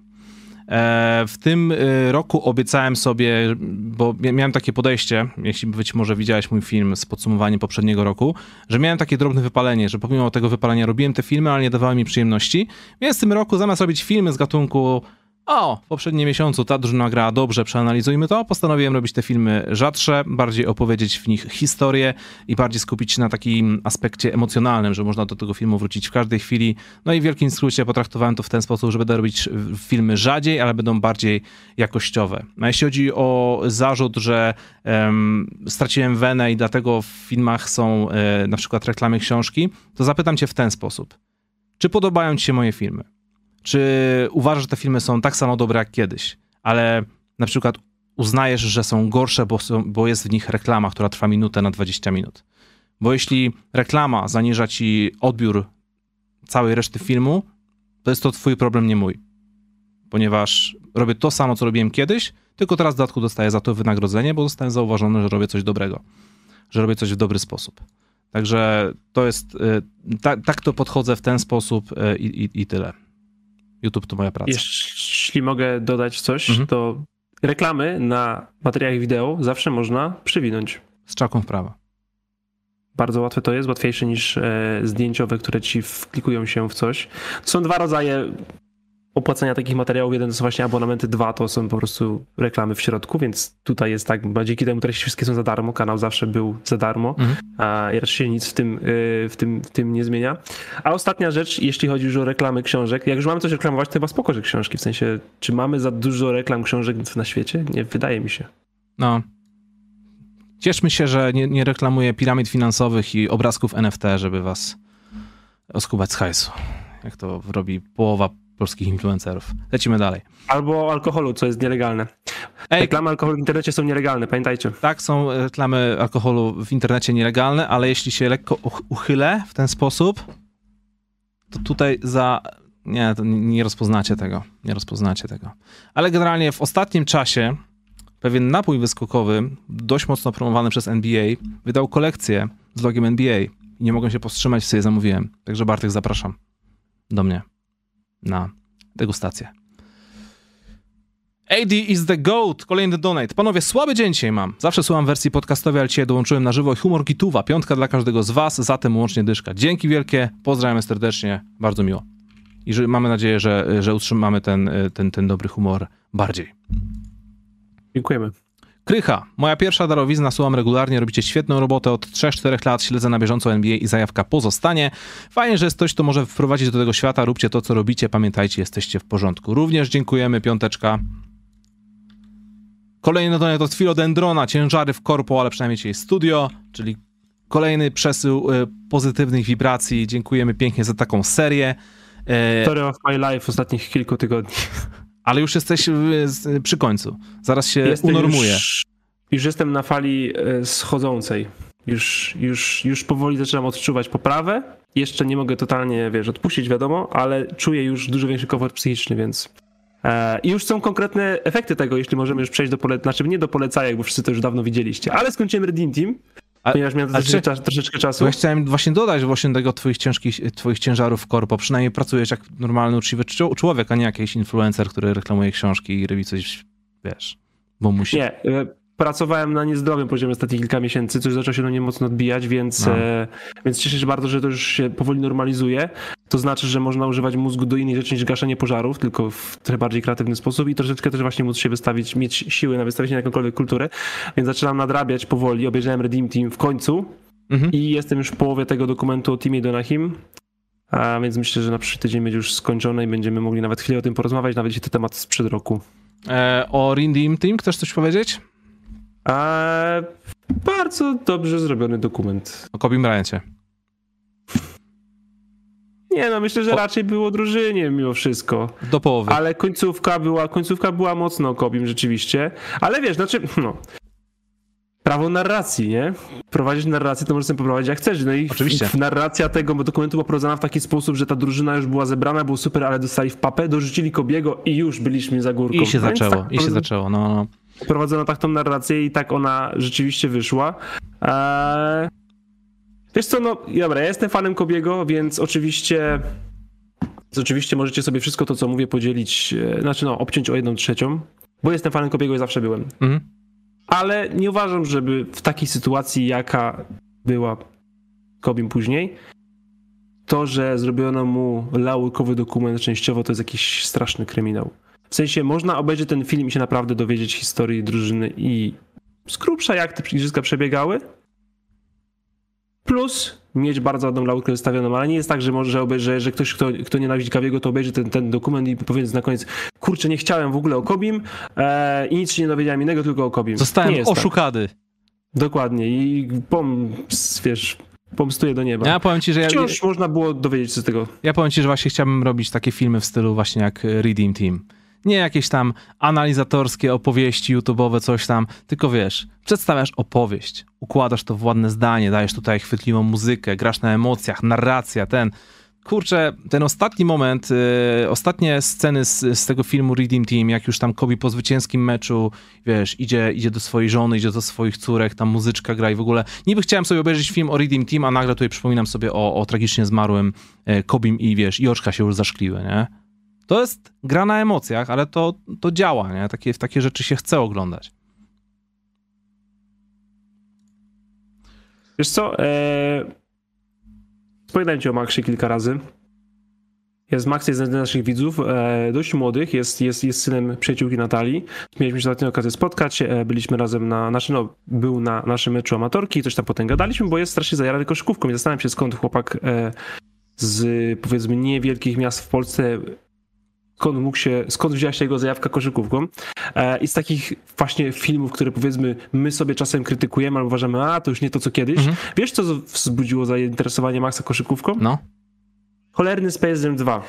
A: E, W tym y, roku obiecałem sobie, bo mia- miałem takie podejście, jeśli być może widziałeś mój film z podsumowaniem poprzedniego roku, że miałem takie drobne wypalenie, że pomimo tego wypalenia robiłem te filmy, ale nie dawały mi przyjemności. Więc w tym roku zamiast robić filmy z gatunku o, w poprzednim miesiącu ta drużyna grała dobrze, przeanalizujmy to. Postanowiłem robić te filmy rzadsze, bardziej opowiedzieć w nich historię i bardziej skupić się na takim aspekcie emocjonalnym, że można do tego filmu wrócić w każdej chwili. No i w wielkim skrócie potraktowałem to w ten sposób, że będę robić filmy rzadziej, ale będą bardziej jakościowe. A jeśli chodzi o zarzut, że em, straciłem wenę i dlatego w filmach są e, na przykład reklamy książki, to zapytam cię w ten sposób. Czy podobają ci się moje filmy? Czy uważasz, że te filmy są tak samo dobre jak kiedyś, ale na przykład uznajesz, że są gorsze, bo, są, bo jest w nich reklama, która trwa minutę na 20 minut? Bo jeśli reklama zaniża ci odbiór całej reszty filmu, to jest to twój problem, nie mój. Ponieważ robię to samo, co robiłem kiedyś, tylko teraz w dodatku dostaję za to wynagrodzenie, bo zostałem zauważony, że robię coś dobrego. Że robię coś w dobry sposób. Także to jest, tak, tak to podchodzę w ten sposób i, i, i tyle. YouTube to moja praca.
B: Jeśli mogę dodać coś, mhm. to reklamy na materiałach wideo zawsze można przywinąć.
A: Z czaką w prawo.
B: Bardzo łatwe to jest, łatwiejsze niż e, zdjęciowe, które ci wklikują się w coś. Są dwa rodzaje opłacania takich materiałów. Jeden to są właśnie abonamenty, dwa to są po prostu reklamy w środku, więc tutaj jest tak, bo dzięki temu treści wszystkie są za darmo, kanał zawsze był za darmo, mhm. a raczej się nic w tym, y, w, tym, w tym nie zmienia. A ostatnia rzecz, jeśli chodzi już o reklamy książek, jak już mamy coś reklamować, to chyba spoko, że książki, w sensie, czy mamy za dużo reklam książek na świecie? Nie, wydaje mi się.
A: No. Cieszmy się, że nie, nie reklamuję piramid finansowych i obrazków NFT, żeby was oskubać z hajsu. Jak to robi połowa polskich influencerów. Lecimy dalej.
B: Albo alkoholu, co jest nielegalne. Ej, reklamy alkoholu w internecie są nielegalne, pamiętajcie.
A: Tak, są reklamy alkoholu w internecie nielegalne, ale jeśli się lekko uchylę w ten sposób, to tutaj za... Nie, nie rozpoznacie tego. Nie rozpoznacie tego. Ale generalnie w ostatnim czasie pewien napój wyskokowy, dość mocno promowany przez NBA, wydał kolekcję z logiem NBA i nie mogłem się powstrzymać, sobie zamówiłem. Także Bartek, zapraszam do mnie na degustację. AD is the GOAT, kolejny donate. Panowie, słaby dzień dzisiaj mam. Zawsze słucham wersji podcastowej, ale dzisiaj dołączyłem na żywo humor gituwa. Piątka dla każdego z was, zatem łącznie dyszka. Dzięki wielkie, pozdrawiamy serdecznie, bardzo miło. I że, mamy nadzieję, że, że utrzymamy ten, ten, ten dobry humor bardziej.
B: Dziękujemy.
A: Krycha, moja pierwsza darowizna, słucham regularnie, robicie świetną robotę, od 3-4 lat śledzę na bieżąco NBA i zajawka pozostanie. Fajnie, że jest ktoś, kto może wprowadzić do tego świata, róbcie to, co robicie, pamiętajcie, jesteście w porządku. Również dziękujemy, piąteczka. Kolejny donek to Philodendrona, ciężary w korpo, ale przynajmniej dzisiaj studio, czyli kolejny przesył y, pozytywnych wibracji. Dziękujemy pięknie za taką serię.
B: E, Story of my life ostatnich kilku tygodni. *laughs*
A: Ale już jesteś przy końcu. Zaraz się jestem unormuje.
B: Już, już jestem na fali e, schodzącej. Już, już, już powoli zaczynam odczuwać poprawę. Jeszcze nie mogę totalnie, wiesz, odpuścić, wiadomo, ale czuję już dużo większy komfort psychiczny, więc. E, I już są konkretne efekty tego, jeśli możemy już przejść do polecajek, znaczy nie do polecajek, bo wszyscy to już dawno widzieliście, ale skończyłem Redeem Team. A, ponieważ miałem troszeczkę, czy, troszeczkę czasu.
A: Ja chciałem właśnie dodać właśnie tego twoich ciężkich, twoich ciężarów w korpo. Przynajmniej pracujesz jak normalny, uczciwy człowiek, a nie jakiś influencer, który reklamuje książki i robi coś, wiesz, bo musi.
B: Nie, e, pracowałem na niezdrowym poziomie ostatnich kilka miesięcy, coś zaczęło się na nie mocno odbijać, więc, no. e, więc cieszę się bardzo, że to już się powoli normalizuje. To znaczy, że można używać mózgu do innej rzeczy niż gaszenie pożarów, tylko w trochę bardziej kreatywny sposób i troszeczkę też właśnie móc się wystawić, mieć siły na wystawienie na jakąkolwiek kulturę, więc zaczynam nadrabiać powoli. Obejrzałem Redeem Team w końcu mhm. i jestem już w połowie tego dokumentu o Teamie Donahim. A więc myślę, że na przyszły tydzień będzie już skończone i będziemy mogli nawet chwilę o tym porozmawiać, nawet jeśli to temat sprzed roku.
A: E, o Redeem Team chcesz coś powiedzieć?
B: A bardzo dobrze zrobiony dokument.
A: O Kobe Bryancie.
B: Nie, no myślę, że o... raczej było drużynie mimo wszystko.
A: Do połowy.
B: Ale końcówka była, końcówka była mocno o Kobim rzeczywiście. Ale wiesz, znaczy, no, prawo narracji, nie? Prowadzić narrację to możesz sobie poprowadzić jak chcesz. No i
A: Oczywiście.
B: Narracja tego dokumentu była prowadzona w taki sposób, że ta drużyna już była zebrana, było super, ale dostali w papę, dorzucili Kobiego i już byliśmy za górką.
A: I się zaczęło, tak, i się zaczęło, no. no
B: prowadzono tak tą narrację i tak ona rzeczywiście wyszła. Eee... Wiesz co, no dobra, ja jestem fanem Kobiego, więc oczywiście oczywiście możecie sobie wszystko to, co mówię, podzielić, e, znaczy no, obciąć o jedną trzecią, bo jestem fanem Kobiego i zawsze byłem. Mhm. Ale nie uważam, żeby w takiej sytuacji, jaka była Kobim później, to, że zrobiono mu laukowy dokument częściowo, to jest jakiś straszny kryminał. W sensie można obejrzeć ten film i się naprawdę dowiedzieć historii drużyny i z grubsza jak te igrzyska przebiegały. Plus mieć bardzo ładną laurkę zostawioną, ale nie jest tak, że może, że, że ktoś, kto, kto nienawidzi Kawiego, to obejrzy ten, ten dokument i powie na koniec, kurczę, nie chciałem w ogóle o Kobim e, i nic się nie dowiedziałem innego, tylko o Kobim.
A: Zostałem tak. oszukany. Tak.
B: Dokładnie i pom, wiesz, pomstuje do nieba.
A: Ja powiem ci, że ja,
B: Wciąż można było dowiedzieć się z tego.
A: Ja powiem ci, że właśnie chciałbym robić takie filmy w stylu właśnie jak Redeem Team nie jakieś tam analizatorskie opowieści YouTube'owe, coś tam, tylko wiesz, przedstawiasz opowieść, układasz to w ładne zdanie, dajesz tutaj chwytliwą muzykę, grasz na emocjach, narracja, ten. kurczę, ten ostatni moment, y, ostatnie sceny z, z, tego filmu Redeem Team, jak już tam Kobe po zwycięskim meczu, wiesz, idzie, idzie do swojej żony, idzie do swoich córek, tam muzyczka gra i w ogóle. Niby chciałem sobie obejrzeć film o Redeem Team, a nagle tutaj przypominam sobie o, o tragicznie zmarłym y, Kobim i wiesz, i oczka się już zaszkliły, nie? To jest gra na emocjach, ale to, to działa, nie? Takie, w takie rzeczy się chce oglądać.
B: Wiesz co, eee, wspominałem ci o Maxie kilka razy. Jest Max, jest jeden z naszych widzów, e, dość młodych, jest, jest, jest synem przyjaciółki Natalii. Mieliśmy się ostatnio okazję spotkać, e, byliśmy razem na naszym, no, był na naszym meczu amatorki, coś tam potem gadaliśmy, bo jest strasznie zajarany koszykówką i zastanawiam się skąd chłopak e, z powiedzmy niewielkich miast w Polsce skąd mógł się, skąd wzięła się jego zajawka koszykówką. E, I z takich właśnie filmów, które powiedzmy my sobie czasem krytykujemy albo uważamy, a to już nie to co kiedyś. Mhm. Wiesz, co wzbudziło zainteresowanie Maxa koszykówką?
A: No.
B: Cholerny Space Jam 2.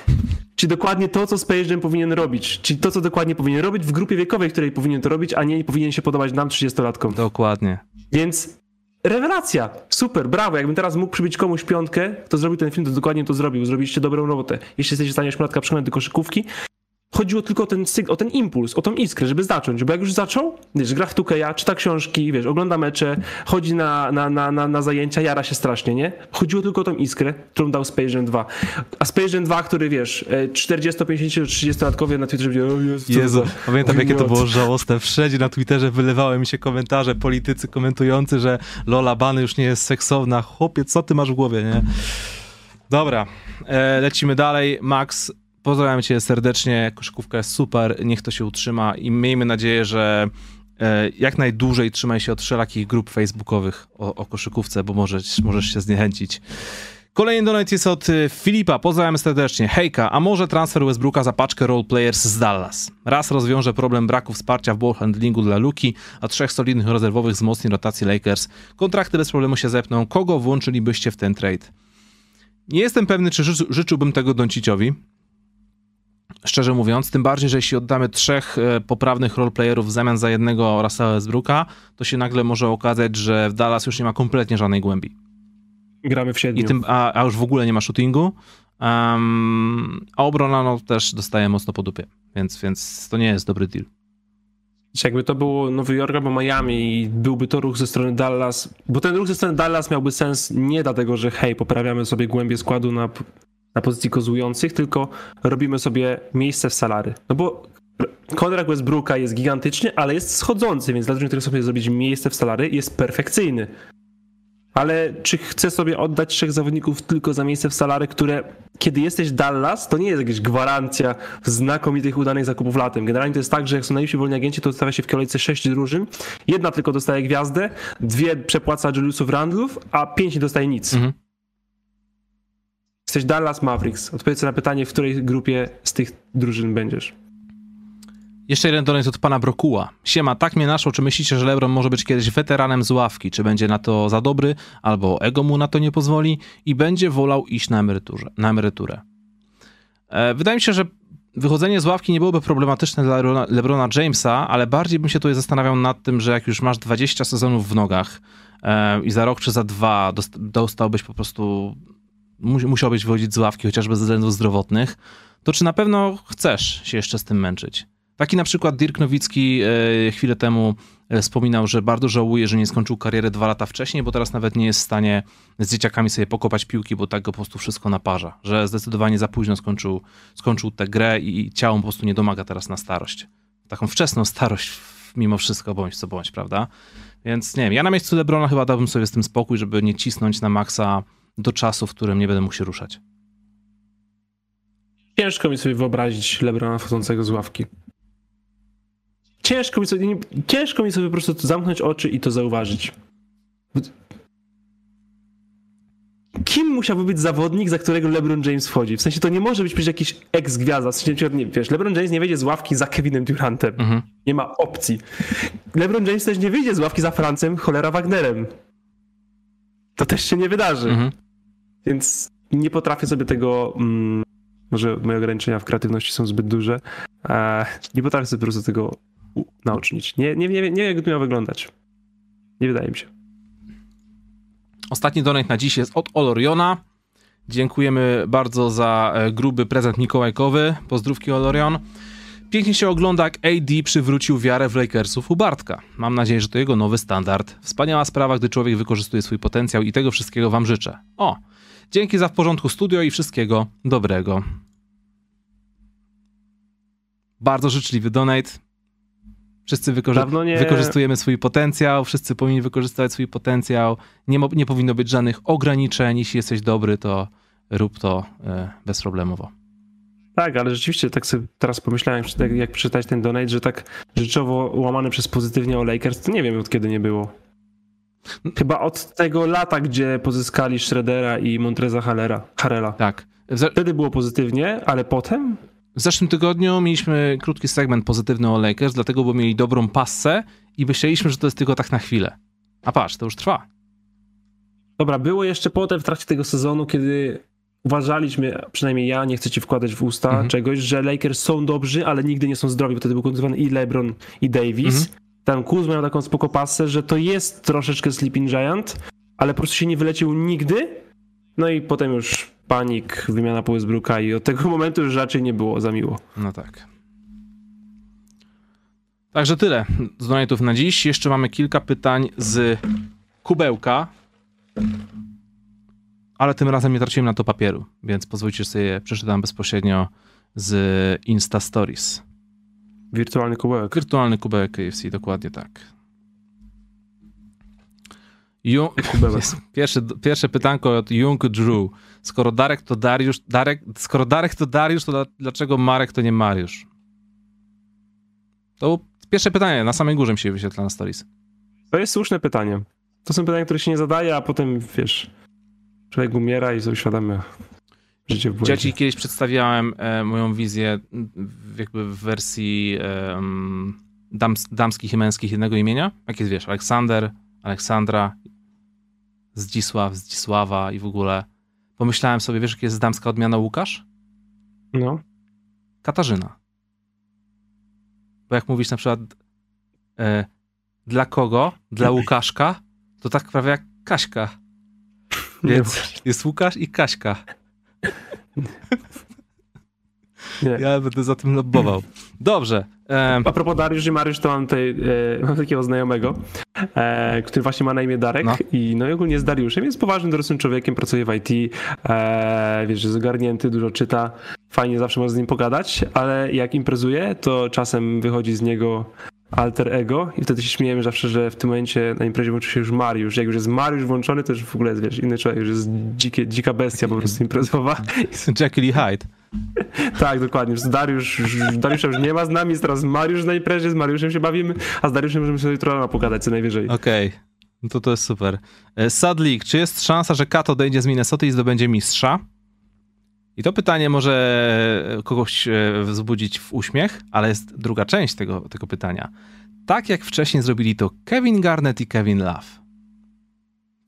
B: Czyli dokładnie to, co Space Jam powinien robić. Czyli to, co dokładnie powinien robić w grupie wiekowej, której powinien to robić, a nie powinien się podobać nam 30-latkom.
A: Dokładnie.
B: Więc rewelacja, super, brawo. Jakbym teraz mógł przybić komuś piątkę, kto zrobił ten film, to dokładnie to zrobił. Zrobiliście dobrą robotę. Jeśli jesteście w stanie ośmiolatka przekonać do koszykówki, chodziło tylko o ten, o ten impuls, o tą iskrę, żeby zacząć, bo jak już zaczął, wiesz, gra w Tukeja, czyta książki, wiesz, ogląda mecze, chodzi na, na, na, na, na zajęcia, jara się strasznie, nie? Chodziło tylko o tą iskrę, którą dał Space Jam 2. A Space Jam 2, który, wiesz, 40, 50, 30-latkowie na Twitterze o Jezu,
A: Jezu pamiętam jakie to było żałosne. Wszędzie na Twitterze wylewały mi się komentarze, politycy komentujący, że Lola Bany już nie jest seksowna. Chłopie, co ty masz w głowie, nie? Dobra, e, lecimy dalej. Max, Pozdrawiam cię serdecznie, koszykówka jest super, niech to się utrzyma i miejmy nadzieję, że e, jak najdłużej trzymaj się od wszelakich grup facebookowych o, o koszykówce, bo możesz, możesz się zniechęcić. Kolejny donate jest od e, Filipa. Pozdrawiam serdecznie. Hejka, a może transfer Westbrooka za paczkę roleplayers z Dallas? Raz rozwiąże problem braku wsparcia w ball handlingu dla Luki, a trzech solidnych rezerwowych wzmocni rotacji Lakers. Kontrakty bez problemu się zepną. Kogo włączylibyście w ten trade? Nie jestem pewny, czy ży życzyłbym tego Donciciowi. Szczerze mówiąc, tym bardziej, że jeśli oddamy trzech e, poprawnych roleplayerów w zamian za jednego Russella Westbrooka, to się nagle może okazać, że w Dallas już nie ma kompletnie żadnej głębi.
B: Gramy w siedmiu.
A: I tym, a, a już w ogóle nie ma shootingu. Um, a obrona no, też dostaje mocno po dupie, więc, więc to nie jest dobry deal.
B: Jakby to było Nowy Jork albo Miami i byłby to ruch ze strony Dallas, bo ten ruch ze strony Dallas miałby sens nie dlatego, że hej, poprawiamy sobie głębię składu na na pozycji kozujących, tylko robimy sobie miejsce w salary. No bo kontrakt Westbrooka jest gigantyczny, ale jest schodzący, więc dla drużyny, sobie zrobić miejsce w salary, jest perfekcyjny. Ale czy chcę sobie oddać trzech zawodników tylko za miejsce w salary, które kiedy jesteś Dallas, to nie jest jakaś gwarancja znakomitych, udanych zakupów latem. Generalnie to jest tak, że jak są najlepsi wolni agenci, to stawia się w kolejce sześć drużyn. Jedna tylko dostaje gwiazdę, dwie przepłaca Juliusów Randlów, a pięć nie dostaje nic. Mhm. Jesteś Dallas Mavericks. Odpowiedz na pytanie, w której grupie z tych drużyn będziesz.
A: Jeszcze jeden donate od pana Brokuła. Siema, tak mnie naszło, czy myślicie, że LeBron może być kiedyś weteranem z ławki? Czy będzie na to za dobry, albo ego mu na to nie pozwoli i będzie wolał iść na, emeryturze, na emeryturę? E, wydaje mi się, że wychodzenie z ławki nie byłoby problematyczne dla LeBrona Jamesa, ale bardziej bym się tutaj zastanawiał nad tym, że jak już masz 20 sezonów w nogach e, i za rok czy za dwa dostałbyś po prostu musiałbyś wychodzić z ławki, chociażby ze względów zdrowotnych, to czy na pewno chcesz się jeszcze z tym męczyć? Taki na przykład Dirk Nowicki e, chwilę temu e, wspominał, że bardzo żałuje, że nie skończył kariery dwa lata wcześniej, bo teraz nawet nie jest w stanie z dzieciakami sobie pokopać piłki, bo tak go po prostu wszystko naparza. Że zdecydowanie za późno skończył, skończył tę grę i ciało po prostu nie domaga teraz na starość. Taką wczesną starość mimo wszystko, bądź co bądź, prawda? Więc nie wiem, ja na miejscu Lebrona chyba dałbym sobie z tym spokój, żeby nie cisnąć na maksa do czasu, w którym nie będę mógł się ruszać.
B: Ciężko mi sobie wyobrazić Lebrona wchodzącego z ławki. Ciężko mi sobie, ciężko mi sobie po prostu zamknąć oczy i to zauważyć. Kim musiałby być zawodnik, za którego LeBron James wchodzi? W sensie to nie może być przecież jakiś ex-gwiazda. W sensie, nie, wiesz, LeBron James nie wyjdzie z ławki za Kevinem Durantem. Mhm. Nie ma opcji. LeBron James też nie wyjdzie z ławki za Francem cholera Wagnerem. To też się nie wydarzy. Mhm. Więc nie potrafię sobie tego. Mm, może moje ograniczenia w kreatywności są zbyt duże. E, nie potrafię sobie po prostu tego naocznić. Nie, nie, nie, nie wiem, jak to miało wyglądać. Nie wydaje mi się.
A: Ostatni donate na dziś jest od Oloriona. Dziękujemy bardzo za e, gruby prezent mikołajkowy. Pozdrówki Olorion. Pięknie się ogląda, jak AD przywrócił wiarę w Lakersów u Bartka. Mam nadzieję, że to jego nowy standard. Wspaniała sprawa, gdy człowiek wykorzystuje swój potencjał i tego wszystkiego wam życzę. O, dzięki za w porządku studio i wszystkiego dobrego. Bardzo życzliwy donate. Wszyscy wykorzy- nie... wykorzystujemy swój potencjał, wszyscy powinni wykorzystywać swój potencjał. Nie, nie powinno być żadnych ograniczeń. Jeśli jesteś dobry, to rób to e, bezproblemowo.
B: Tak, ale rzeczywiście tak sobie teraz pomyślałem, jak przeczytać ten donate, że tak rzeczowo łamany przez pozytywnie o Lakers, to nie wiem od kiedy nie było. Chyba od tego lata, gdzie pozyskali Schroedera i Montreza Harela.
A: Tak.
B: Wtedy było pozytywnie, ale potem?
A: W zeszłym tygodniu mieliśmy krótki segment pozytywny o Lakers, dlatego, bo mieli dobrą passę i myśleliśmy, że to jest tylko tak na chwilę. A patrz, to już trwa.
B: Dobra, było jeszcze potem w trakcie tego sezonu, kiedy uważaliśmy, przynajmniej ja, nie chcę ci wkładać w usta mhm. czegoś, że Lakers są dobrzy, ale nigdy nie są zdrowi, bo wtedy był kontuzjowany i LeBron, i Davis. Mhm. Tam Kuz miał taką spoko pasę, że to jest troszeczkę Sleeping Giant, ale po prostu się nie wylecił nigdy. No i potem już panik, wymiana po Westbrooka i od tego *laughs* momentu już raczej nie było za miło.
A: No tak. Także tyle z donatów na dziś. Jeszcze mamy kilka pytań z kubełka ale tym razem nie traciłem na to papieru, więc pozwólcie sobie, przeczytam bezpośrednio z Insta Stories.
B: Wirtualny kubełek.
A: Wirtualny kubełek KFC, dokładnie tak. pierwsze, pierwsze pytanko od Jung Drew. Skoro Darek to Dariusz, Darek, skoro Darek to Dariusz, to dlaczego Marek to nie Mariusz? To pierwsze pytanie, na samej górze mi się wyświetla na stories.
B: To jest słuszne pytanie. To są pytania, które się nie zadaje, a potem, wiesz, człowiek umiera i sobie uświadamia życie w błędzie.
A: Ja ci kiedyś przedstawiałem e, moją wizję jakby w wersji e, dams, damskich i męskich jednego imienia. Jak jest, wiesz, Aleksander, Aleksandra, Zdzisław, Zdzisława i w ogóle. Pomyślałem sobie, wiesz, jaka jest damska odmiana Łukasz?
B: No.
A: Katarzyna. Bo jak mówisz na przykład e, dla kogo? Dla *laughs* Łukaszka? To tak prawie jak Kaśka. Więc jest Łukasz i Kaśka. Nie. Ja będę za tym lobbował. Dobrze.
B: A propos Dariusz i Mariusz, to mam tutaj e, mam takiego znajomego, e, który właśnie ma na imię Darek no. i no i ogólnie jest Dariuszem, jest poważnym, dorosłym człowiekiem, pracuje w IT, e, wiesz, jest ogarnięty, dużo czyta, fajnie zawsze można z nim pogadać, ale jak imprezuje, to czasem wychodzi z niego alter ego i wtedy się śmiejemy zawsze, że w tym momencie na imprezie włączy się już Mariusz. Jak już jest Mariusz włączony, to już w ogóle jest, wiesz, inny człowiek, już jest dzikie, dzika bestia po prostu imprezowa.
A: Jekyll i Hyde. *laughs*
B: tak, dokładnie. Dariusz, Dariusza już nie ma z nami, jest teraz Mariusz na imprezie, z Mariuszem się bawimy, a z Dariuszem możemy sobie jutro pogadać co najwyżej.
A: Okej. Okay. No to to jest super. E, Sadlik, czy jest szansa, że Kat odejdzie z Minnesota i zdobędzie mistrza? I to pytanie może kogoś e, wzbudzić w uśmiech, ale jest druga część tego, tego pytania. Tak jak wcześniej zrobili to Kevin Garnett i Kevin Love.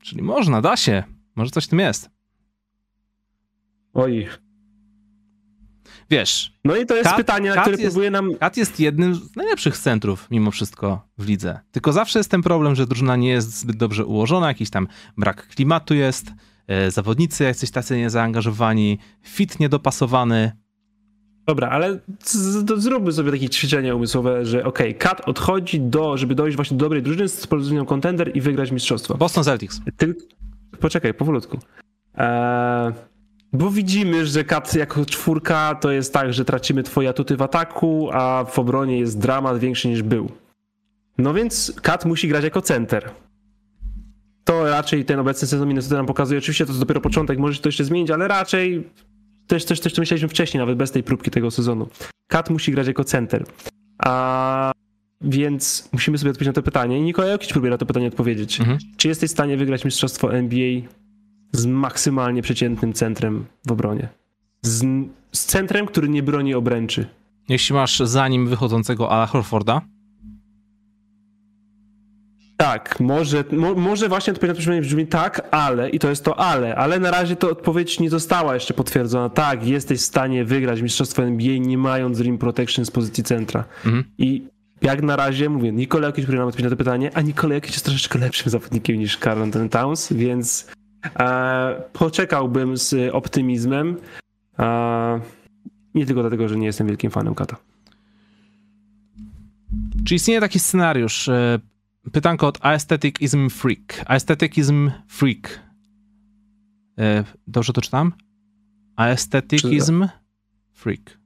A: Czyli można, da się. Może coś w tym jest.
B: Oj.
A: Wiesz.
B: No i to jest Kat, pytanie, na Kat które jest, próbuje nam.
A: Kat jest jednym z najlepszych centrów, mimo wszystko, w lidze. Tylko zawsze jest ten problem, że drużyna nie jest zbyt dobrze ułożona, jakiś tam brak klimatu jest zawodnicy jacyś tacy niezaangażowani, fit niedopasowany.
B: Dobra, ale zróbmy sobie takie ćwiczenie umysłowe, że okej, okay, Kat odchodzi do, żeby dojść właśnie do dobrej drużyny z pozycją kontender i wygrać mistrzostwo.
A: Boston Celtics.
B: Ty... Poczekaj, powolutku. Eee, bo widzimy, że Kat jako czwórka to jest tak, że tracimy twoje atuty w ataku, a w obronie jest dramat większy niż był. No więc Kat musi grać jako center to raczej ten obecny sezon Minnesota nam pokazuje. Oczywiście to jest dopiero początek, może się to jeszcze zmienić, ale raczej też coś, coś co myśleliśmy wcześniej, nawet bez tej próbki tego sezonu. Kat musi grać jako center. A więc musimy sobie odpowiedzieć na to pytanie. I Nikola Jokic próbuje na to pytanie odpowiedzieć. Mhm. Czy jesteś w stanie wygrać mistrzostwo NBA z maksymalnie przeciętnym centrem w obronie? Z, z centrem, który nie broni obręczy.
A: Jeśli masz za nim wychodzącego Ala Horforda,
B: tak, może, mo, może właśnie odpowiedź na pytanie brzmi tak, ale, i to jest to ale, ale na razie to odpowiedź nie została jeszcze potwierdzona. Tak, jesteś w stanie wygrać mistrzostwo NBA nie mając rim protection z pozycji centra. Mhm. I jak na razie, mówię, Nikola Jokic nam odpowiedzieć na to pytanie, a Nikola Jokic jest troszeczkę lepszym zawodnikiem niż Carl Anthony Towns, więc E, poczekałbym z optymizmem. E, nie tylko dlatego, że nie jestem wielkim fanem kata.
A: Czy istnieje taki scenariusz? Pytanko od Aestheticism Freak. Aestheticism Freak. E, Dobrze to czytam? Aestheticism Freak.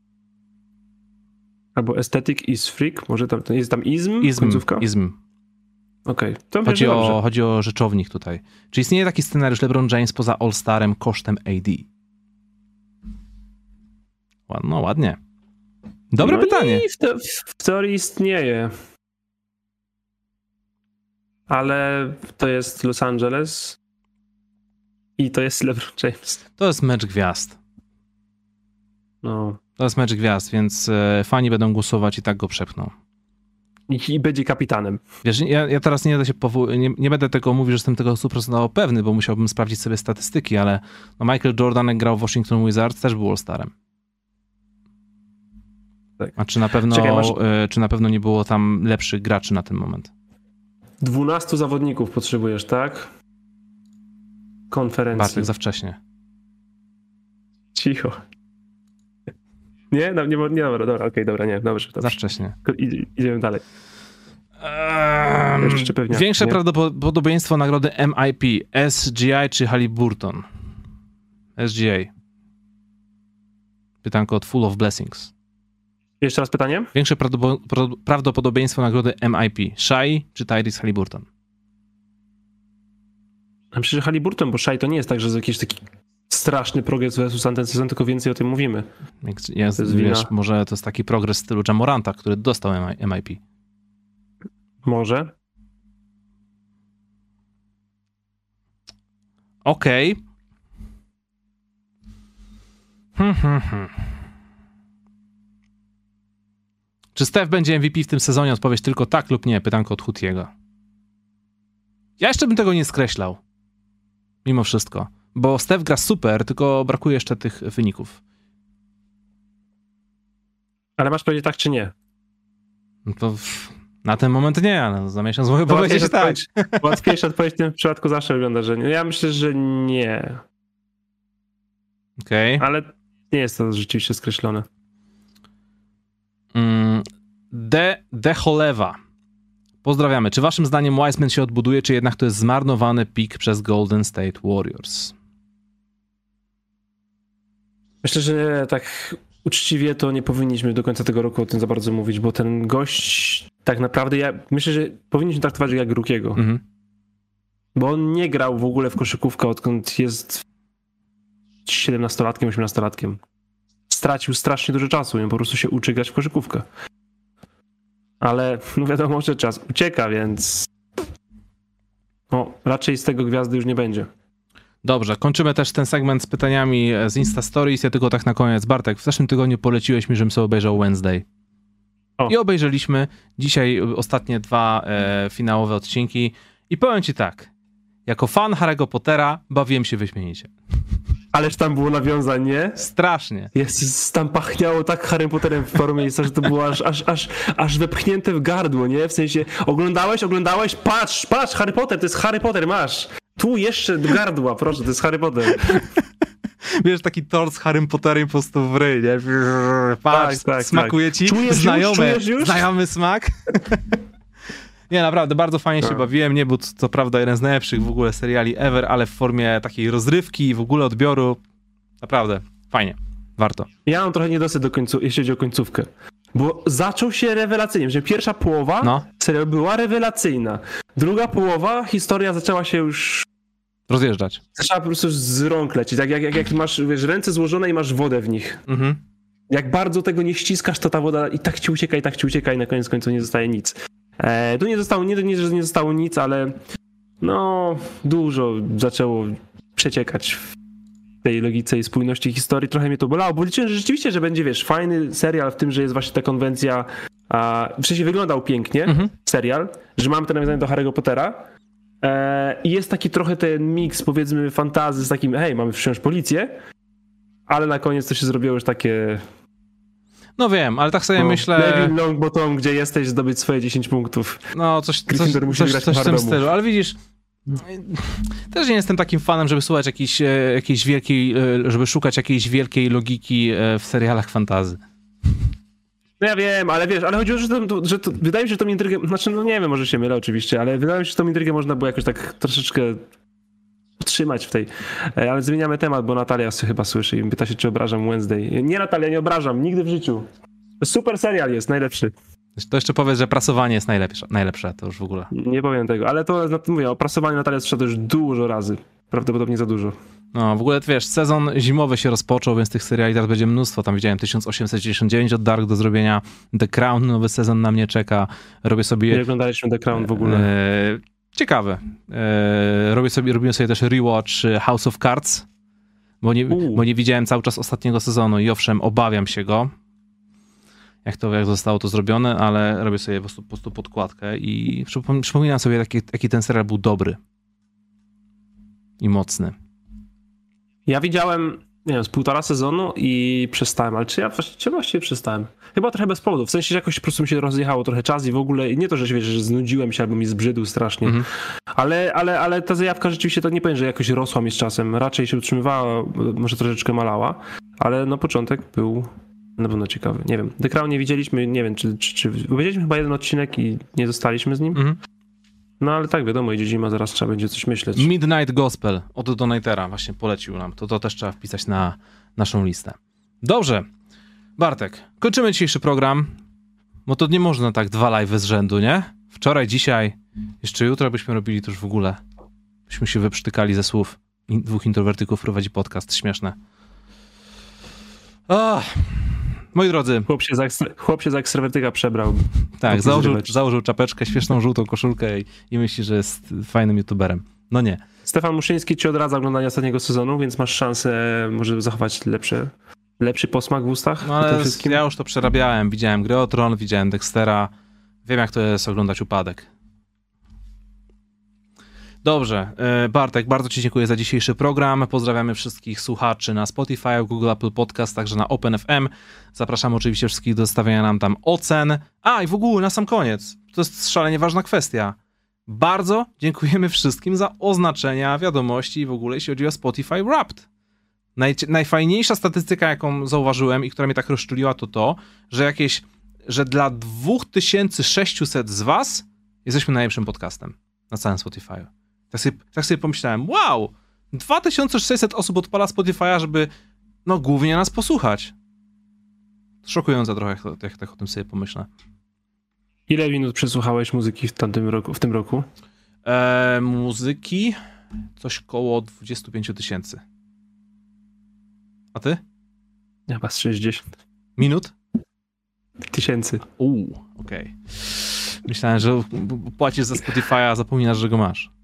B: Albo aesthetic is freak, może tam jest tam izm,
A: Izm.
B: końcówka?
A: Izm.
B: Okej, to
A: Chodzi o, chodzi o rzeczownik tutaj. Czy istnieje taki scenariusz LeBron James poza All-Starem kosztem AD? No ładnie. Dobre
B: no
A: pytanie.
B: W, te, w teorii istnieje. Ale to jest Los Angeles i to jest LeBron James.
A: To jest mecz gwiazd.
B: No.
A: To jest mecz gwiazd, więc e, fani będą głosować i tak go przepchną.
B: I, I będzie kapitanem.
A: Wiesz, ja, ja teraz nie, nie, nie będę tego mówił, że jestem tego 100% pewny, bo musiałbym sprawdzić sobie statystyki, ale no Michael Jordan jak grał w Washington Wizards też był All-Starem.
B: Tak.
A: A czy na pewno,
B: Czekaj, masz-
A: e, czy na pewno nie było tam lepszych graczy na ten moment?
B: 12 zawodników potrzebujesz, tak? Konferencji.
A: Bartek, za wcześnie.
B: Cicho. Nie? No, nie, nie dobra, dobra, okej, dobra, nie, dobrze.
A: Za
B: dobrze.
A: wcześnie.
B: Id- Idziemy dalej.
A: Um,
B: pewniaki,
A: większe
B: nie?
A: prawdopodobieństwo nagrody MIP, SGI czy Halliburton? SGA. Pytanko od Full of Blessings.
B: Jeszcze raz pytanie?
A: Większe prawdopodobieństwo nagrody MIP, Shai czy Tyrese Halliburton?
B: Myślę, że Halliburton, bo Shai to nie jest tak, że jest jakiś taki straszny progres versus sezon, tylko więcej o tym mówimy.
A: Jak, jest,
B: To jest
A: wiesz,
B: wina.
A: może to jest taki progres w stylu Jamoranta, który dostał MIP.
B: Może.
A: Okej. Hmm, hmm, hmm. Czy Steph będzie MVP w tym sezonie? Odpowiedź tylko tak lub nie. Pytanko od Hutiego. Ja jeszcze bym tego nie skreślał. Mimo wszystko. Bo Steph gra super, tylko brakuje jeszcze tych wyników.
B: Ale masz powiedzieć tak czy nie?
A: No to na ten moment nie, ale za miesiąc mogę powiedzieć tak.
B: odpowiedź- Łatwiejsza odpowiedź w tym przypadku zawsze wygląda, że nie. Ja myślę, że nie.
A: Okej.
B: Ale nie jest to rzeczywiście skreślone.
A: Mm, De, De Cholewa. Pozdrawiamy. Czy waszym zdaniem Wiseman się odbuduje, czy jednak to jest zmarnowany pik przez Golden State Warriors?
B: Myślę, że tak uczciwie to nie powinniśmy do końca tego roku o tym za bardzo mówić, bo ten gość tak naprawdę, ja myślę, że powinniśmy traktować go jak Rukiego,
A: Mhm.
B: bo on nie grał w ogóle w koszykówkę odkąd jest 17-latkiem, 18-latkiem. Stracił strasznie dużo czasu i on po prostu się uczy grać w koszykówkę. Ale *laughs* no wiadomo, że czas ucieka, więc no, raczej z tego gwiazdy już nie będzie.
A: Dobrze, kończymy też ten segment z pytaniami z Insta Stories. Ja tylko tak na koniec. Bartek, w zeszłym tygodniu poleciłeś mi, żebym sobie obejrzał Wednesday.
B: O.
A: I obejrzeliśmy dzisiaj ostatnie dwa e, finałowe odcinki. I powiem ci tak. Jako fan Harry'ego Pottera bawiłem się wyśmienicie. *laughs*
B: Ależ tam było nawiązań, nie?
A: Strasznie.
B: Jest, tam pachniało tak Harry Potterem w paru miejscach, że to było aż, aż, aż, aż wepchnięte w gardło, nie? W sensie, oglądałeś, oglądałeś, patrz, patrz, Harry Potter, to jest Harry Potter, masz. Tu jeszcze do gardła, proszę, to jest Harry Potter. *laughs*
A: Wiesz, taki tort z Harrym Potterem po prostu w ryj, nie? Patrz,
B: Tak, tak,
A: smakuje
B: tak.
A: ci?
B: Czujesz już?
A: Znajomy,
B: Czujesz już?
A: znajomy smak? *laughs* nie, naprawdę, bardzo fajnie się
B: Tak.
A: bawiłem. Nie był to, co prawda jeden z najlepszych w ogóle seriali ever, ale w formie takiej rozrywki i w ogóle odbioru. Naprawdę, fajnie. Warto.
B: Ja mam trochę niedosyt do końcu, jeśli chodzi o końcówkę. Bo zaczął się rewelacyjnie, że pierwsza połowa
A: No,
B: serial była rewelacyjna. Druga połowa, historia zaczęła się już
A: rozjeżdżać.
B: zaczęła po prostu z rąk lecieć. Tak jak, jak, jak masz wiesz, ręce złożone i masz wodę w nich.
A: Mhm.
B: Jak bardzo tego nie ściskasz, to ta woda i tak ci ucieka, i tak ci ucieka, i na koniec końców nie zostaje nic. E, tu nie zostało, nie, nie, że nie zostało nic, ale no dużo zaczęło przeciekać w tej logice i spójności historii. Trochę mnie to bolało, bo liczyłem że rzeczywiście, że będzie, wiesz, fajny serial w tym, że jest właśnie ta konwencja, a wcześniej wyglądał pięknie
A: Mhm.
B: serial, że mamy te nawiązanie do Harry'ego Pottera e, i jest taki trochę ten miks, powiedzmy, fantazy z takim, hej, mamy wciąż policję, ale na koniec to się zrobiło już takie
A: No wiem, ale tak sobie
B: no,
A: myślę,
B: Neville Longbottom, gdzie jesteś, zdobyć swoje 10 punktów.
A: no coś, coś,
B: musi
A: coś,
B: grać
A: coś w tym stylu, ale widzisz, Też nie jestem takim fanem, żeby słuchać jakiejś, e, jakiejś wielkiej, e, żeby szukać jakiejś wielkiej logiki e, w serialach fantazy.
B: No ja wiem, ale wiesz, ale chodziło, że to, że to wydaje mi się, że tą intrygę, znaczy no nie wiem, może się mylę oczywiście, ale wydaje mi się, że tą intrygę można było jakoś tak troszeczkę utrzymać w tej. Ale zmieniamy temat, bo Natalia chyba słyszy i pyta się, czy obrażam Wednesday. Nie Natalia, nie obrażam, nigdy w życiu. Super serial jest, najlepszy.
A: To jeszcze powiedz, że prasowanie jest najlepsze, najlepsze to już w ogóle.
B: Nie powiem tego, ale to mówię, o prasowaniu Natalia słyszała już dużo razy. Prawdopodobnie za dużo.
A: No, w ogóle wiesz, sezon zimowy się rozpoczął, więc tych seriali teraz będzie mnóstwo. Tam widziałem 1899 od Dark do zrobienia. The Crown, nowy sezon na mnie czeka. Robię sobie.
B: Nie oglądaliśmy The Crown w ogóle. E,
A: ciekawe. E, robię sobie, robiłem sobie też rewatch House of Cards, bo nie, bo nie widziałem cały czas ostatniego sezonu i owszem, obawiam się go jak to jak zostało to zrobione, ale robię sobie po prostu, po prostu podkładkę i przypominam sobie, jaki, jaki ten serial był dobry i mocny.
B: Ja widziałem, nie wiem, z półtora sezonu i przestałem, ale czy ja właściwie, właściwie przestałem? Chyba trochę bez powodu, w sensie, że jakoś po prostu mi się rozjechało trochę czas i w ogóle, nie to, że wiesz, że znudziłem się albo mi zbrzydł strasznie, mhm. ale, ale, ale ta zajawka rzeczywiście, to nie powiem, że jakoś rosła mi z czasem, raczej się utrzymywała, może troszeczkę malała, ale no początek był na pewno ciekawy. Nie wiem. The Crown nie widzieliśmy, nie wiem, czy, czy, czy chyba jeden odcinek i nie zostaliśmy z nim. Mhm. No ale tak, wiadomo, idzie zima, zaraz trzeba będzie coś myśleć.
A: Midnight Gospel od Donatera właśnie polecił nam. To, to też trzeba wpisać na naszą listę. Dobrze. Bartek, kończymy dzisiejszy program, bo to nie można tak dwa live z rzędu, nie? Wczoraj, dzisiaj, jeszcze jutro byśmy robili to już w ogóle. Byśmy się wyprztykali ze słów. Dwóch introwertyków prowadzi podcast. Śmieszne. Oh. Moi drodzy.
B: Chłop się za, chłop się za ekstrawertyka przebrał.
A: Tak, założył, założył czapeczkę, śmieszną żółtą koszulkę i, i myśli, że jest fajnym youtuberem. No nie.
B: Stefan Muszyński ci odradza oglądania ostatniego sezonu, więc masz szansę może zachować lepsze, lepszy posmak w ustach.
A: No ale ja już to przerabiałem. Widziałem Gry Tron, widziałem Dextera. Wiem, jak to jest oglądać upadek. Dobrze, e, Bartek, bardzo Ci dziękuję za dzisiejszy program. Pozdrawiamy wszystkich słuchaczy na Spotify, Google, Apple Podcast, także na OpenFM. Zapraszamy oczywiście wszystkich do zostawienia nam tam ocen. A i w ogóle na sam koniec, to jest szalenie ważna kwestia. Bardzo dziękujemy wszystkim za oznaczenia wiadomości i w ogóle jeśli chodzi o Spotify Wrapped. Naj, najfajniejsza statystyka, jaką zauważyłem i która mnie tak rozczuliła, to to, że jakieś, że dla 2600 z was jesteśmy najlepszym podcastem na całym Spotify. Tak sobie, tak sobie pomyślałem, wow, 2600 osób odpala Spotify'a, żeby no głównie nas posłuchać. Szokujące trochę, jak, jak tak o tym sobie pomyślę.
B: Ile minut przesłuchałeś muzyki w tamtym roku? W tym roku?
A: E, muzyki coś koło 25 tysięcy. A ty?
B: Chyba z 60.
A: Minut?
B: Tysięcy.
A: Uuu, okej. Okay. Myślałem, że płacisz za Spotify'a, a zapominasz, że go masz.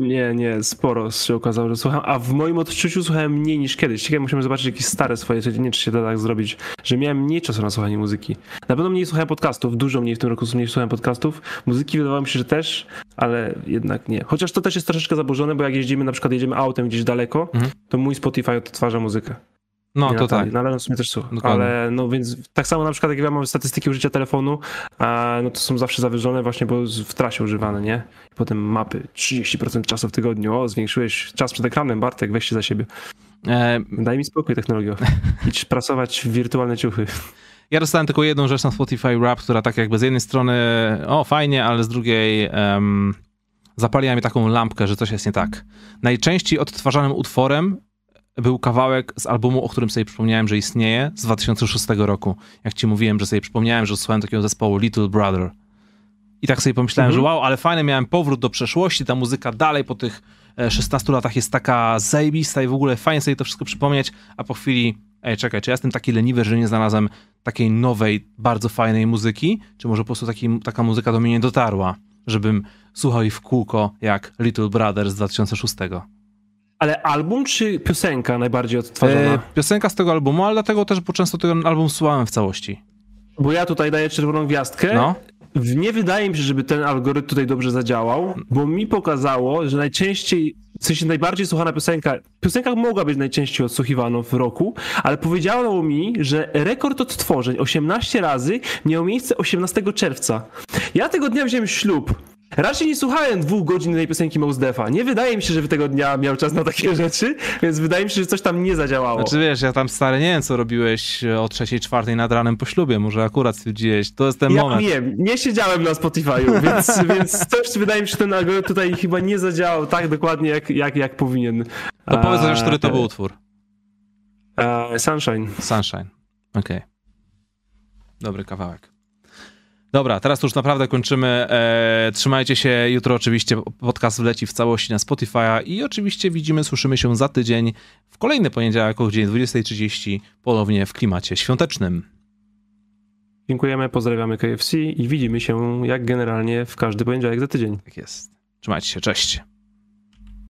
B: Nie, nie, sporo się okazało, że słucham, a w moim odczuciu słuchałem mniej niż kiedyś. Ciekawe, musimy zobaczyć jakieś stare swoje, czy nie, czy się da tak zrobić, że miałem mniej czasu na słuchanie muzyki. Na pewno mniej słuchałem podcastów, dużo mniej w tym roku mniej słuchałem podcastów. Muzyki wydawało mi się, że też, ale jednak nie. Chociaż to też jest troszeczkę zaburzone, bo jak jeździmy, na przykład jedziemy autem gdzieś daleko, mhm. to mój Spotify odtwarza muzykę.
A: No, to tak.
B: No, ale w sumie też słucham. Ale no więc tak samo na przykład jak ja mam statystyki użycia telefonu, a, no to są zawsze zawyżone właśnie, bo w trasie używane, nie? I potem mapy, 30% czasu w tygodniu, o, zwiększyłeś czas przed ekranem, Bartek, weź się za siebie. E... Daj mi spokój technologią. *laughs* Idź prasować w wirtualne ciuchy.
A: Ja dostałem tylko jedną rzecz na Spotify Rap, która tak jakby z jednej strony, o fajnie, ale z drugiej um, zapaliła mi taką lampkę, że coś jest nie tak. Najczęściej odtwarzanym utworem był kawałek z albumu, o którym sobie przypomniałem, że istnieje, z 2006 roku. Jak ci mówiłem, że sobie przypomniałem, że słuchałem takiego zespołu Little Brother. I tak sobie pomyślałem, mhm. że wow, ale fajny, miałem powrót do przeszłości, ta muzyka dalej po tych 16 e, latach jest taka zajebista i w ogóle fajnie sobie to wszystko przypomnieć, a po chwili, ej, czekaj, czy ja jestem taki leniwy, że nie znalazłem takiej nowej, bardzo fajnej muzyki, czy może po prostu taki, taka muzyka do mnie nie dotarła, żebym słuchał jej w kółko jak Little Brother z 2006.
B: Ale album czy piosenka najbardziej odtwarzana? E,
A: piosenka z tego albumu, ale dlatego też, bo często ten album słuchałem w całości.
B: Bo ja tutaj daję czerwoną gwiazdkę. No. Nie wydaje mi się, żeby ten algorytm tutaj dobrze zadziałał, bo mi pokazało, że najczęściej, w sensie najbardziej słuchana piosenka, piosenka mogła być najczęściej odsłuchiwana w roku, ale powiedziało mi, że rekord odtworzeń 18 razy miał miejsce 18 czerwca. Ja tego dnia wziąłem ślub Raczej nie słuchałem dwóch godzin tej piosenki Mos Defa. Nie wydaje mi się, że w tego dnia miał czas na takie rzeczy, więc wydaje mi się, że coś tam nie zadziałało.
A: Znaczy wiesz, ja tam stary nie wiem, co robiłeś o trzeciej, czwartej nad ranem po ślubie. Może akurat stwierdziłeś, to jest ten
B: ja
A: moment.
B: wiem, nie siedziałem na Spotify'u, *laughs* więc, więc też wydaje mi się, że ten algorytm tutaj chyba nie zadziałał tak dokładnie, jak, jak, jak powinien.
A: To powiedz chociaż, który to był utwór.
B: Uh, Sunshine.
A: Sunshine. Okej. Okay. Dobry kawałek. Dobra, teraz już naprawdę kończymy. Eee, trzymajcie się. Jutro oczywiście podcast wleci w całości na Spotify'a i oczywiście widzimy, słyszymy się za tydzień w kolejny poniedziałek o godzinie 20.30 ponownie w klimacie świątecznym.
B: Dziękujemy, pozdrawiamy KFC i widzimy się jak generalnie w każdy poniedziałek za tydzień.
A: Tak jest. Trzymajcie się, cześć.